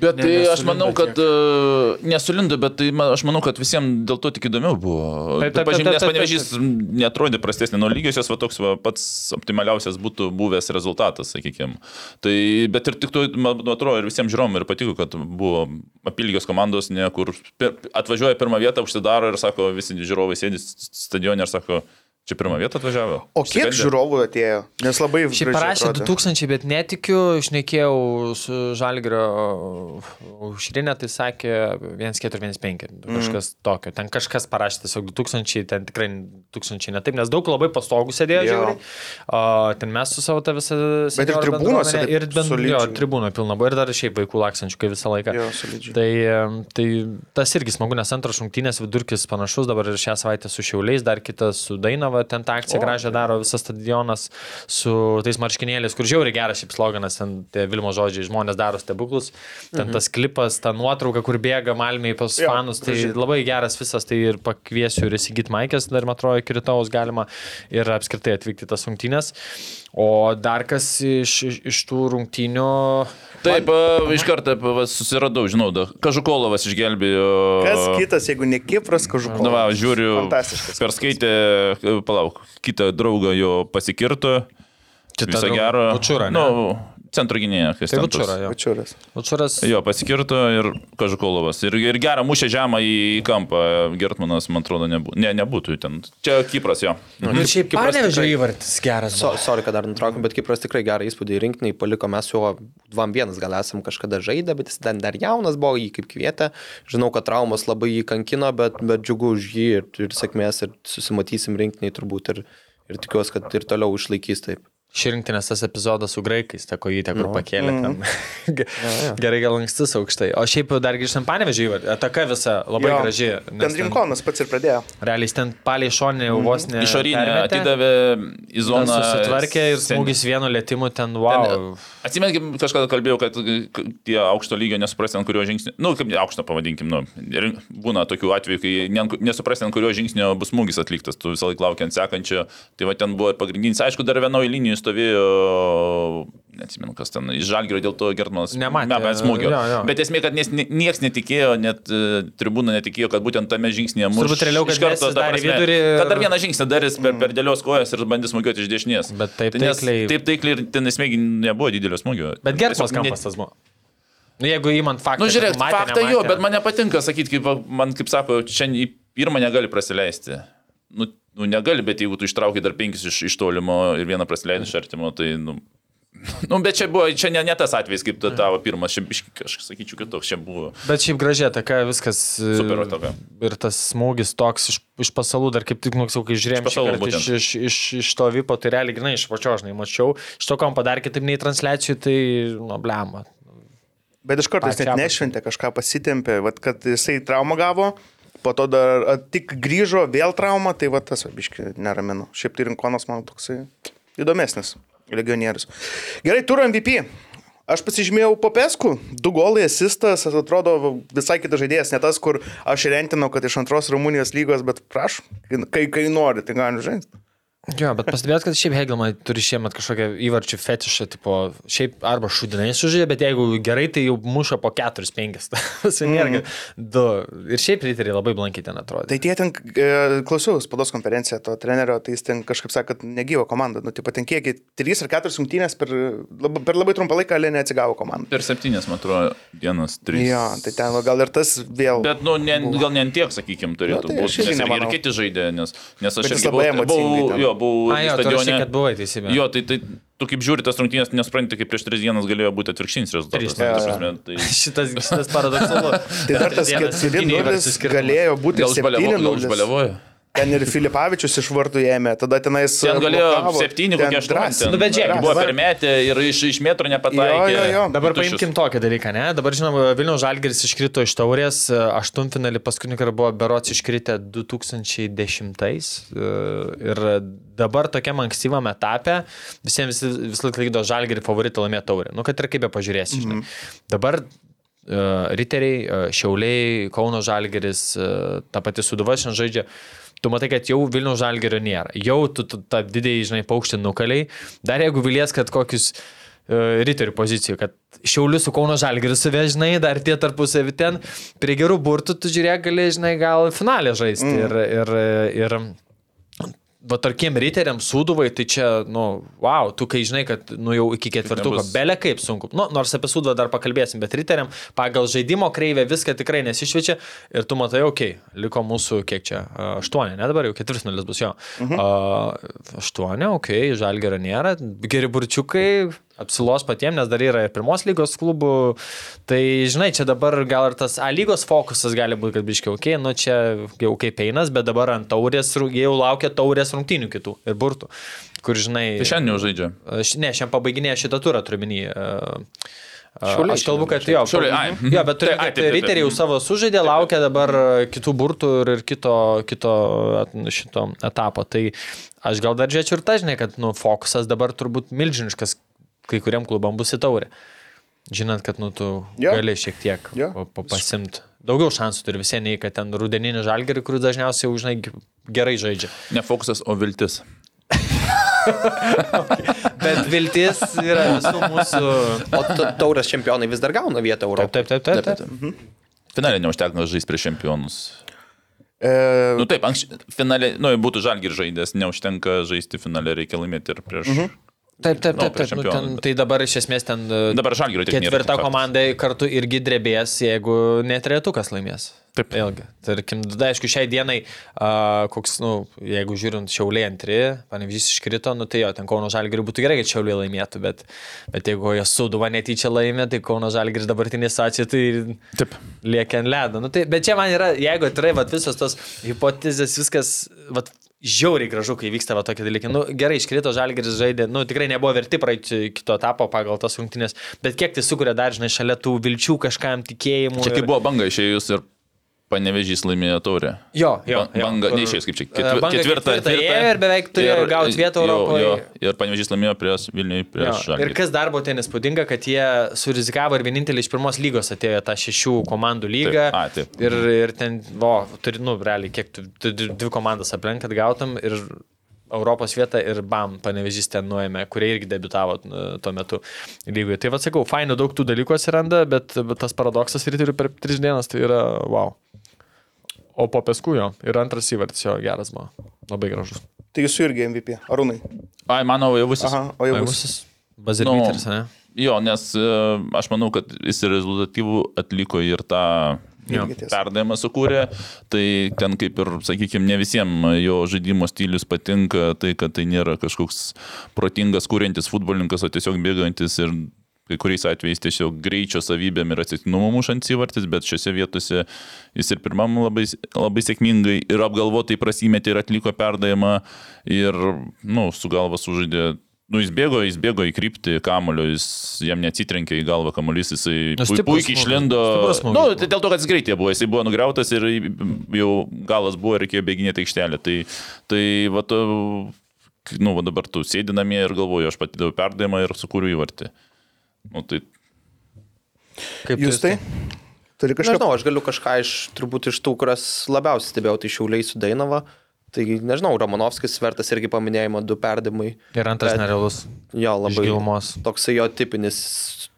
Speaker 4: Bet
Speaker 3: Ne-
Speaker 4: tai aš
Speaker 3: nesulindo
Speaker 4: manau, kad
Speaker 3: tiek.
Speaker 4: nesulindo, bet tai ma- aš manau, kad visiems dėl to tik įdomiau buvo.
Speaker 3: Taip, taip, taip,
Speaker 4: Nes panevežys netrodė prastesnė nuo lygiosios, va toks va, pats optimaliausias būtų buvęs rezultatas, sakykime. Tai, bet ir tik to, man atrodo, ir visiems žiūrovom ir patiko, kad buvo apylygios komandos, ne, kur pir, atvažiuoja pirmą vietą, užsidaro ir sako, visi žiūrovai sėdi stadione ir sako, čia pirmą vietą atvažiavo.
Speaker 1: O kiek
Speaker 4: Išsigandė.
Speaker 1: žiūrovų atėjo? Nes labai
Speaker 3: Šiaip
Speaker 1: gražiai
Speaker 3: parašė
Speaker 1: atrodė.
Speaker 3: 2000, bet netikiu, išnekėjau su Žalgrio užrinė, tai sakė 1415,
Speaker 1: Mhm.
Speaker 3: kažkas tokio. Ten kažkas parašė tiesiog 2000, ten tikrai 1000 ne taip, nes daug labai pastogų sėdėjo. O ten mes su savo tą visą...
Speaker 1: Bet ir tribūnose
Speaker 3: Ir bent, jo, tribūno pilna buvo ir dar šiaip vaikų laksančių, kai visą laiką.
Speaker 1: Jo, solidžiai.
Speaker 3: Tai, tai tas irgi smagu, nes antras šimtinės vidurkis panašus, dabar ir šią savaitę su Šiauliais, dar kitas su Dainava, ten tą akciją gražią daro visas stadionas su tais marškinėliais, kur žiauriai geras šiaip sloganas, ten Vilmo žodžiai, žmonės daro stebuklus, ten tas klipas, ta nuotrauka, kur bėga Malmiai pas
Speaker 1: Jo,
Speaker 3: fanus, tai
Speaker 1: gražiai.
Speaker 3: labai geras visas, tai ir pakviesiu ir įsigyti Maikės, dar man atrodo, iki rytojus galima ir apskritai atvykti tas rungtynės. O dar kas iš, iš, iš tų rungtynių...
Speaker 4: Taip, a, iš karto susiradau, žinau, da, Kažukolovas išgelbėjo.
Speaker 1: Kas kitas, jeigu ne Kipras, kažkoks.
Speaker 4: Na, va, žiūriu, perskaitė, palauk, kitą draugą jo pasikirto.
Speaker 3: Draugą.
Speaker 4: gerą.
Speaker 3: Bučurą, ne?
Speaker 4: Nu, centro gynėja, kas
Speaker 3: Tai
Speaker 4: ten.
Speaker 3: Vučura, jo.
Speaker 1: Pačiuras.
Speaker 3: Vučuras.
Speaker 4: Jo, pasikirto ir Kažukolovas. Ir, ir gerą mušę žemą į kampą. Gertmanas, man atrodo, nebūtų. Ne, nebūtų ten. Čia Kipras jo.
Speaker 3: Nu, šiaip kaip
Speaker 2: Kipras
Speaker 3: panevežė
Speaker 2: tikrai-
Speaker 3: įvartis geras.
Speaker 2: So, sorry, kad dar nutraukiam, bet Kipras tikrai gerą įspūdį rinkiniai paliko, mes juo 2-1 gal esam kažkada žaidę, bet jis dar, dar jaunas buvo, jį kaip kvietė. Žinau, kad traumas labai jį kankino, bet, bet džiugu už jį ir, ir sėkmės ir susimatysim rinkiniai turbūt ir, ir tikiuosi, kad ir toliau išlaikys taip.
Speaker 3: Širinktinės tas epizodas su graikais, ta kojytė, kur pakėlė ten. *laughs* Gerai, gal ankstus aukštai. O šiaip dar grįžtant panevežį, ataka visa labai
Speaker 1: Jo.
Speaker 3: graži. nes
Speaker 1: Ten Rinkonas pats ir pradėjo.
Speaker 3: Realiai ten palei šonį jau vos ne.
Speaker 4: Išorinė
Speaker 3: permetė,
Speaker 4: atidavė į zoną.
Speaker 3: Susitvarkė ir smūgis vienu lėtimu ten, wow.
Speaker 4: Atsimenkim, kažkada kalbėjau, kad tie aukšto lygio nesuprasti, ant kurio žingsnio, nu, kaip aukšto pavadinkim, nu, ir būna tokių atvejų, kai ne- nesuprasti, ant kurio žingsnio bus smūgis atliktas, tu visą laiką laukiant sekančio. Tai va ten buvo ir pagrindinis, aišku, dar vienoje linijoje stovėjo, neatsimenu, kas ten, iš žalgerio dėl to Gertmanas nebent smūgio.
Speaker 3: jo, jo.
Speaker 4: Bet esmė, kad niekas netikėjo, net e, tribūna netikėjo, kad būtent tame žingsnėje mūsų.
Speaker 3: Turbūt realiau, kad Mesis darė vidurį ir-
Speaker 4: Kad dar vieną žingsnį darys per, per dėlios kojas ir bandys smūgiuoti iš dešinės.
Speaker 3: Bet taip
Speaker 4: Tai
Speaker 3: taikliai-
Speaker 4: Taip taikliai ir ten esmė nebuvo didelio smūgio.
Speaker 3: Bet Gertmas
Speaker 4: Tiesiog
Speaker 3: kampas tas buvo. Nu, jeigu įmant faktą.
Speaker 4: Nu, žiūrėk,
Speaker 3: matė,
Speaker 4: faktą jo,
Speaker 3: nematė.
Speaker 4: bet man nepatinka sakyti, kaip man, kaip sako, čia į pirmą negali prasileisti. Nu, nu negali, bet jeigu tu ištraukai dar penkis iš, iš tolimo ir vieną prasileidai iš artimo, tai, nu, *laughs* nu, bet čia buvo, čia ne, ne tas atvejis, kaip ta tavo pirmas, čia, aš sakyčiau, kitoks čia buvo.
Speaker 3: Bet šiaip gražiai, taka viskas. e,
Speaker 4: Super ataka.
Speaker 3: Ir tas smūgis toks iš, iš pasalų, dar kaip tik, nu, sakau, kai žiūrėjom
Speaker 4: Iš pasalų
Speaker 3: iš, iš, iš, iš to vipo, tai realiai grinai iš pačio, žinai, mačiau. Iš to, kam padarė kitaip nei transliacijų, tai, nu, blema.
Speaker 1: Bet iš karto jis net nešventė, kažką pasitempė, vat, kad jisai traumą gavo, po to dar a, tik grįžo, vėl trauma, tai va tas abiški neramino. Šiaip tai Rinkonas man toksai įdomesnis legionierius. Gerai, turiu MVP. Aš pasižymėjau Popesku, du golai, asistas, atrodo visai kitas žaidėjas, ne tas, kur aš rentinau, kad iš antros Rumunijos lygos, bet prašau, kai, kai nori, tai gali žaisti.
Speaker 3: Jo, bet pastebėjot, kad šiaip Hegelman turi šiemet kažkokią įvarčių fetišą, tipo, šiaip arba šudinai sužaidė, bet jeigu gerai, tai jau muša po 4-5. Tas nėra mm. du. Ir šiaip riteriai labai blankiai ten atrodo.
Speaker 1: Tai tie ten, e, klausiau spados konferenciją to trenerio, tai jis ten kažkaip sakė, kad negyvo komanda. Nu, tai paten kiek, 3 ar 4 rungtynės per, lab, per labai trumpą laiką Lė neatsigavo komanda.
Speaker 4: Per septynės, man atrodo, dienas, trys.
Speaker 1: Jo, tai ten gal ir tas vėl.
Speaker 4: Bet, nu, ne, gal ne tiek, sakykime, turėtų
Speaker 1: Nu, tai
Speaker 4: būti. ir, kiti žaidė, nes, nes aš irgi
Speaker 1: labai
Speaker 4: buvau, buvau, jo, buvau
Speaker 3: A, jo, tu rašai, kad buvai teisybė.
Speaker 4: Jo, tai, tai tu kaip žiūri tas rungtynės, nespranti, kaip prieš tris dienas galėjo būti atvirkščinis rezultatas.
Speaker 3: Trys.
Speaker 4: Ta
Speaker 1: Jo.
Speaker 4: prasme, tai... *laughs*
Speaker 3: Šitas, šitas paradoksalu.
Speaker 1: Tai dar tas 4-0 galėjo būti
Speaker 4: Gal užbaliavo- gal
Speaker 1: 7-0. Ten ir Filipavičius iš vartų ėmė, tada tenais...
Speaker 4: Ten galėjo
Speaker 1: blokavo,
Speaker 4: septyni,
Speaker 1: ten
Speaker 4: kokie
Speaker 1: drąsiai.
Speaker 4: aštuoni.
Speaker 3: Nu, bet žiūrėk,
Speaker 4: buvo per metę ir iš, iš metro nepataikė.
Speaker 1: Jo, jo, jo.
Speaker 3: Dabar
Speaker 4: Tuščius.
Speaker 3: paimkim tokį dalyką, ne? Dabar žinoma, Vilniaus Žalgeris iškrito iš taurės, aštuntfinalį paskutinį kartą buvo berots iškritę 2010 e, ir dabar tokiam ankstyvam etape visiems vis, vis laik laikydo Žalgerį favoritą laimėti taurę. Nu, kad ir kaip be pažiūrėsi, žinai. Dabar uh, riteriai, uh, Šiauliai, Kauno Žalgeris, uh, ta pati Suduva šiandien žaidžia. Tu matai, kad jau Vilniaus Žalgerio nėra. Jau tu, tu tą didįjį, žinai, paukštį nukaliai. Dar jeigu vilies, kad kokius uh, riterių pozicijų, kad Šiaulius su Kauno Žalgeriu suvežinai, dar tie tarpusavį ten, prie gerų burtų tu žiūrėk, gali, žinai, gal finalę žaisti. Mm. Ir, ir, ir va tarkim riteriam suduvai, tai čia, nu, wow, tu kai žinai, kad, nu, jau iki ketvirtuko,
Speaker 4: nebus-
Speaker 3: belė kaip sunku. Nu, nors apie suduvą dar pakalbėsim, bet riteriam pagal žaidimo kreivę viską tikrai nesišviečia ir tu matai, okei, okay, liko mūsų, kiek čia, aštuoni, ne dabar jau ketvirtinalis bus jo. Mhm. Aštuoni, okei, okay, žalgerio nėra, geri burčiukai. Apsilos patiems, nes dar yra ir pirmos lygos klubų. Tai, žinai, čia dabar gal ir tas A lygos fokusas gali būti, kad biškiau, okei, okay, nu čia jau kaip einas, bet dabar ant taurės, jau laukia taurės rungtynių kitų ir burtų. Kur, žinai,
Speaker 4: Tai šiandien jau žaidžia.
Speaker 3: Aš, ne, šiandien pabaiginėja šitą turą, turiu minį.
Speaker 1: Šiauliai
Speaker 3: Aš kalbu, kad jo,
Speaker 4: Šiauliai, ai,
Speaker 3: jo, bet turiu,
Speaker 4: Tai, ai,
Speaker 3: kad riteriai jau savo sužaidė, laukia dabar e, kitų burtų ir, ir kito, kito šito etapo. Tai aš gal dar žiūrėčiau ir tą, žinai, kad nu, fokusas dabar turbūt milžiniškas kai kuriam klubam bus į taurę. Žinant, kad nu, tu
Speaker 1: Jo.
Speaker 3: gali šiek tiek pa- pasimti. Daugiau šansų turi visiems, nei kad ten rudeninį žalgerį, kur dažniausiai jau, žinai, gerai žaidžia.
Speaker 4: Ne fokusas, o viltis. *laughs*
Speaker 3: Bet viltis yra visų mūsų.
Speaker 2: O ta- taurės čempionai vis dar gauna vietą
Speaker 3: Taip,
Speaker 2: Europoje.
Speaker 3: taip, taip, taip. taip.
Speaker 4: Finalė neužteko žaisti prieš čempionus.
Speaker 1: E,
Speaker 4: Nu taip, anksčiau, finalė, nu, būtų žalgir žaidęs, neužtenka žaisti finalė, reikia laimėti ir prieš... Mhm.
Speaker 3: Taip, taip,
Speaker 4: Nu,
Speaker 3: taip, taip. Nu,
Speaker 4: čempioną,
Speaker 3: ten, tai dabar iš esmės ten e,
Speaker 4: Dabar žalgirio tik nėra,
Speaker 3: ketvirta komanda kartu irgi drebės, jeigu netretukas laimės.
Speaker 4: Taip.
Speaker 3: Vėlgi. Tarkim, tada, aišku, šiai dienai, uh, koks, nu, jeigu žiūrint šiauliai antri, panevyžys iškrito, nu tai jo, ten Kauno Žalgiriui būtų gerai, kad šiauliai laimėtų, bet, bet jeigu jie suduva netyčia laimė, tai Kauno Žalgiris dabartinė situacija, tai
Speaker 4: Taip.
Speaker 3: lieka ant ledo. Nu, tai, bet čia man yra, jeigu atrai vat, visos tos hipotezės, viskas vat, žiauriai gražu, kai vyksta va tokie dalykai. Nu, gerai, iškrito žalgeris žaidė, nu, tikrai nebuvo verti praeiti kito etapo pagal tas rungtynės, bet kiek tai sukuria dar, žinai, šalia tų vilčių kažkam tikėjimų.
Speaker 4: Čia kaip buvo banga išėjus ir panevežys laimėjo taurę.
Speaker 3: Jo, jo.
Speaker 4: Ba- Banga,
Speaker 3: kur-
Speaker 4: neišėjus kaip čia, ketvi,
Speaker 3: Banga
Speaker 4: ketvirtą.
Speaker 3: ketvirtą ėjo ir beveik turėjo gauti vietą
Speaker 4: jo,
Speaker 3: Europoje.
Speaker 4: Jo, ir panevežys laimėjo prieš Vilniui,
Speaker 3: Jo,
Speaker 4: prieš
Speaker 3: ir
Speaker 4: Žalgirį.
Speaker 3: kas dar buvo ten įspūdinga, kad jie surizikavo ir vienintelį iš pirmos lygos atėjo tą šešių komandų lygą.
Speaker 4: Taip, a, taip.
Speaker 3: Ir, ir ten, vo, turi, nu, realiai, kiek tu, tu, tu dvi komandas aplenk, kad gautum ir Europos vietą ir BAM panevežys ten nuėmė, kurie irgi debitavo e, tuo metu lygoje. Tai vad sakau, fainų daug tų dalykų atsiranda, bet, bet tas paradoksas ir turiu per tris dienas, tai yra wow. O po peskų jo ir antras įvartis jo geras buvo, labai gražus.
Speaker 1: Tai jūsų irgi MVP. Arūnai.
Speaker 4: Ai, mano jau visis.
Speaker 1: Aha, o jau bus.
Speaker 3: Aimusis Bazilbyteris,
Speaker 4: Nu,
Speaker 3: ne?
Speaker 4: Jo, nes e, aš manau, kad jis rezultatyvų atliko ir tą
Speaker 1: tiesa.
Speaker 4: perdavimą sukūrė, tai ten kaip ir, sakykime, ne visiems jo žaidimo stilius patinka, tai kad tai nėra kažkoks protingas kūrintis futbolininkas, o tiesiog bėgantis ir kai kuriais atvejais tiesiog greičio savybėm ir atsitiktinumo mušant įvartis, bet šiuose vietose jis ir pirmam labai, labai sėkmingai ir apgalvotai prasimėtė ir atliko perdavimą ir, nu, su galva sužaidė. Nu, jis bėgo, jis bėgo į kryptį kamulio, jis jam neatsitrenkė į galvą kamuolys, jisai pui, puikiai
Speaker 3: smūgis,
Speaker 4: išlindo. Nu, tai dėl to, kad jis greitai buvo, jisai buvo nugriautas ir jau galas buvo reikėjo bėginėti aikštelę. Tai, tai va, tu, nu, va dabar tu sėdi namie ir galvoju, aš pati daviau perdavimą ir sukūriau įvartį. Nu, tai
Speaker 3: Kaip
Speaker 1: Jūs tai? Turi kažką.
Speaker 2: Nežinau, aš galiu kažką iš, turbūt iš tų, kurias labiausiai stebėjau, tai šiauliai su Dainava. Tai nežinau, Romanovskis vertas irgi paminėjimo du perdimai.
Speaker 3: Ir antras
Speaker 2: Bet-
Speaker 3: nerealus.
Speaker 2: Jo, labai.
Speaker 3: gilumos.
Speaker 2: Toksai jo tipinis,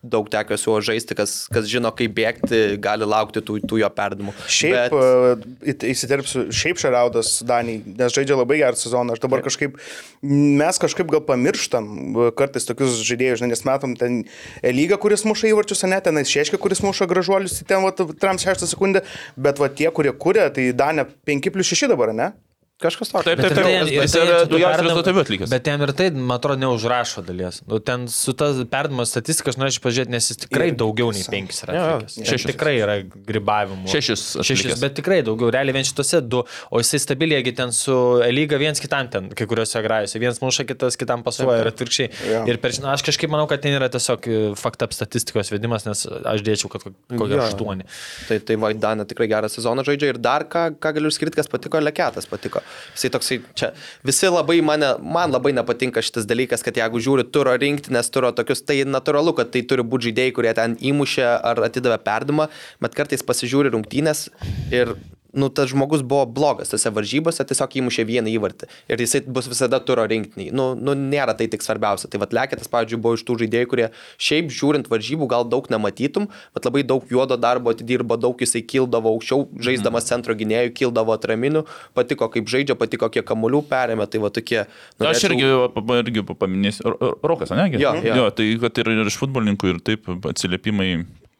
Speaker 2: daug teko su juo žaisti, kas, kas žino, kaip bėgti, gali laukti tų, tų jo perdimų.
Speaker 1: Šiaip, Bet... įsiterpsiu, šiaip Šaraudas Danijai, nes žaidžia labai gerą sezoną. Aš dabar kažkaip, mes kažkaip gal pamirštam e, kartais tokius žaidėjus, nes matom ten lygą, kuris muša įvarčius, ne ten Šeškė, kuris muša gražuolius, ten va, tram 6 sekundę, bet va tie, kurie kuria, tai Danė 5 plus 6 dabar, ne?
Speaker 2: Kažkas tokio.
Speaker 4: Taip, taip,
Speaker 3: ir
Speaker 4: taip,
Speaker 3: tai- ir tai
Speaker 4: yra
Speaker 3: ant tų
Speaker 4: daugiausiai
Speaker 3: perdavimų-
Speaker 4: rezultatyvių atlikęs.
Speaker 3: Bet ten ir tai, man atrodo, neužrašo dalies. Nu, ten su ta perdimo statistika aš norėčiau pažiūrėti, nes jis tikrai
Speaker 1: Ir-
Speaker 3: daugiau nei penkis yra. Atlikęs. Ten
Speaker 4: šešis.
Speaker 3: Tikrai yra gribavimų.
Speaker 4: Šešis
Speaker 3: Šešis,
Speaker 4: atlikęs.
Speaker 3: bet tikrai daugiau. Realiai vien šitose du, o jisai stabiliai ten su lyga viens kitam ten, kai kuriuose grajose. Vienas muša, kitas kitam pasuoja ir atvirkščiai.
Speaker 1: Jo.
Speaker 3: Ir per, žinau, aš kažkaip manau, kad ten yra tiesiog faktap statistikos vedimas, nes aš dėčiau, kad kokie aštuoni.
Speaker 2: Tai, tai Vaidana tikrai gerą sezoną žaidžia ir dar ką, ką galiu išskirti, kas patiko, Leketas patiko. Jisai toksai, čia visi labai mane, man labai nepatinka šitas dalykas, kad jeigu žiūri turo rinktinės, turo tokius, tai natūralu, kad tai turi būti žaidėjai, kurie ten įmušė ar atidavė perdimą, bet kartais pasižiūri rungtynės ir nu, tas žmogus buvo blogas tose varžybose, tiesiog įmušė vieną įvartį. Ir jisai bus visada turo rinktiniai. Nu, nu, nėra tai tik svarbiausia. Tai vad Leketas, pavyzdžiui, buvo iš tų žaidėjų, kurie šiaip žiūrint varžybų gal daug nematytum, bet labai daug juodo darbo atidirbo, daug jisai kildavo aukščiau, žaisdamas centro gynėjų, kildavo atraminių, patiko kaip žaidžia, patiko kiek kamuolių perėmė. Tai va tokie.
Speaker 4: Na, aš irgi, irgi paminėsiu. Ro- Ro- Rokas, ne?
Speaker 2: Jo, jo.
Speaker 4: jo, tai kad ir iš futbolininkų ir taip atsiliepimai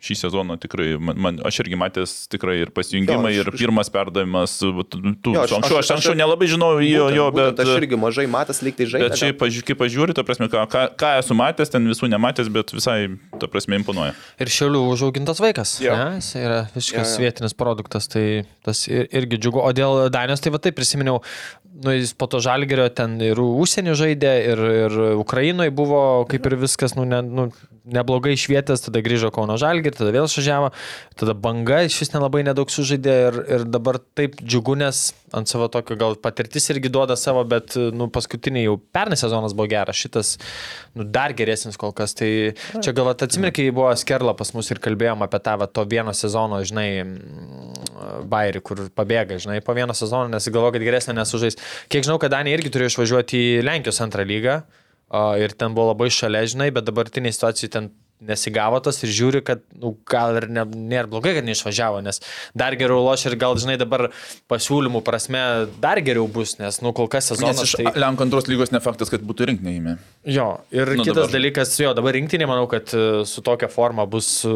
Speaker 4: šį sezoną tikrai, man, man, aš irgi matęs tikrai ir pasijungimai,
Speaker 2: Jo,
Speaker 4: ir
Speaker 2: aš- aš-
Speaker 4: pirmas perdavimas, tų,
Speaker 2: Jo, aš-
Speaker 4: anksčiau,
Speaker 2: aš-
Speaker 4: aš anksčiau nelabai žinojau jo,
Speaker 2: Būtent,
Speaker 4: jo
Speaker 2: būtent,
Speaker 4: bet...
Speaker 2: Aš irgi mažai matęs lygtai žaidžiu.
Speaker 4: Bet šiaip, paži- kai pažiūri, ta prasme, ką, ką, ką esu matęs, ten visų nematęs, bet visai, ta prasme, imponuoja.
Speaker 3: Ir šiulių užaugintas vaikas.
Speaker 1: Jo.
Speaker 3: Ne, jis yra visiškas
Speaker 1: Jo, jo.
Speaker 3: vietinis produktas, tai tas ir, irgi džiugu. O dėl Danijos, tai va taip prisiminiau, nu, jis po to žalgerio ten ir užsienį žaidė, ir, ir Ukrainoje buvo kaip ir viskas, nu, ne, nu, neblogai išvietęs, tada grįžo Kauno žalgerį, tada vėl išvažiavo, tada banga iš vis nelabai nedaug sužaidė ir, ir dabar taip džiugu, nes ant savo tokio gal patirtis irgi duoda savo, bet nu, paskutiniai jau pernai sezonas buvo geras, šitas nu, dar geresnis kol kas. Tai čia gal atsimir, kai buvo Skerla pas mus ir kalbėjom apie tą va, to vieno sezono, žinai, bairį, kur pabėga, žinai, po vieno sezono, nes galvoju, kad geresnė nesužais. Kiek žinau, kad Danija irgi turėjo išvažiuoti į Lenkijos antrą lygą. O, ir ten buvo labai šalia, žinai, bet dabartiniai situacijai ten nesigavo tas ir žiūri, kad nu, gal ir ne, nėra blogai, kad neišvažiavo, nes dar geriau loš ir gal, žinai, dabar pasiūlymų prasme dar geriau bus, nes, nu, kol kas
Speaker 4: Nes
Speaker 3: sezonas.
Speaker 4: iš
Speaker 3: Tai...
Speaker 4: Lenkų antros lygos ne faktas, kad būtų rinktinėjime.
Speaker 3: Jo, ir
Speaker 4: Nu,
Speaker 3: kitas
Speaker 4: dabar.
Speaker 3: dalykas, jo, dabar rinktinė, manau, kad e, su tokia forma bus e,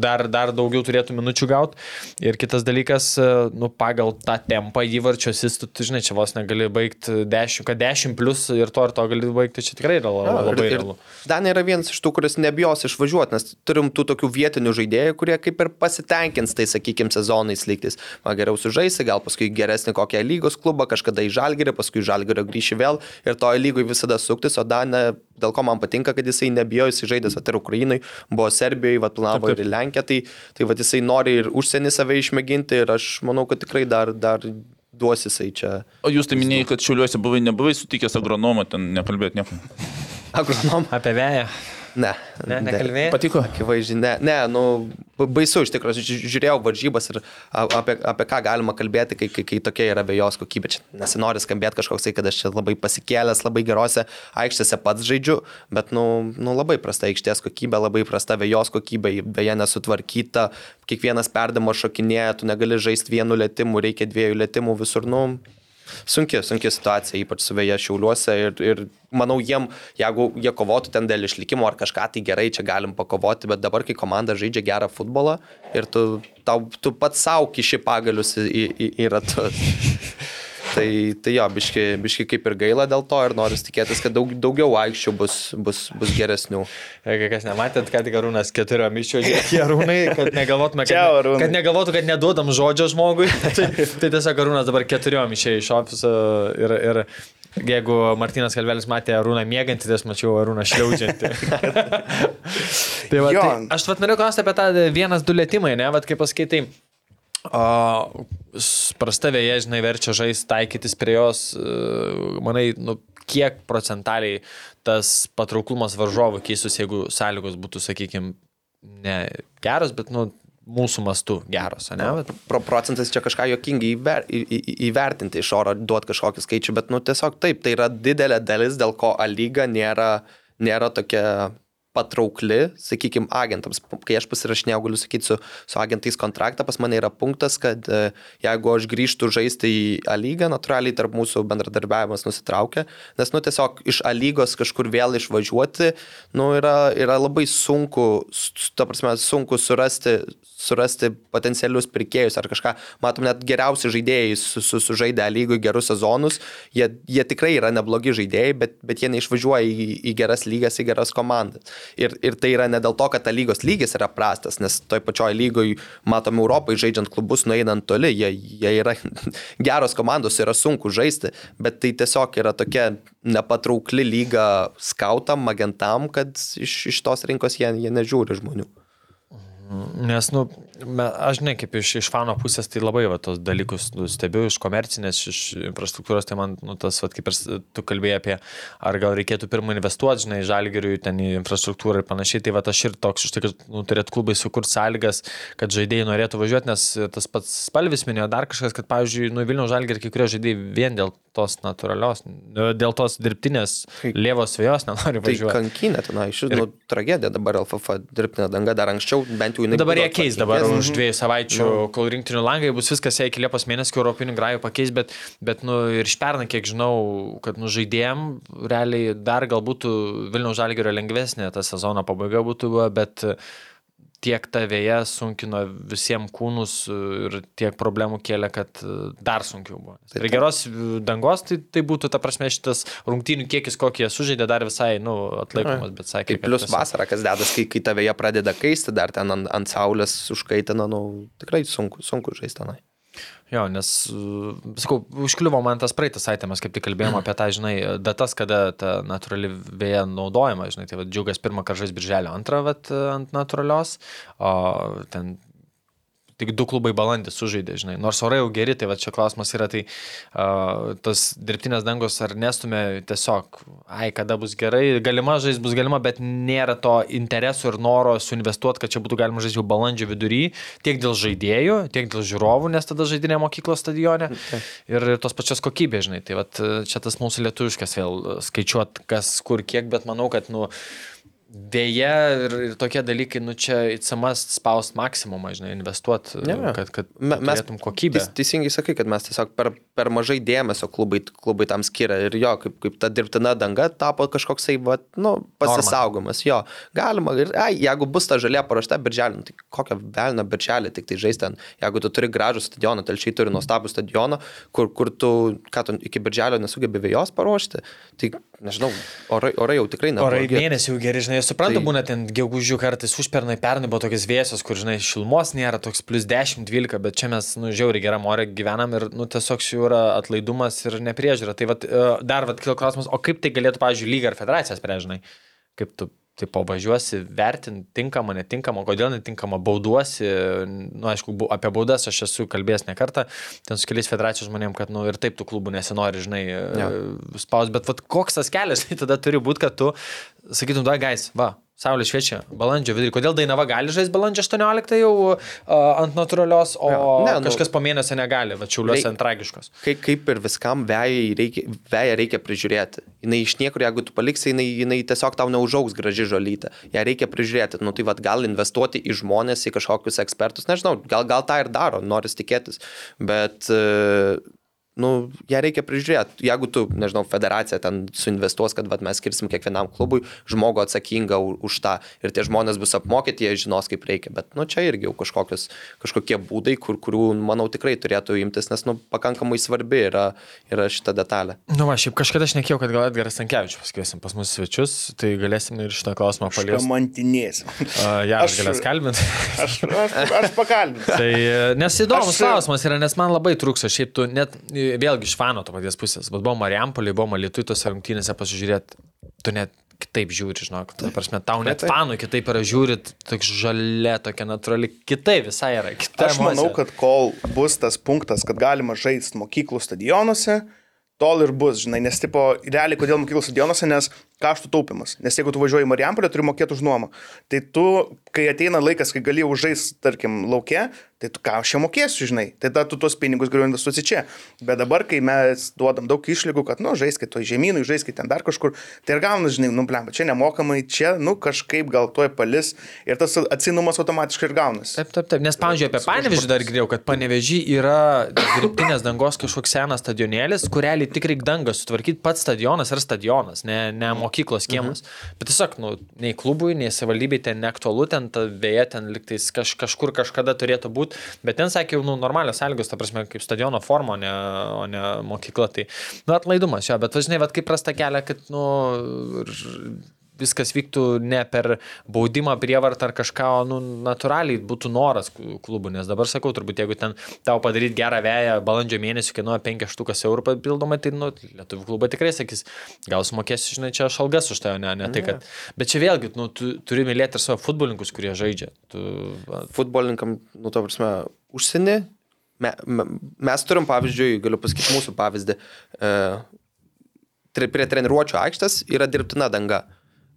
Speaker 3: dar, dar daugiau turėtų minučių gauti. Ir kitas dalykas, e, nu, pagal tą tempą įvarčios, jis, tu, tu žinai, čia vos negali baigti 10, kad 10 plus ir to ir to gali baigti, čia tikrai yra la- labai
Speaker 2: ir,
Speaker 3: realu.
Speaker 2: Danija yra vienas iš tų, kuris nebijos išvažiuoti išvažiuoti, nes turim tų tokių vietinių žaidėjų, kurie kaip ir pasitenkins tai, sakykime, sezonais lygtis. Man geriau sužaisi, gal paskui geresnį kokią lygos klubą, kažkada į žalgerį, paskui žalgerio grįši vėl ir toje lygoje visada suktis, o Danė, dėl ko man patinka, kad jisai nebijo, jisai žaidė ir Ukrainai, buvo Serbijoje, planavo ir į Lenkiją, tai, tai va, jisai nori ir užsienį save išmėginti ir aš manau, kad tikrai dar, dar duos jisai čia.
Speaker 4: O jūs tai minėjai, kad šiuliuose buvai, nebuvai sutikęs agronomą, ten nekalbėt nieko.
Speaker 2: Agronom?
Speaker 3: Apie vėją.
Speaker 2: Ne.
Speaker 3: Ne, nekalbėjai?
Speaker 4: Patiko?
Speaker 2: Akivaizdžiai, ne, ne, nu, baisu iš tikrųjų, žiūrėjau varžybas ir apie, apie ką galima kalbėti, kai, kai, kai tokia yra vėjos kokybė. Čia nesinori skambėti kažkoks tai, kad aš čia labai pasikėlęs, labai gerose aikštėse pats žaidžiu, bet, nu, nu labai prasta aikštės kokybė, labai prasta vėjos kokybė, beje nesutvarkyta, kiekvienas perdamo šokinėja, tu negali žaisti vienu lėtimu, reikia dviejų lėtimų visur, nu, sunki, sunki situacija, ypač su vėja šiauliuose ir, ir manau jiem, jeigu jie kovotų ten dėl išlikimo ar kažką tai gerai, čia galim pakovoti, bet dabar, kai komanda žaidžia gerą futbolą ir tu, tau, tu pats savo kiši pagalius į, į, į ratus. *laughs* Tai, tai jo, biški, biški kaip ir gaila dėl to ir noriu tikėtis, kad daug, daugiau aikščių bus, bus, bus geresnių.
Speaker 3: Jeigu kas nematėt, kad Arūnas keturiomis miščių *laughs* Arūnai, kad negalvotume, kad,
Speaker 1: Čia, Arūnai.
Speaker 3: kad negalvotų, kad neduodam žodžio žmogui. *laughs* tai, tai tiesiog Arūnas dabar keturiom išėjo iš ofiso ir, ir jeigu Martinas Kalvelis matė Arūną mėgantį, tai aš mačiau Arūną šliaužiantį. *laughs* tai va, tai aš vat norėjau klausti apie tą vienas du lėtymai, ne, vad kaip paskaitai. O, prasta vėja, žinai, verčia žaisti, taikytis prie jos, e, manai, nu, kiek procentaliai tas patrauklumas varžovų keistus, jeigu sąlygos būtų, sakykime, ne geros, bet, nu, mūsų mastu geros, ne?
Speaker 2: Pro procentas čia kažką jokingai įver, į, į, įvertinti iš oro, duoti kažkokį skaičių, bet nu tiesiog taip, tai yra didelė dalis, dėl ko lyga nėra, nėra tokia patraukli, sakykime, agentams. Kai aš pasirašinėjau, galiu sakyti, su, su agentais kontraktą, pas mane yra punktas, kad e, jeigu aš grįžtų žaisti į A lygą, natūraliai tarp mūsų bendradarbiavimas nusitraukia, nes, nu, tiesiog iš A lygos kažkur vėl išvažiuoti, nu, yra, yra labai sunku, ta prasme, sunku surasti, surasti potencialius pirkėjus ar kažką. Matom, net geriausi žaidėjai su, su, A lygui gerus sezonus, jie, jie tikrai yra neblogi žaidėjai, bet, bet jie neišvažiuoja į, į geras lygas, į geras komandas. Ir, ir tai yra ne dėl to, kad ta lygos lygis yra prastas, nes toj pačioj lygoj, matom, Europai žaidžiant klubus, nueinant toli, jie, jie yra *laughs* geros komandos, yra sunku žaisti, bet tai tiesiog yra tokia nepatraukli lyga skautam, agentam, kad iš, iš tos rinkos jie, jie nežiūri žmonių.
Speaker 3: Nes, nu, aš ne kaip iš, iš fano pusės, tai labai va, tos dalykus stebiu iš komercinės, iš infrastruktūros, tai man nu, tas, va, kaip ir tu kalbėjai apie, ar gal reikėtų pirmą investuoti, žinai, žalgeriui, ten į infrastruktūrą ir panašiai, tai va, aš ir toks, tai, kad nu, turėtų klubai sukurti sąlygas, kad žaidėjai norėtų važiuoti, nes tas pats spalvis minėjo dar kažkas, kad, pavyzdžiui, nu, Vilnių žalgerį kai kurie žaidėjai vien dėl tos natūralios, nu, dėl tos dirbtinės lėvos vėjos nenori
Speaker 2: Tai
Speaker 3: važiuoti.
Speaker 2: kankinė tenai, iš tikrųjų, nu, tragedija dabar LFF dirbtinė danga, dar anksčiau bent jau jinai.
Speaker 3: Dabar jie keis dabar. Už dviejų savaičių, kol rinktinių langai bus viskas jie iki Liepos mėnesio, Europinių grajų pakeis, bet, bet nu, ir iš pernai, kiek žinau, kad nu, žaidėjim realiai dar galbūt Vilniaus žalgerio lengvesnė ta sezono pabaiga būtų, bet tiek ta vėja sunkino visiems kūnus ir tiek problemų kėlė, kad dar sunkiau buvo. Ir geros dangos tai, tai būtų, ta prasme, šitas rungtynių kiekis, kokį jie sužaidė, dar visai, nu, atlaikomas, bet sakė,
Speaker 2: Kaip plus vasara, kas dedas, kai, kai tavėje pradeda kaisti, dar ten ant, ant saulės užkaitina, nu, tikrai sunku, sunku žaisti tenai.
Speaker 3: Jo, nes, uh, sakau, užkliuvo man tas praeitas aitemas, kaip tik kalbėjome apie tą, žinai, datas, kada ta natūrali vėja naudojama, žinai, tai vad džiugas pirmą kartą žais birželio antrą, vat, ant natūralios, o ten tik du klubai balandį sužaidė, žinai, nors orai jau geri, tai va čia klausimas yra, tai uh, tas dirbtinės dangos ar nestumė tiesiog, ai, kada bus gerai, galima žais bus galima, bet nėra to interesų ir noro suinvestuoti, kad čia būtų galima žaisti jau balandžio vidury, tiek dėl žaidėjų, tiek dėl žiūrovų, nes tada žaidinė mokyklos stadione. Ir tos pačios kokybės, žinai, tai va čia tas mūsų lietuviškas vėl skaičiuot, kas kur kiek, bet manau, kad, nu, Deja, ir, ir tokie dalykai, nu čia įsamas spaust maksimumą, žinai, investuoti,
Speaker 2: Ne, ne.
Speaker 3: kad, kad
Speaker 2: Me-
Speaker 3: mes turėtum kokybę.
Speaker 2: Teis- Teisingai sakai, kad mes tiesiog per, per mažai dėmesio klubai, klubai tam skiria ir jo, kaip, kaip ta dirbtina danga tapo kažkoksai, va, nu, pasisaugomas. Jo, galima. Ir, ai, jeigu bus ta žalia parašta birželį, nu, tai kokią velną birželį tik tai žaisti ten. Jeigu tu turi gražų stadioną, telšiai turi nuostabų stadioną, kur, kur tu, ką tu iki birželio nesugebi vėjos paruošti, tai nežinau, orai, orai jau tikrai ne.
Speaker 3: Orai mėnesių gerai, žinai, suprantu, tai... būna ten gegužių kartais užpernai, pernai buvo tokios vėsios, kur, žinai, šilmos nėra toks plus 10-12, bet čia mes, nu, žiauriai geram orė gyvenam ir, nu, tiesiog šių yra atlaidumas ir nepriežiūra. Tai vat, e, dar, vat, kilo klausimas, o kaip tai galėtų, pavyzdžiui, lyga ar federacija spręžinai? Kaip tu tai pavažiuosi, vertinti tinkama, netinkama, kodėl netinkama, bauduosi, nu, aišku, apie baudas aš esu kalbėjęs ne kartą, ten su keliais federacijos žmonėm, kad, nu, ir taip tų klubų nesinori, žinai, ja. spaus, bet, vat, koks tas kelias, tai tada turi būti, kad tu sakytum, da, gais, va, Saulė šviečia balandžio vidurį. Kodėl Dainava gali žaisti balandžio 18 jau uh, ant natūralios, o ne, nu, kažkas po mėnesio negali, va čiauliuose ant tragiškos.
Speaker 2: Kaip, kaip ir viskam vėją reikia, vėją reikia prižiūrėti. Jis iš niekur, jeigu tu paliksi, jinai, jinai tiesiog tau neužaugs graži žolytė. Ja reikia prižiūrėti. Nu tai vad gal investuoti į žmonės, į kažkokius ekspertus, nežinau, gal, gal tą ir daro, noris tikėtis. Bet uh, nu, ją reikia prižiūrėti. Jeigu tu, nežinau, federacija ten suinvestuos, kad vat, mes skirsim kiekvienam klubui žmogų atsakingą už tą ir tie žmonės bus apmokyti, jie žinos, kaip reikia. Bet, nu, čia irgi jau kažkokios, kažkokie būdai, kur, kurių, manau, tikrai turėtų imtis, nes, nu, pakankamai svarbi yra, yra šita detalė.
Speaker 3: Nu, va, šiaip kažkada aš nekėjau, kad gal Edgaras Tankievičius pasikviesim pas mus svečius, tai galėsim ir šitą klausimą paliesti.
Speaker 1: Mantinėsim.
Speaker 3: Uh, *laughs* ja, aš galės kalbinti. *laughs*
Speaker 1: Aš, aš, aš pakalbinsiu.
Speaker 3: tai, nes įdomus aš... klausimas yra, nes man labai trūksta, šiaip tu net vėlgi iš fano to paties pusės, bet buvo Mariampolį, buvo Malitui tose rungtynėse pasižiūrėti, tu net kitaip žiūri, žinok, ta prasme, tau net fanų kitaip yra žiūri, toks žalia, tokia natūrali, kitaip visai yra.
Speaker 1: Aš manau, kad kol bus tas punktas, kad galima žaisti mokyklų stadionuose, tol ir bus, žinai, nes tipo, realiai kodėl mokyklų stadionuose, nes kaštų taupimas. Nes jeigu tu važiuoji į Marijampolę, turi mokėti už nuomą. Tai tu, kai ateina laikas, kai gali užžais, tarkim, laukia, tai tu ką aš čia mokėsiu, žinai. Tai tada tu tuos pinigus galiu investuoti čia. Bet dabar, kai mes duodam daug išlygų, kad, nu, žaiskit to žemynų, žaiskit ten dar kažkur, tai ir gauna, žinai, nu, blem, čia nemokamai, čia, nu, kažkaip gal tuoj palis ir tas atsinumas automatiškai ir gaunasi.
Speaker 3: Taip, taip, taip. Nes, pavyzdžiui, apie Panevežį dar girdėjau, kad Panevežį yra dirbtinės dangos kažkoks senas stadionėlis, kurelį tik reikia dangą sutvarkyti pats stadionas ar stadionas, ne, ne mokyklos kiemas. Mhm. Bet tiesiog, nu, nei klubui, nei savivaldybei ten neaktualu, ten ta vėja ten liktais kaž, kažkur kažkada turėtų būti. Bet ten sakė, nu, normalios sąlygos, ta prasme, kaip stadiono forma, o ne, o ne mokykla. Tai, nu, atlaidumas jo, bet važinai, vad kaip prasta kelia, kad, nu, viskas vyktų ne per baudimą, prievartą ar kažką, o nu, natūraliai būtų noras klubų. Nes dabar sakau, turbūt jeigu ten tau padaryti gerą vėją balandžio mėnesį kainuoja 5 štukas eurų papildomai, tai nu, lietuvių klubai tikrai sakys, gal sumokėsiu, žinai, čia šalgas už tai, ne, ne tai, kad. Bet čia vėlgi, nu, tu turi mylėti ir savo futbolininkus, kurie žaidžia. Tu...
Speaker 2: Futbolininkam, nu, to prasme, užsienį. Me, me, mes turim, pavyzdžiui, galiu pasakyti mūsų pavyzdį, e, prie treniruočio aikštės yra dirbtina danga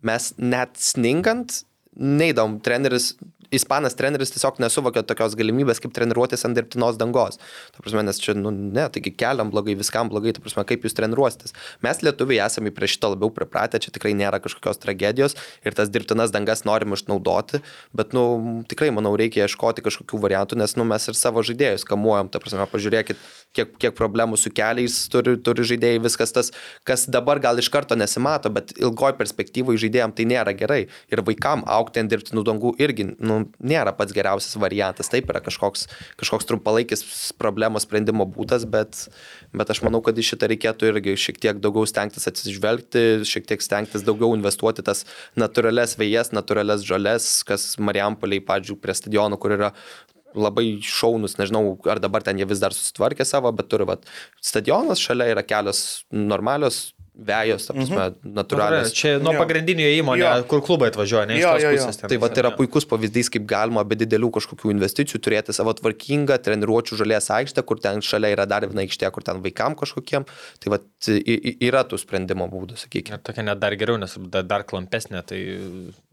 Speaker 2: mes net sningant, neįdom treneris ispanas treneris tiesiog nesuvokė tokios galimybės, kaip treniruotis ant dirbtinos dangos. Ta prasme, nes čia, nu, ne, taigi keliam blogai, viskam blogai, ta prasme, kaip jūs treniruositės. Mes lietuviai esame prie šito labiau pripratę, čia tikrai nėra kažkokios tragedijos ir tas dirbtinas dangas norim išnaudoti, bet, nu, tikrai, manau, reikia ieškoti kažkokių variantų, nes, nu, mes ir savo žaidėjus kamuojam, ta prasme, pažiūrėkit, kiek, kiek problemų su keliais turi, turi žaidėjai, viskas tas, kas dabar gal iš karto nesimato, bet ilgoj perspektyvoje žaidėjams tai nėra gerai. Ir vaikam aukti ant dirbtinų dangų irgi nu, nėra pats geriausias variantas. Taip yra kažkoks, kažkoks trumpalaikis problemos sprendimo būdas, bet, bet aš manau, kad į šitą reikėtų irgi šiek tiek daugiau stengtis atsižvelgti, šiek tiek stengtis daugiau investuoti tas natūrales vėjas, natūrales žolės, kas Marijampoliai, pavyzdžiui, prie stadionų, kur yra labai šaunus, nežinau, ar dabar ten jie vis dar susitvarkė savo, bet turi, vat, stadionas šalia yra kelios normalios vėjos, ta prasme, mhm. natūraliai.
Speaker 3: Čia nuo jo. pagrindinio įmonė, jo. kur klubai atvažiuoja, ne iš jo, tos jo, pusės.
Speaker 2: Ten, tai va, tai yra puikus pavyzdys, kaip galima be didelių kažkokių investicijų turėti savo tvarkingą treniruočio žalės aikštę, kur ten šalia yra dar viena aikštė, kur ten vaikam kažkokiem. Tai va, yra tų sprendimo būdų, sakykime.
Speaker 3: Tokia net dar geriau, nes dar klampesnė, tai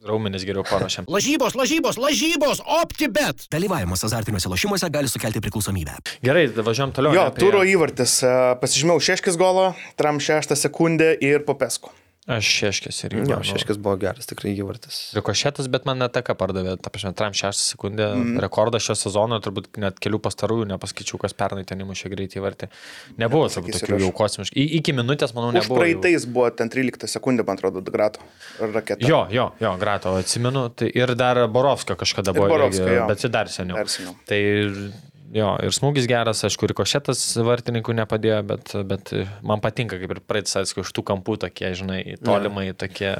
Speaker 3: raumenis geriau paruošiam.
Speaker 5: lažybos, lažybos, lažybos, optibet.
Speaker 6: Dalyvavimas azartiniuose lošimuose gali sukelti priklausomybę.
Speaker 3: Gerai, važiuojam toliau.
Speaker 1: Jo, prie... turo įvartis. Pasižymėjau šeškis golo, tram šeštą sekundę sekundę ir Popesku.
Speaker 3: Aš šeškės ir
Speaker 2: Jo, šeškis buvo geras, tikrai įvartis.
Speaker 3: Rikošėtas, bet man netaka pardavė, ta prasme, tram 6 sekundę mm. rekordą šio sezono, turbūt net kelių pastarųjų nepaskaičiau, kas pernai ten įmušė greitai įvartį. Nebuvo turbūt
Speaker 1: Sakysiu
Speaker 3: tokių
Speaker 1: ir
Speaker 3: jau kosmiškų. Iki minutės, manau,
Speaker 1: Už
Speaker 3: nebuvo. jau.
Speaker 1: praeitais buvo ten 13 sekundė, man atrodo, grato raketa.
Speaker 3: Jo, jo, jo, grato, atsimenu. Tai ir dar Borovskio kažkada
Speaker 1: Ir
Speaker 3: buvo,
Speaker 1: Borovskio,
Speaker 3: irgi, bet čia dar seniau.
Speaker 1: Dar seniau.
Speaker 3: Tai jo, ir smūgis geras, aišku, rikošėtas vartininkų nepadėjo, bet, bet man patinka, kaip ir praeitis, aišku, iš tų kampų tokie, žinai, tolimai tokie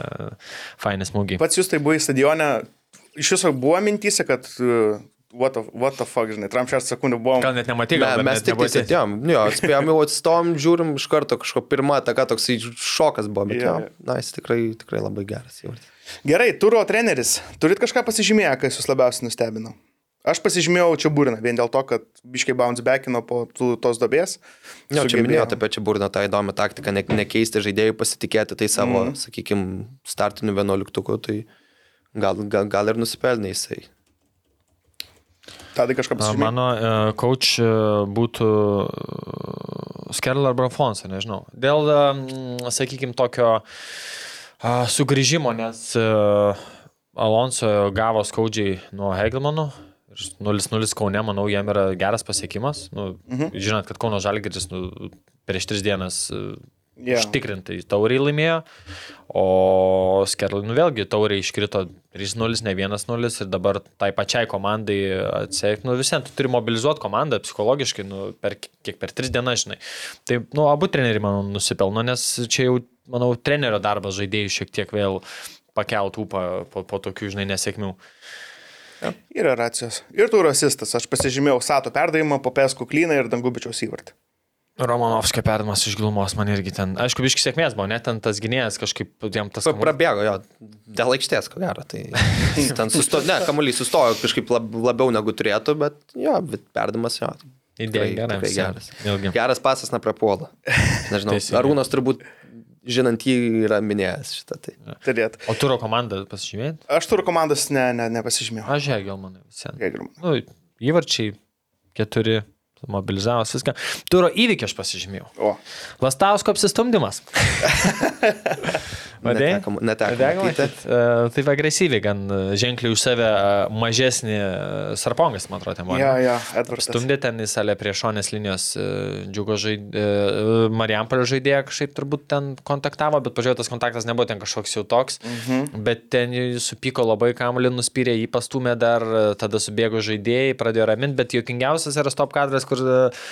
Speaker 3: faini smūgiai.
Speaker 1: Pats jūs tai buvai stadione, iš viso buvo mintys, kad uh, what, the, what the fuck, žinai, tram 6 sekundė buvo.
Speaker 3: Gal net nematai,
Speaker 2: Me,
Speaker 3: gal bet
Speaker 2: mes tik tai sėdėjom, jo, spėjom jau atstom, žiūrim iš karto kažko pirmą ataką, toks šokas buvo, bet
Speaker 1: Jo,
Speaker 2: jo, na, jis tikrai, tikrai labai geras įvartis.
Speaker 1: Gerai, turo treneris, turit kažką pasižymėję, kas jūs labiausiai nustebino? Aš pasižymėjau čia burną, vien dėl to, kad biškai bounce backino po tų, tos dobės.
Speaker 2: Jo, čia minėjau apie čia burną tą įdomią taktiką, ne, nekeisti žaidėjų, pasitikėti tai savo, mm. sakykime, startiniu vienuoliktuku, tai gal, gal, gal ir nusipelnė jisai.
Speaker 1: Tada kažką
Speaker 3: A,
Speaker 1: pasižymėjau.
Speaker 3: Mano uh, coach uh, būtų uh, Skerl arba Alfonso, nežinau. Dėl, um, sakykime, tokio uh, sugrįžimo, nes uh, Alonso gavo skaudžiai nuo Hegelmanų. Ir 0-0 Kaune, manau, jam yra geras pasiekimas. Nu, mhm. Žinot, kad Kauno Žalgiris nu, prieš tris dienas yeah. užtikrintai tauriai laimėjo, o Skerlai, nu vėlgi, tauriai iškrito 3-0, ne 1-0 ir dabar tai pačiai komandai atsiek, nu visiems tu turi mobilizuoti komandą psichologiškai, nu, per kiek per 3 dienas, žinai. Tai, nu, abu treneriai, manau, nusipelno, nes čia jau, manau, trenerio darbas žaidėjų šiek tiek vėl pakelt ūpą po, po tokių, žinai, nesėkmių.
Speaker 1: Yra racijos. Ir tu rasistas. Aš pasižymėjau Sato perdavimą, Popesku klyną ir Dangubičiaus įvartį.
Speaker 3: Romanovskio perdavimas iš gilumos man irgi ten, aišku, biški sėkmės buvo, net ten tas gynėjas kažkaip jam tas...
Speaker 2: Pa- Prabėgo jo, dėl aikštės, ko gero. Tai *laughs* ten sustojo, ne, kamuolys sustojo kažkaip lab, labiau negu turėtų, bet jo, bet perdamas jo.
Speaker 3: Idėja
Speaker 2: geras.
Speaker 3: Vėlgi.
Speaker 2: Geras pasas neprapuola. Nežinau. *laughs* Arūnas turbūt, žinant jį, yra minėjęs šitą. Tai.
Speaker 1: Turėt.
Speaker 3: O turo komandą pasižymėti?
Speaker 1: Aš turiu komandos, ne, ne, nepasižymėjau.
Speaker 3: Aš gal manai visiems.
Speaker 1: Hegelman.
Speaker 3: Nu, įvarčiai, keturi, mobilizavus viską. Turo įvykį aš pasižymėjau.
Speaker 1: O,
Speaker 3: Lastausko apsistumdymas. *laughs* Vadėjai?
Speaker 2: Neteko- neteko matyti.
Speaker 3: matyt. E, Taip agresyviai, gan ženkliai už save e, mažesnį e, sarpongas, man atrodo, buvo.
Speaker 1: ja, ja, Edvardas.
Speaker 3: Stumdė ten į salę prie šonės linijos džiugo žaidėją, Marijampolio žaidėją kažkaip turbūt ten kontaktavo, bet pažiūrėjau, tas kontaktas nebuvo ten kažkoks jau toks, mhm. bet ten supyko labai kamuolį, nuspyrė, jį pastumė dar, tada subėgo žaidėjai, pradėjo raminti, bet juokingiausias yra stop kadras, kur uh,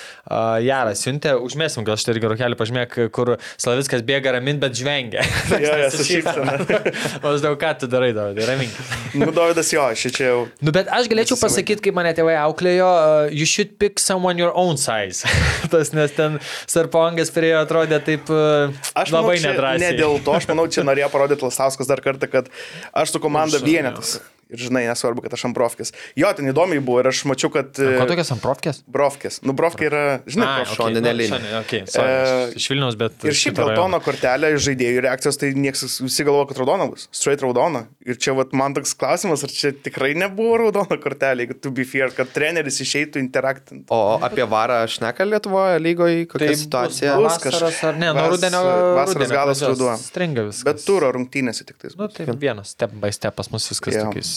Speaker 3: Jaras siuntė, užmėsim, gal štai irgi rokelį pažymėk, kur Slaviskas bėga raminti, bet žvengia.
Speaker 1: Jo, *laughs* jo, su šypsena. *laughs*
Speaker 3: Maždaug ką tu darai, Davidai, ramink.
Speaker 1: Nu, Davidas jo, ši čia jau.
Speaker 3: Nu, bet aš galėčiau pasakyti, kaip mane tėvai auklėjo, uh, you should pick someone your own size. *laughs* Tas, nes ten Sarpongas prie jo atrodė taip uh,
Speaker 1: Aš manau,
Speaker 3: labai
Speaker 1: čia
Speaker 3: nedrąsiai.
Speaker 1: Ne dėl to, aš manau, čia norėjo parodyti Lastauskas dar kartą, kad aš su komanda vienetas. Ir žinai, nesvarbu, kad aš Ambrovkis. Jo, ten įdomiai buvo ir aš mačiau, kad...
Speaker 3: Ko tokias ant profkės?
Speaker 1: Brovkis. Nu, Brovkė yra, žinai,
Speaker 2: šoninė linija.
Speaker 3: okay, sorry,
Speaker 1: E,
Speaker 3: aš iš Vilniaus, bet...
Speaker 1: Ir šiaip tono kortelė iš žaidėjų reakcijos, tai niekas visi galvoja, kad raudona bus. Straight raudona. Ir čia vat, man toks klausimas, ar čia tikrai nebuvo raudona kortelė, jeigu to be fair, kad treneris išeitų interaktinti.
Speaker 2: O apie varą šneka Lietuvoje lygoje, kokia
Speaker 3: Tai
Speaker 2: situacija?
Speaker 1: bus
Speaker 3: Bus
Speaker 1: kaž-
Speaker 3: vasaros ar ne, nuo rudenio.
Speaker 1: vasaros galas ruduo.
Speaker 3: Stringa viskas.
Speaker 1: Bet turo rungtynėse tik tais.
Speaker 3: Nu, tai vienas, step by step, pas mus viskas yeah. tokiais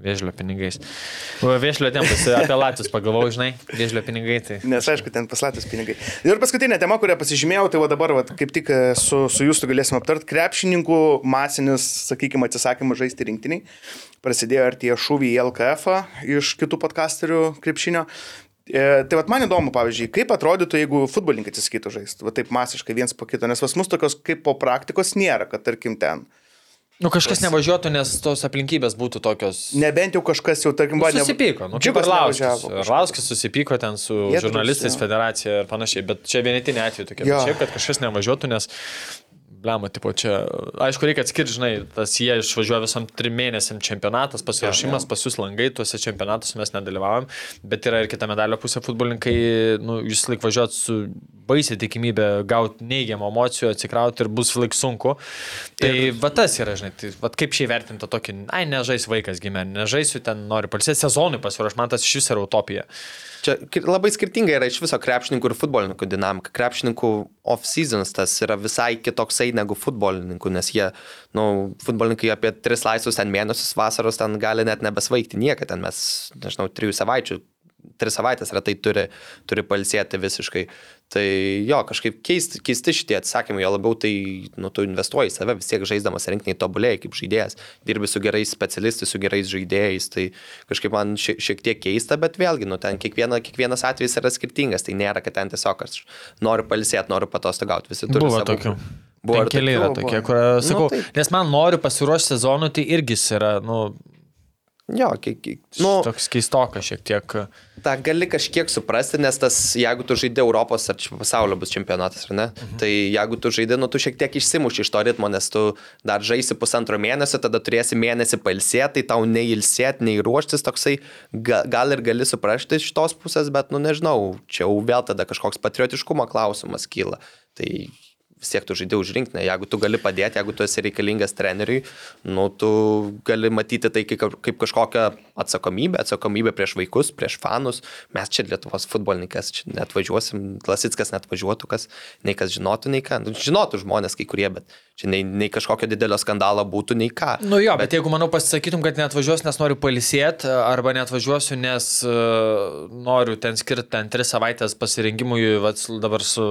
Speaker 3: vėžlio pinigais. Vėžlio tempas, apie Latvijos pagalvojau, žinai, vėžlio pinigai. Tai...
Speaker 1: Nes aišku, ten paslatis pinigai. Ir paskutinė tema, kurią pasižymėjau, tai va dabar va, kaip tik e, su, su jūsų galėsim aptart, krepšininkų masinis, sakykime, atsisakymas žaisti rinktiniai. Prasidėjo ir tie šūviai į LKF iš kitų podkasterių krepšinio. E, tai vad man įdomu, pavyzdžiui, kaip atrodytų, jeigu futbolininkai atsisakytų žaisti, va taip masiškai viens po kito, nes pas mus tokios kaip po praktikos nėra, kad tarkim ten.
Speaker 3: Nu, kažkas nevažiuotų, nes tos aplinkybės būtų tokios.
Speaker 1: Nebent jau kažkas jau, tarkim,
Speaker 3: Nu,
Speaker 1: va, ne-
Speaker 3: susipyko, nu, kaip Arlauskis. Arlauskis susipyko ten su
Speaker 1: Jie
Speaker 3: žurnalistais,
Speaker 1: jo.
Speaker 3: federacija ir panašiai, bet čia vienetinė atveju tokia. Bet Šiaip, kad kažkas nevažiuotų, nes, blema, tipo, čia, aišku, reikia atskirti, žinai, tas jie išvažiuoja visam trim mėnesiam čempionatas, pasiruošimas, pas jūs langai, tuose čempionatuose mes nedalyvavom, bet yra ir kita medalio pusė futbolininkai, nu, jūs laik važiuot su baisiai tikimybė gauti neigiamą emocijų, atsikrauti ir bus laik sunku. Tai ir... va tas yra, žinai, tai va kaip šiai vertinti tokį, ai, nežais vaikas gimė, nežaisiu ten, nori palsėti sezonui pasiruošti, man tas iš vis yra utopija.
Speaker 2: Čia labai skirtinga yra iš viso krepšininkų ir futbolininkų dinamika. Krepšininkų off-seasons tas yra visai kitoks toksai negu futbolininkų, nes jie, nu, futbolininkai apie tris laisvus ten mėnesius vasaros ten gali net nebesvaigti nieką, ten mes, nežinau, trijų savaičių tris savaitės retai turi, turi palsėti visiškai. Tai jo, kažkaip keisti, keisti šitie atsakymai, jo labiau tai, nu, tu investuoji į save, vis tiek žaisdamas rinkiniai tobulėjai kaip žaidėjas, dirbi su gerais specialistais, su gerais žaidėjais, tai kažkaip man šiek, šiek tiek keista, bet vėlgi, nu, ten kiekviena, kiekvienas atvejis yra skirtingas, tai nėra, kad ten tiesiog aš noriu palsėti, noriu patostogauti, visi turi.
Speaker 3: Buvo
Speaker 2: savų-
Speaker 3: tokių.
Speaker 2: Buvo
Speaker 3: keli yra tokie, kur, sakau,
Speaker 2: Nu, tai-
Speaker 3: nes man noriu pasiruošti sezonui, tai irgi yra, nu,
Speaker 2: Jo, kiek, kiek, nu,
Speaker 3: toks keistokas šiek tiek.
Speaker 2: tą gali kažkiek suprasti, nes tas, jeigu tu žaidži Europos ar pasaulio bus čempionatas, ar ne, mhm. tai jeigu tu žaidži, nu tu šiek tiek išsimuši iš to ritmo, nes tu dar žaisi pusantro mėnesio, tada turėsi mėnesį palsėti, tai tau nei ilsėti, nei ruoštis toksai, ga, gal ir gali suprasti iš tos pusės, bet, nu nežinau, čia jau vėl tada kažkoks patriotiškumo klausimas kyla. Tai vis tiek tu žaidži už rinkinį, jeigu tu gali padėti, jeigu tu esi reikalingas treneriui, nu, tu gali matyti tai kaip, kaip kažkokią atsakomybę, atsakomybę prieš vaikus, prieš fanus. Mes čia Lietuvos futbolininkas, čia net važiuosim, Klasickas net važiuotų, kas nei kas žinotų, nei ką. Nu, žinotų žmonės kai kurie, bet čia nei, nei kažkokio didelio skandalo būtų, nei ką.
Speaker 3: Nu jo, bet, bet jeigu, manau, pasisakytum, kad net važiuosiu, nes noriu palisėti, arba net važiuosiu, nes uh, noriu ten skirti ten tris savaitės pasirinkimui, vat, dabar su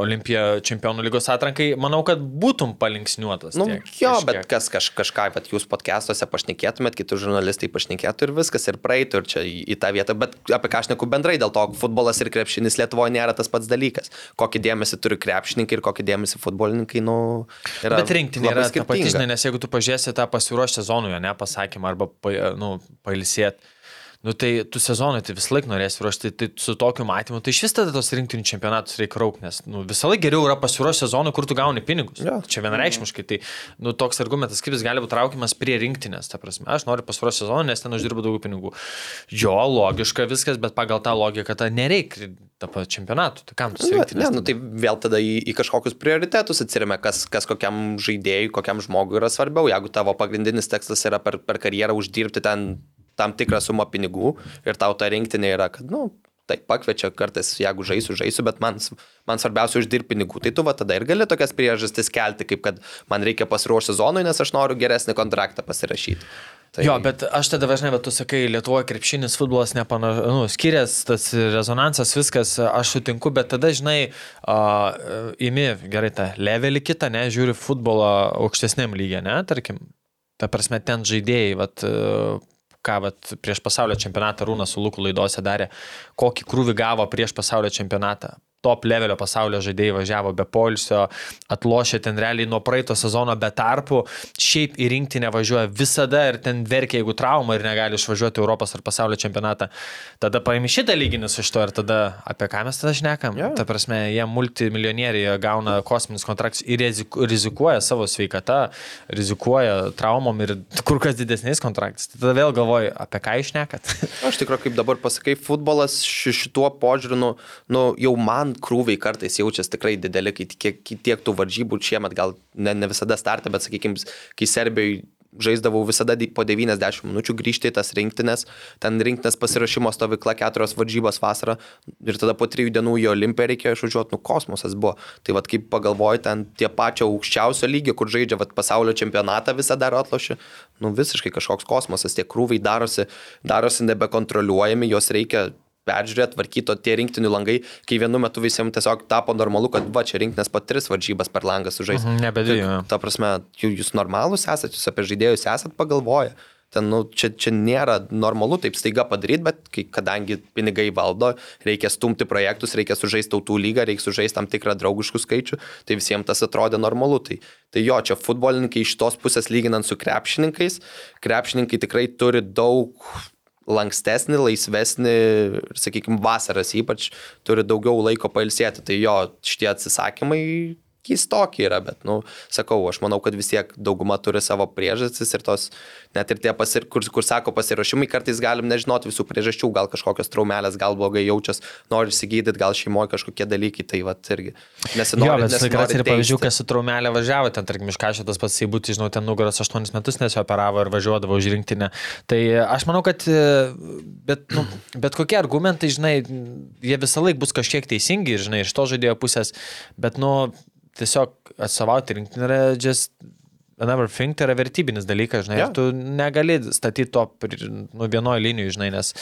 Speaker 3: Olimpija čempionų lygos atrankai, manau, kad būtum palinksniuotas.
Speaker 2: Nu,
Speaker 3: tiek,
Speaker 2: jo,
Speaker 3: kažkiek.
Speaker 2: bet kas kaž, kažką, bet jūs podcastuose pašnekėtumėt, kiti žurnalistai pašnekėtų ir viskas, ir praeitų ir čia į, į tą vietą, bet apie ką aš neku bendrai, dėl to futbolas ir krepšinis Lietuvoje nėra tas pats dalykas. Kokį dėmesį turi krepšininkai ir kokį dėmesį futbolininkai, nu, yra.
Speaker 3: Bet rinktinė yra ta pati,
Speaker 2: skirtinga.
Speaker 3: žinai, nes jeigu tu pažiūrėsi tą pasiruošę sezonui, ne pasakymą, arba nu, pailsėti, nu, tai tu sezonui tai visą laiką norėsi ruošti, tai su tokiu matymu, tai iš vis tada tos rinktinių čempionatus reikia rauk, nes nu, visą laiką geriau yra pasiruošę sezonui, kur tu gauni pinigus.
Speaker 2: Jo.
Speaker 3: Čia vienareikšmiškai, tai nu, toks argumentas, kaip jis gali būti traukiamas prie rinktinės, ta prasme, aš noriu pasiruošti sezoną, nes ten uždirbu daugiau pinigų. Jo, logiška viskas, bet pagal tą logiką, tai nereikia tą čempionatų, tai kam tu
Speaker 2: Ne,
Speaker 3: rinktinės?
Speaker 2: ne, nu, tai vėl tada į, į kažkokius prioritetus atsiriame, kas, kas kokiam žaidėjui, kokiam žmogui yra svarbiau. Jeigu tavo pagrindinis tekstas yra per, per karjerą uždirbti ten tam tikrą sumą pinigų ir tau ta rinktinė yra, kad, na, nu, tai pakviečia kartais, jeigu žaisiu, žaisiu, bet man, man svarbiausia uždirbti pinigų. Tai tu va tada ir gali tokias priežastis kelti, kaip kad man reikia pasiruošti sezonui, nes aš noriu geresnį kontraktą pasirašyti. Tai,
Speaker 3: Jo, bet aš tada važinai, bet tu sakai, Lietuvoje krepšinis futbolas nepanašus, nu, skiriasi tas rezonansas, viskas, aš sutinku, bet tada, žinai, uh, imi gerai tą levelį kitą, ne, žiūri futbolą aukštesniam lygiai, ne, tarkim, ta prasme, ten žaidėjai, vat, uh, ką vat, prieš pasaulio čempionatą Rūnas su Luku laidose darė, kokį krūvį gavo prieš pasaulio čempionatą. Top levelio pasaulio žaidėjai važiavo be polsio, atlošė ten realiai nuo praeito sezono be tarpų, šiaip į rinktinę važiuoja visada ir ten verkia, jeigu trauma ir negali išvažiuoti Europos ar pasaulio čempionatą. Tada paimi šitą lyginį su šito ir tada apie ką mes tada šnekam.
Speaker 2: Jo.
Speaker 3: Ta prasme, jie multimilionieriai jie gauna kosminius kontraktus ir riziku- rizikuoja savo sveikatą, rizikuoja traumom ir kur kas didesniais kontraktais. Tai tada vėl galvoju, apie ką išnekat.
Speaker 2: Aš tikrai, kaip dabar pasakai, futbolas ši- šituo požiūriu, nu, nu, jau man krūviai kartais jaučiasi tikrai dideli, kai tiek, tiek tų varžybų šiemet gal ne, ne visada startą, bet sakykime, kai Serbijoje žaisdavau visada po 90 minučių grįžti į tas rinktinės, ten rinktinės pasirašymo stovykla, keturios varžybos vasarą ir tada po trijų dienų į Olimpiją reikėjo išvažiuoti, nu kosmosas buvo. Tai vad kaip pagalvoju, ten tie pačio aukščiausio lygio, kur žaidžia vat, pasaulio čempionatą visą dar atlošį, nu visiškai kažkoks kosmosas, tie krūviai darosi, darosi nebekontroliuojami, juos reikia peržiūrėti, tvarkyti, tie rinktinių langai, kai vienu metu visiems tiesiog tapo normalu, kad va čia rinktinės po tris varžybas per langą sužais.
Speaker 3: Mhm, nebe dvi.
Speaker 2: Ta prasme, jūs normalūs esate, jūs apie žaidėjus esate pagalvoję. Ten, nu, čia, čia nėra normalu taip staiga padaryti, bet kai, kadangi pinigai valdo, reikia stumti projektus, reikia sužaisti tautų lygą, reikia sužaisti tam tikrą draugiškų skaičių, tai visiems tas atrodė normalu. Tai, tai jo, čia futbolininkai iš tos pusės lyginant su krepšininkais, krepšininkai tikrai turi daug lankstesnį, laisvesnį, sakykime, vasaras ypač turi daugiau laiko pailsėti. Tai jo, šitie atsisakymai keistokie yra, bet, nu, sakau, aš manau, kad vis tiek dauguma turi savo priežastis ir tos, net ir tie, pasir, kur, kur sako pasirašymai, kartais galim nežinoti visų priežasčių, gal kažkokios traumelės, gal blogai jaučias, nori įsigyti, gal šeimoje kažkokie dalykai, tai va irgi
Speaker 3: Jo,
Speaker 2: nesinori.
Speaker 3: bet
Speaker 2: nesinori
Speaker 3: tikrai ir pavyzdžių, kas su traumelė važiavo, ten, tarkim, iš kažko tas pats įbūti, žinau, ten nugaros 8 metus nesioperavo ir važiuodavo už rinktinę. Tai aš manau, kad e, bet, nu, bet kokie argumentai, žinai, jie visą laiką bus kažkiek teisingi, žinai, iš to žaidėjo pusės, bet, nu, tiesiog atstovauti rinktinį yra just another thing, tai yra vertybinis dalykas, žinai, yeah. tu negali statyti to nu, vienoje linijoje, žinai, nes,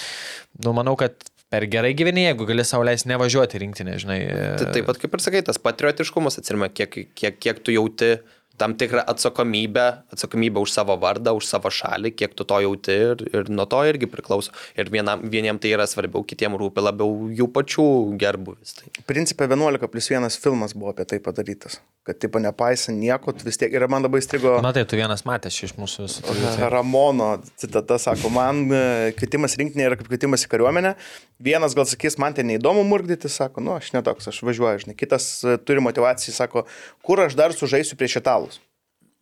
Speaker 3: nu, manau, kad per gerai gyveni, jeigu gali sauliais nevažiuoti rinktinį, žinai.
Speaker 2: Tai taip pat kaip ir sakai, tas patriotiškumas atsirima, kiek, kiek, kiek tu jauti tam tikrą atsakomybę, atsakomybę už savo vardą, už savo šalį, kiek tu to jauti ir, ir nuo to irgi priklauso. Ir vienam, vieniem tai yra svarbiau, kitiem rūpi labiau jų pačių gerbuvis. Tai.
Speaker 1: Principė 11 plus 1 filmas buvo apie tai padarytas. Kad, tipo, nepaisant nieko, vis tiek. Ir man labai strigo
Speaker 3: Matai, tu vienas matęs iš mūsų visų. tai-
Speaker 1: Ramono citata, sako, man e, kvietimas rinkinė yra kaip kvietimas į kariuomenę. Vienas gal sakys, man ten neįdomu murgdyti, sako, nu, aš netoks, aš važiuoju, žinai. Kitas e, turi motivaciją, sako, kur aš dar sužaisiu prieš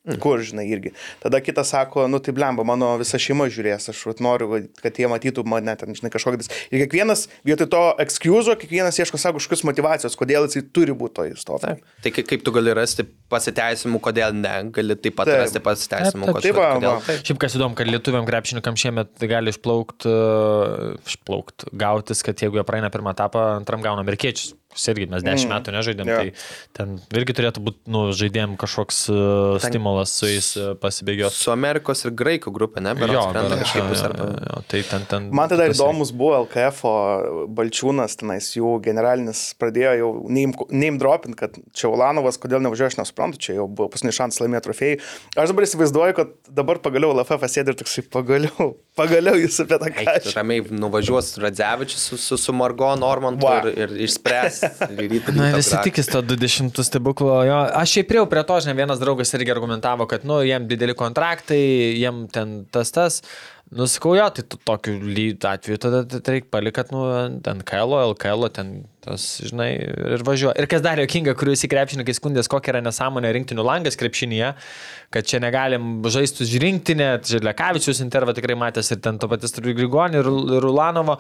Speaker 1: italus. Kur, žinai, irgi. Tada kitas sako, nu tai blemba, mano visa šeima žiūrės, aš vat noriu, kad jie matytų mane ten, žinai, kažkokį. dis- Ir kiekvienas, vietoj to ekskluzo, kiekvienas ieško savo kažkokios motivacijos, kodėl jisai turi būti to įstovai.
Speaker 2: Tai kaip, tu gali rasti pasiteisimų, kodėl ne, gali taip pat
Speaker 1: Taip.
Speaker 2: rasti pasiteisimų,
Speaker 3: Taip, taip.
Speaker 2: kodėl.
Speaker 1: Tai
Speaker 2: kodėl.
Speaker 1: va.
Speaker 3: Šiaip kas įdomu, kad lietuviam krepšininkam šiemet gali išplaukti, išplaukti, gautis, kad jeigu jie praeina pirmą etapą, antram gauna amerikiečius. Irgi mes dešimt metų nežaidėm,
Speaker 1: Jo.
Speaker 3: tai ten irgi turėtų būti, nu, žaidėjim kažkoks uh, stimulas su jais uh, pasibėgioti.
Speaker 2: Su Amerikos ir Graikų grupė, ne?
Speaker 3: Jo,
Speaker 2: Berods krenta kažkaip
Speaker 3: jo,
Speaker 2: bus
Speaker 3: jo,
Speaker 2: arba.
Speaker 3: jo, tai ten, ten.
Speaker 1: Man tada
Speaker 3: tas-
Speaker 1: įdomus buvo LKF Balčiūnas, tenais jų generalinis pradėjo jau name, name dropping, kad čia Ulanovas, kodėl nevažiuoja, aš nesuprantu, čia jau buvo paskutinis šansas laimėti trofėjai. Aš dabar įsivaizduoju, kad dabar pagaliau LFF sėdi ir toksai pagaliau, pagaliau jūs apie tą kažką.
Speaker 2: Ramiai nuvažiuos Radzevičius su, su, su Margo Normantu
Speaker 1: Va.
Speaker 2: ir, ir išspręs. *laughs*
Speaker 3: Na, visi tikis to 200 stebuklo. Jo. Aš šiaip prieu prie to, žinai, vienas draugas irgi argumentavo, kad, nu, jiem dideli kontraktai, jiem ten tas tas. Nusikau, jo, tai tu tokiu lyg atveju tada tai reikia palikat, nu, ten KL, LKL, ten tas, žinai, ir važiuoja. Ir kas dar jokinga, kuriuo visi krepšininkai skundės, kokia yra nesąmonė rinktinių langas krepšinėje, kad čia negalim žaisti už rinktinę, čia Lekavičius intervą tikrai matęs ir ten to patys turi Grigonį ir, ir Ulanovo.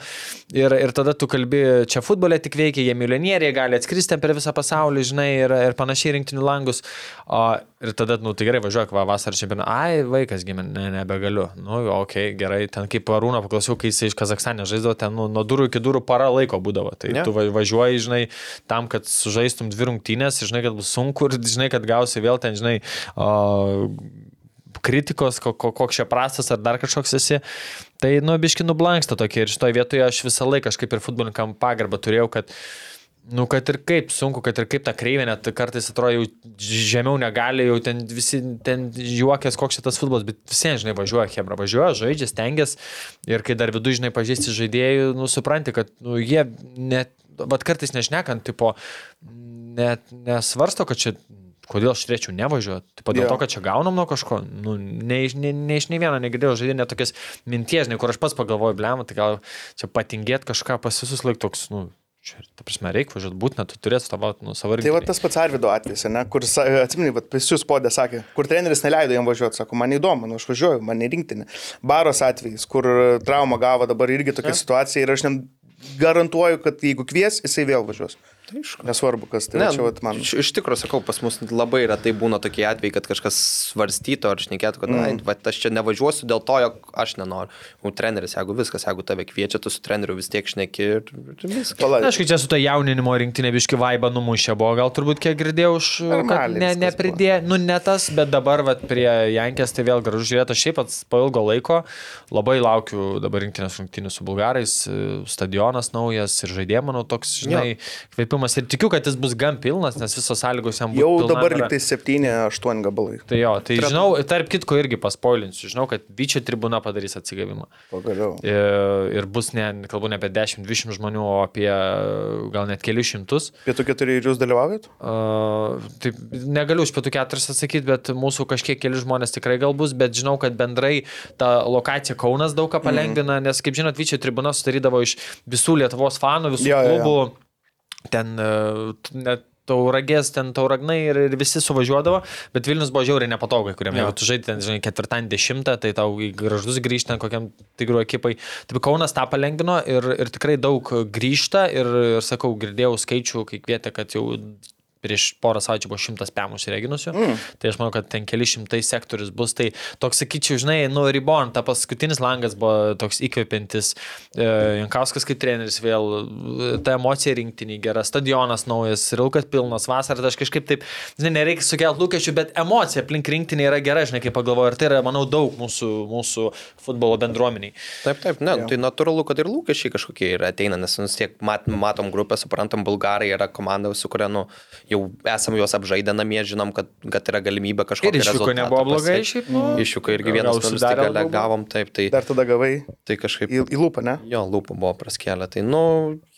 Speaker 3: Ir, ir tada tu kalbi, čia futbole tik veikia, jie milijonieriai gali atskristi per visą pasaulį, žinai, ir, ir panašiai rinktinių langus. O, ir tada, nu, tai gerai, važiuok, va, vasarą čempionatą. Ai, vaikas gimė, ne, nebegaliu. Nu, okei, okay, gerai, ten kaip Arūną paklausiau, kai jis iš Kazakstane žaisdavo, ten nu, nuo durų iki durų para laiko būdavo. Tai
Speaker 2: Ne.
Speaker 3: tu va- važiuoji, žinai, tam, kad sužaistum dvi rungtynės, žinai, kad bus sunku ir žinai, kad gausi vėl ten, žinai, o, kritikos, ko, ko, koks čia prastas ar dar kažkoks esi. Tai, nu, biški nublanksta tokie ir šitoje vietoje aš visą laiką kažkaip ir futbolininkam pagarbą turėjau, kad Nu, kad ir kaip sunku, kad ir kaip ta kreivė, net kartais atrodo jau žemiau negali, jau ten visi ten juokės, koks šitas futbolas, bet visi, žinai, važiuoja, Hebra, važiuoja, žaidžia, stengiasi ir kai dar viduje, žinai, pažįsti žaidėjų, nu, supranti, kad nu, jie net, bet kartais nešnekant, tipo, net nesvarsto, kad čia kodėl aš turėčiau nevažiuoti. Taip, dėl
Speaker 1: Jo.
Speaker 3: to, kad čia gaunam nuo kažko, nu, ne, ne, ne iš nei vieno negirdėjau žaidėjų, net tokias minties, žinai, kur aš pats pagalvoju, blem, tai gal čia patingėti kažką pas visus laik toks, nu, čia, ta prasme, reikia važiuoti, būtina, tu turėsi tavo, nu, savo
Speaker 1: Tai va tas pats Arvido atvejis, ne, kur, atsimeni, pas jūs podė sakė, kur treneris neleido jam važiuoti, sako, man įdomu, nu, aš važiuoju, man nerinktinė. Baros atvejis, kur traumą gavo dabar irgi tokia situacija ir aš net garantuoju, kad jeigu kvies, jisai vėl važiuos. Tai Nesvarbu, kas tai
Speaker 2: Ne,
Speaker 1: ne, čia vat, man.
Speaker 2: iš, iš tikrųjų sakau, pas mus labai retai būna tokie atvejai, kad kažkas svarstytų ar šnekėtų, kad mm. na, aš čia nevažiuosiu dėl to, jog aš nenoriu. O treneris, jeigu viskas, jeigu tave kviečia, tu su treneriu vis tiek šneki ir, ir viskas.
Speaker 3: Na, aišku, čia su to jauninimo rinktinė biški vaibą numušė buvo, gal turbūt kiek girdėjau, už, ne, nepridė, nu ne tas, bet dabar vat, prie Jankės tai vėl gražu žiūrėti, aš šiaip pats po ilgo laiko labai laukiu dabar rinktinės rungtynių su bulgarais, stadionas naujas ir žaidėjai, manau, toks, žinai, kvepimas ir tikiu, kad jis bus gan pilnas, nes visos sąlygos jam bus.
Speaker 1: jau dabar liktai 7-8 gabalai.
Speaker 3: Tai jo, tai žinau, tarp kitko irgi paspoilinsiu, žinau, kad Vyčio tribuna padarys atsigavimą.
Speaker 1: Pagaliau.
Speaker 3: Ir, ir bus, ne, kalbu ne apie 10-20 žmonių, o apie gal net kelius šimtus.
Speaker 1: Pietų keturi ir jūs dalyvaujat?
Speaker 3: Uh, taip, negaliu už pietų keturis atsakyti, bet mūsų kažkiek keli žmonės tikrai gal bus, bet žinau, kad bendrai ta lokacija Kaunas daug ką palengvina, mm. nes, kaip žinot, Vyčio tribuna sudarydavo iš visų Lietuvos fanų, visų
Speaker 1: Jo, jo, jo.
Speaker 3: Ten uh, net tauragės, ten tauragnai ir, ir visi suvažiuodavo, bet Vilnius buvo žiauriai nepatogai, kuriam, jeigu tu žaidži ten, žinai, ketvirtadienį dešimtą, tai tau gražus grįžti ten kokiam tigrų ekipai. Taip Kaunas tą palengvino ir, ir tikrai daug grįžta ir, ir sakau, girdėjau skaičių, kai kvietė, kad jau prieš porą savaičių buvo šimtas pemų įsireginusių. Mm. Tai aš manau, kad ten keli šimtai sektorius bus. Tai toks, sakyčiau, žinai, nu, ribon, ta paskutinis langas buvo toks įkvepiantis. E, Jankauskas kaip treneris vėl, e, ta emocija rinktiniai gera, stadionas naujas, rilkas pilnas, vasarą, tai aš kažkaip taip, žinai, nereikia sukelti lūkesčių, bet emocija aplink rinktinį yra gera, žinai, kaip pagalvoju, ir tai yra, manau, daug mūsų, mūsų futbolo bendruomeniai.
Speaker 2: Taip, taip, ne, tai natūralu, kad ir lūkesčiai kažkokie yra ateina, nes vis tiek mat, matom grupę, suprantam, bulgarai yra komanda, su kuria, nu, jau esam juos apžaidę namie, žinom, kad, kad yra galimybė kažkokio.
Speaker 3: Ir iššūko nebuvo blogai, šiaip. Nu,
Speaker 2: iššūko irgi vienas nulis tai galę gavom, taip, tai,
Speaker 1: Dar tada gavai
Speaker 2: tai kažkaip.
Speaker 1: į, į lūpą, ne?
Speaker 2: Jo, lūpų buvo praskėlę. Tai, nu,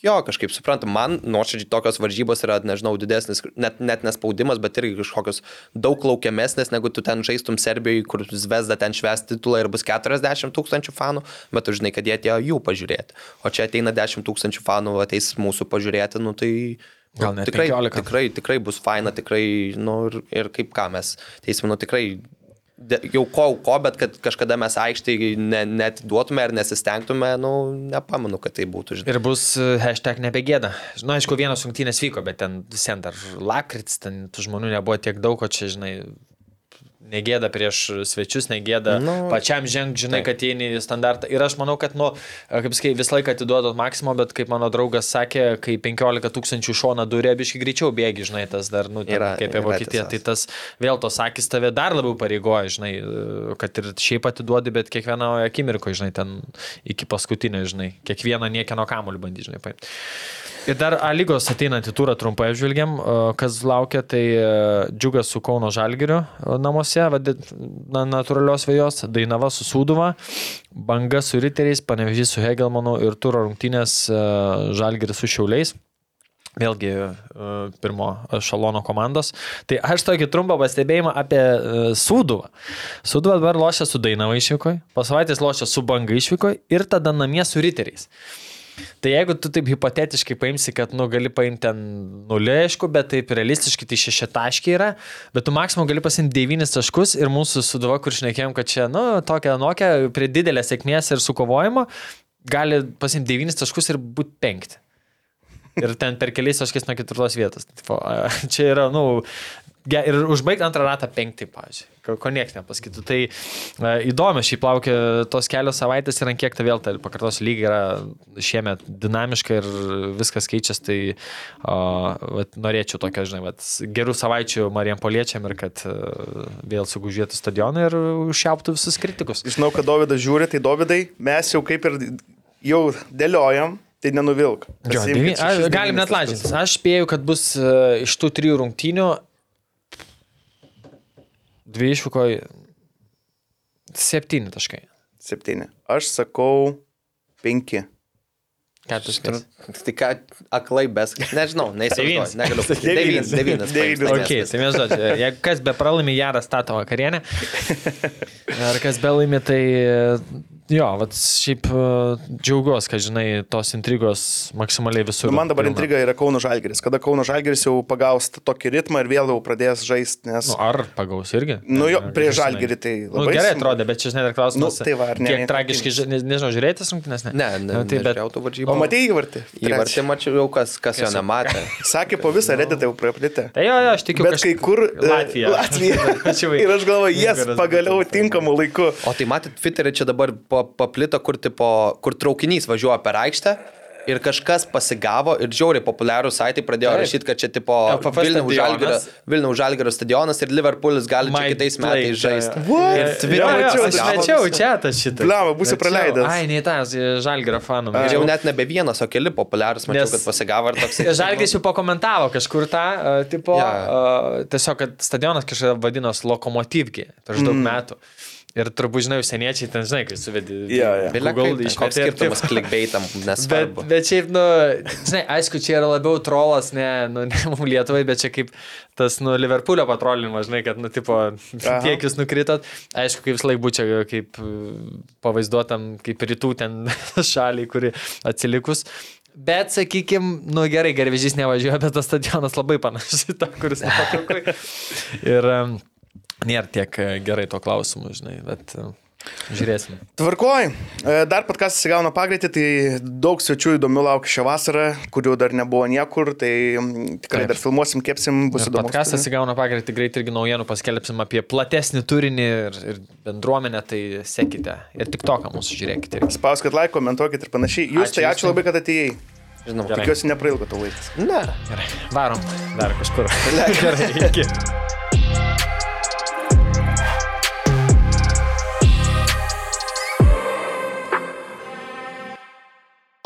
Speaker 2: jo, kažkaip suprantam, man nuoširdžiai tokios varžybos yra, nežinau, didesnis, net, net nespaudimas, bet irgi kažkokios daug laukiamesnės, negu tu ten žaistum Serbijoje, kur Zvezda ten šves titulą ir bus 40 tūkstančių fanų, bet tu žinai, kad jie atėjo jų pažiūrėti. O čia ateina 10 tūkstančių fanų, ateis mūsų pažiūrėti, nu tai...
Speaker 3: Gal net
Speaker 2: tikrai,
Speaker 3: 15.
Speaker 2: tikrai, tikrai bus faina, tikrai, nu ir, ir kaip ką mes, teisime, nu tikrai de- jau ko, ko, bet kad kažkada mes aikštėje ne, net duotume ar nesistengtume, nu, nepamanu, kad tai būtų, žinai.
Speaker 3: Ir bus e, hashtag nebegėda. Na, aišku, vienos rungtynės vyko, bet ten visiems dar lakrits, ten tų žmonių nebuvo tiek daug, o čia, žinai, negėda prieš svečius, negėda nu, pačiam žengti, žinai,
Speaker 2: taip.
Speaker 3: kad įeini į standartą. Ir aš manau, kad, nu, kaip sakai, visą laiką atiduodot maksimum, bet kaip mano draugas sakė, kai 15 tūkstančių šona durė, biškai greičiau bėgi, žinai, tas dar, nu, ten,
Speaker 2: Yra-
Speaker 3: kaip
Speaker 2: yra
Speaker 3: Vokietiją, tai tas vėl tos akis tave dar labiau pareigoja, žinai, kad ir šiaip atiduodi, bet kiekvienoje akimirkoje, žinai, ten iki paskutinio, žinai, kiekvieną niekieno kamuolį bandyti, žinai, paimti. Ir dar A lygos ateinantį turą trumpai apžvelgiam, kas laukia, tai e, džiugas su Kauno Žalgiriu e, namuose, vadit, na, natūralios vėjos, Dainava su Sūduva, Banga su Riteriais, Panevežys su Hegelmanu ir turo rungtynės e, Žalgiris su Šiauliais. Vėlgi pirmo šalono komandos. Tai aš tokį trumpą pastebėjimą apie Sūduvą. Sūduva dabar lošia su Dainava išvykoje, po savaitės lošia su Banga išvykoje ir tada namie su Riteriais. Tai jeigu tu taip hipotetiškai paimsi, kad, nu, gali paimti ten nulį, aišku, bet taip realistiškai tai šeši taškai yra, bet tu maksimum gali pasimti devynis taškus ir mūsų suduva, kur šnekėjom, kad čia, nu, tokia nokia, prie didelės sėkmės ir sukovojimo, gali pasimti devynis taškus ir būti penkti. Ir ten per keliais taškais nuo ketvirtos vietos. Tipo, *laughs* Čia yra, nu, ir užbaigti antrą ratą penkti, pavyzdžiui. Ko, niekas nepasakytų. Tai a, įdomu, šiaip laukia tos kelios savaitės ir ant kiek ta vėl, tai pakartosiu, lygiai yra šiemet dinamiška ir viskas keičiasi. Tai a, vat, norėčiau tokio, žinai, vat, gerų savaičių Marijam Poliečiam ir kad a, vėl sugužėtų stadioną ir užšiauptų visus kritikus.
Speaker 1: Žinau, kad Davidas žiūri, tai Davidai, mes jau kaip ir jau dėliojam, tai nenuvilk.
Speaker 3: Jo, devyni, galim net lažintis. Aš spėjau, kad bus e, iš tų trijų rungtynių dvi išvykoje septyni taškai.
Speaker 1: Septyni. Aš sakau penki.
Speaker 3: Keturis.
Speaker 2: Tai ką, aklai bes, nežinau, neįsivaizduoju, negaliu. *laughs* Devynis, devynis.
Speaker 1: Devynis.
Speaker 2: paims,
Speaker 3: Ok,
Speaker 2: laimės.
Speaker 3: tai mes žodžiu, jeigu kas be pralaimi, geras stato vakarienę. *laughs* Ar kas be laimi, tai jo, vat šiaip e, džiaugiuosi, kad žinai, tos intrigos maksimaliai visur.
Speaker 1: Nu, man dabar
Speaker 3: pilna.
Speaker 1: intriga yra Kauno Žalgeris. Kada Kauno Žalgeris jau pagaus tokį ritmą ir vėl jau pradės žaisti, nes...
Speaker 3: Nu, ar pagaus irgi?
Speaker 1: Nu, jo, prie. Žalgerį tai
Speaker 3: Nu,
Speaker 1: labai
Speaker 3: gerai
Speaker 1: sunku.
Speaker 3: atrodė, bet čia žinai, dar klausimas.
Speaker 1: Nu, tai va, ar ne
Speaker 3: Kiek
Speaker 1: vien
Speaker 3: tragiškai, ži- ne, nežinau, žiūrėti tas rungtynės, ne?
Speaker 2: Ne, ne,
Speaker 3: Nu, tai bet-
Speaker 1: O matėjai įvartį?
Speaker 2: Įvartį mačiau jau, kas, kas jo nematė. *laughs*
Speaker 1: Sakė, po visą reditą jau praplitė.
Speaker 3: Tai jo, jo, aš tikiu,
Speaker 1: Bet kai kur... e,
Speaker 3: Latvija.
Speaker 1: Latvija. *laughs* Ir aš galvoju, jas pagaliau tinkamu laiku.
Speaker 2: O tai matyt, Twitter'e čia dabar pa- paplito, kur, tipo, kur traukinys važiuoja per aikštę. Ir kažkas pasigavo ir žiauriai populiarūs saitai pradėjo
Speaker 3: Taip.
Speaker 2: rašyti, kad čia tipo Vilniaus Žalgirio,
Speaker 3: stadionas.
Speaker 2: Vilniaus Žalgirio stadionas ir Liverpoolis gali čia
Speaker 3: My
Speaker 2: kitais
Speaker 3: play,
Speaker 2: metais žaisti. Ir
Speaker 1: mačiau,
Speaker 3: aš
Speaker 2: viską.
Speaker 3: čia tą šitą.
Speaker 1: Blemba, būsiu praleidęs.
Speaker 3: Ai, ne tas, Žalgirio fanų.
Speaker 2: Ir jau net nebe vienas, o keli populiarūs, mačiau,
Speaker 3: Nes-
Speaker 2: kad pasigavo ir toks. *laughs*
Speaker 3: Žalgis jau pakomentavo kažkur tą, uh, tipo,
Speaker 2: Jo.
Speaker 3: uh, tiesiog, kad stadionas kažkada vadinosi Lokomotyvgi prieš daug metų. Ir turbūt, žinai, užsieniečiai ten, žinai, kai suvedi.
Speaker 1: Jo.
Speaker 2: Vėliau,
Speaker 3: Google
Speaker 2: koks
Speaker 3: išmetė ir
Speaker 2: skirtumas
Speaker 3: taip.
Speaker 2: klikbeitam, *laughs*
Speaker 3: Bet, bet šiaip, nu, žinai, aišku, čia yra labiau trolas, ne, nu, ne mums Lietuvai, bet čia kaip tas, nu, Liverpoolio patrolinimas, žinai, kad, nu, tipo, *laughs* tiek jūs nukritot. Aišku, kaip vis laik būčiau, kaip pavaizduotam, kaip rytų ten *laughs* šaliai, kuri atsilikus. Bet, sakykime, nu gerai, garvežys nevažiuoja, bet tas stadionas labai panašus į tą, kuris nuotraukui. Ir um, nėra tiek e, gerai to klausimu, žinai, bet... Uh, Žiūrėsim.
Speaker 1: Tvarkoj, E, dar podkastas įgauna pagreitį, tai daug svečių įdomių laukia šią vasarą, kurių dar nebuvo niekur, tai tikrai
Speaker 3: Taip.
Speaker 1: dar filmuosim, kepsim, bus
Speaker 3: Ir
Speaker 1: įdomu.
Speaker 3: Podcastas įgauna pagreitį greit irgi naujienų paskelbsim apie platesnį turinį ir, ir bendruomenę, tai sekite. Ir tik toką mūsų žiūrėkite. irgi.
Speaker 1: Spauskit like, komentuokit ir panašiai. Jūs
Speaker 3: Ačiū
Speaker 1: tai ačiū labai, kad atėjai.
Speaker 2: Žinoma.
Speaker 3: Gerai.
Speaker 1: Tikiuosi neprailgo to laikas.
Speaker 2: Ne.
Speaker 3: Gerai, varom dar kažkur. *laughs* Gerai, iki.